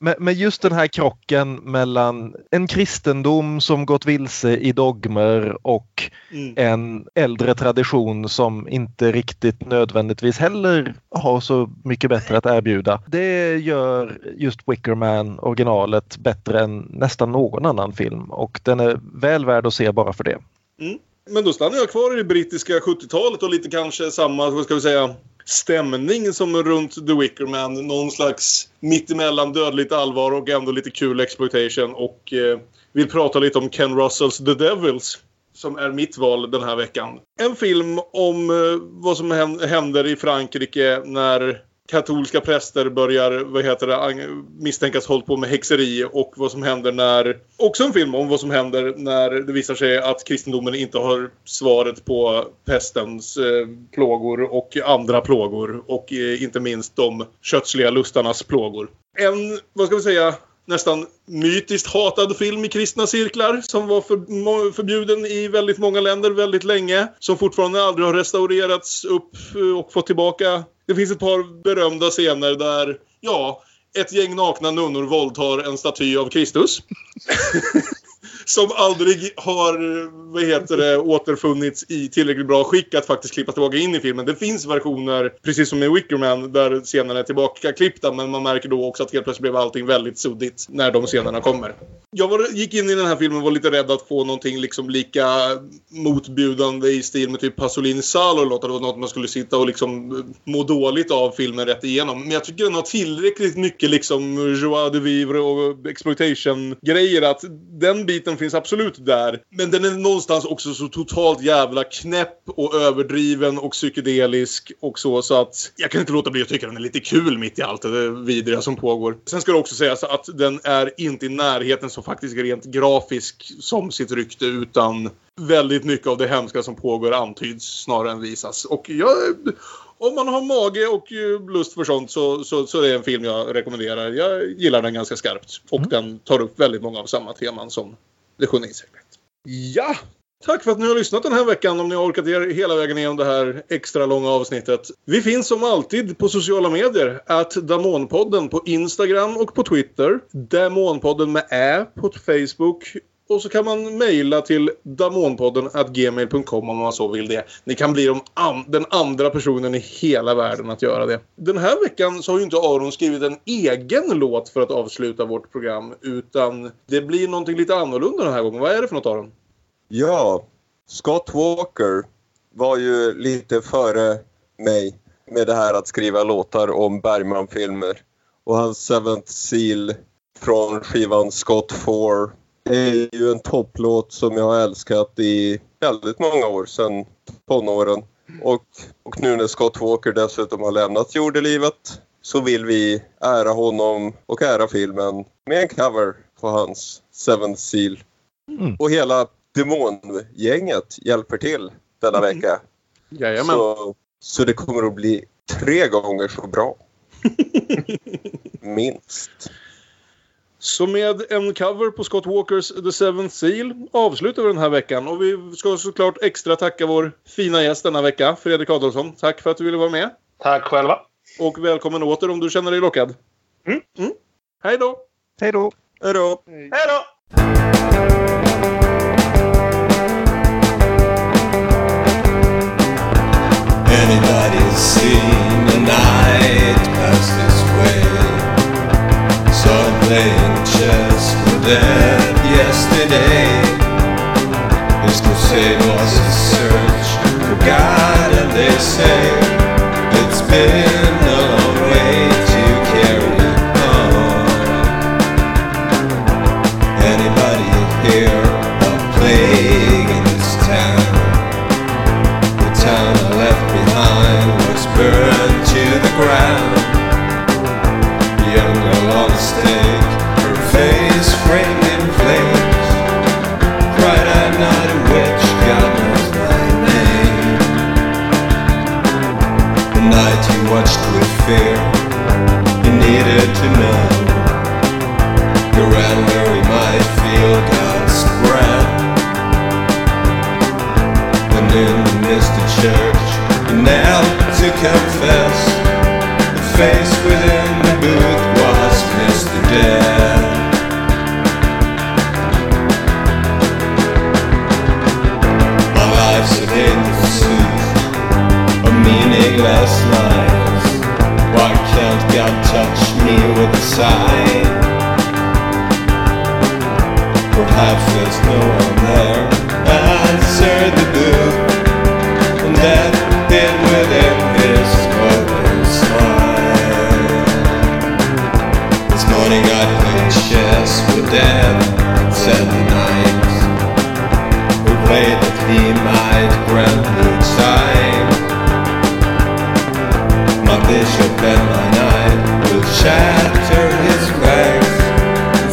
Men, just den här krocken mellan en kristendom som gått vilse i dogmer och Mm. en äldre tradition som inte riktigt nödvändigtvis heller har så mycket bättre att erbjuda. Det gör just Wickerman originalet bättre än nästan någon annan film och den är väl värd att se bara för det. Mm. Men då stannar jag kvar i det brittiska 70-talet och lite kanske samma, vad ska vi säga, stämning som runt The Wicker Man. Någon slags mittemellan dödligt allvar och ändå lite kul exploitation. Och eh, vill prata lite om Ken Russells The Devils. Som är mitt val den här veckan. En film om eh, vad som händer i Frankrike när katolska präster börjar vad heter det, misstänkas hållit på med häxeri och vad som händer när... Också en film om vad som händer när det visar sig att kristendomen inte har svaret på pestens eh, plågor och andra plågor och eh, inte minst de kötsliga lustarnas plågor. En, vad ska vi säga, nästan mytiskt hatad film i kristna cirklar som var för, förbjuden i väldigt många länder väldigt länge. Som fortfarande aldrig har restaurerats upp eh, och fått tillbaka. Det finns ett par berömda scener där, ja, ett gäng nakna nunnor våldtar en staty av Kristus. som aldrig har vad heter det, återfunnits i tillräckligt bra skick att faktiskt klippa tillbaka in i filmen. Det finns versioner, precis som i Wickerman, där scenerna är tillbaka klippta men man märker då också att helt plötsligt blev allting väldigt suddigt när de scenerna kommer. Jag var, gick in i den här filmen och var lite rädd att få någonting liksom lika motbjudande i stil med typ Pasolini Salo låt. Det var något man skulle sitta och liksom eh, må dåligt av filmen rätt igenom. Men jag tycker den har tillräckligt mycket liksom joie de vivre och exploitation-grejer att den biten finns absolut där. Men den är någonstans också så totalt jävla knäpp och överdriven och psykedelisk och så. Så att jag kan inte låta bli att tycka den är lite kul mitt i allt det vidriga som pågår. Sen ska det också sägas att den är inte i närheten så faktiskt rent grafisk som sitt rykte utan väldigt mycket av det hemska som pågår antyds snarare än visas. Och jag om man har mage och lust för sånt så, så, så är det en film jag rekommenderar. Jag gillar den ganska skarpt. Och den tar upp väldigt många av samma teman som det sjunde inseglet. Ja! Tack för att ni har lyssnat den här veckan om ni har orkat er hela vägen igenom det här extra långa avsnittet. Vi finns som alltid på sociala medier. Att Damonpodden på Instagram och på Twitter. Damonpodden med Ä på Facebook. Och så kan man mejla till damonpodden gmail.com om man så vill det. Ni kan bli de an den andra personen i hela världen att göra det. Den här veckan så har ju inte Aron skrivit en egen låt för att avsluta vårt program. Utan det blir någonting lite annorlunda den här gången. Vad är det för något Aron? Ja, Scott Walker var ju lite före mig med det här att skriva låtar om Bergman-filmer. Och hans Seventh Seal från skivan Scott 4 är ju en topplåt som jag har älskat i väldigt många år, sedan tonåren. Och, och nu när Scott Walker dessutom har lämnat jordelivet så vill vi ära honom och ära filmen med en cover på hans Seventh Seal. Mm. Och hela demongänget hjälper till denna vecka. Jajamän. Så, så det kommer att bli tre gånger så bra. Minst. Så med en cover på Scott Walkers The Seventh Seal avslutar vi den här veckan. Och vi ska såklart extra tacka vår fina gäst denna vecka, Fredrik Adolfsson. Tack för att du ville vara med. Tack själva. Och välkommen åter om du känner dig lockad. Mm. Hej då! Hej då! Hej då! Hej då! Anybody seen a night pass this way? Playing death yesterday. His crusade was a search for God, and they say it's been confess. The face within the booth was Mr. Death. My life's a hidden pursuit of meaningless lies. Why can't God touch me with a sigh? Perhaps there's no one there. Answer the booth. And death morning I played chess with death. Seven nights. We prayed that he might grant me time. My bishop and my knight will shatter his ranks.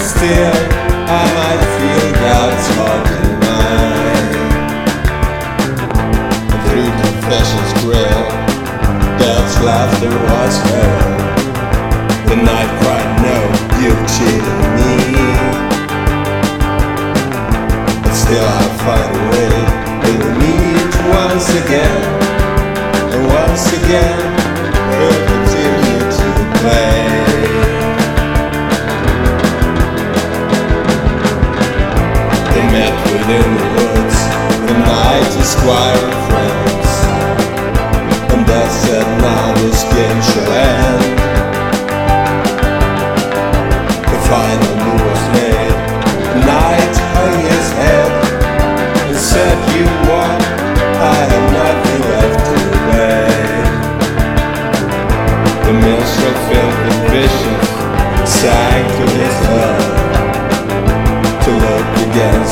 Still, I might feel God's heart in mine. And through confession's grill, Death's laughter was heard. The night still I find a way to meet once again and once again we'll continue to play. They met within the woods the night is quiet. death.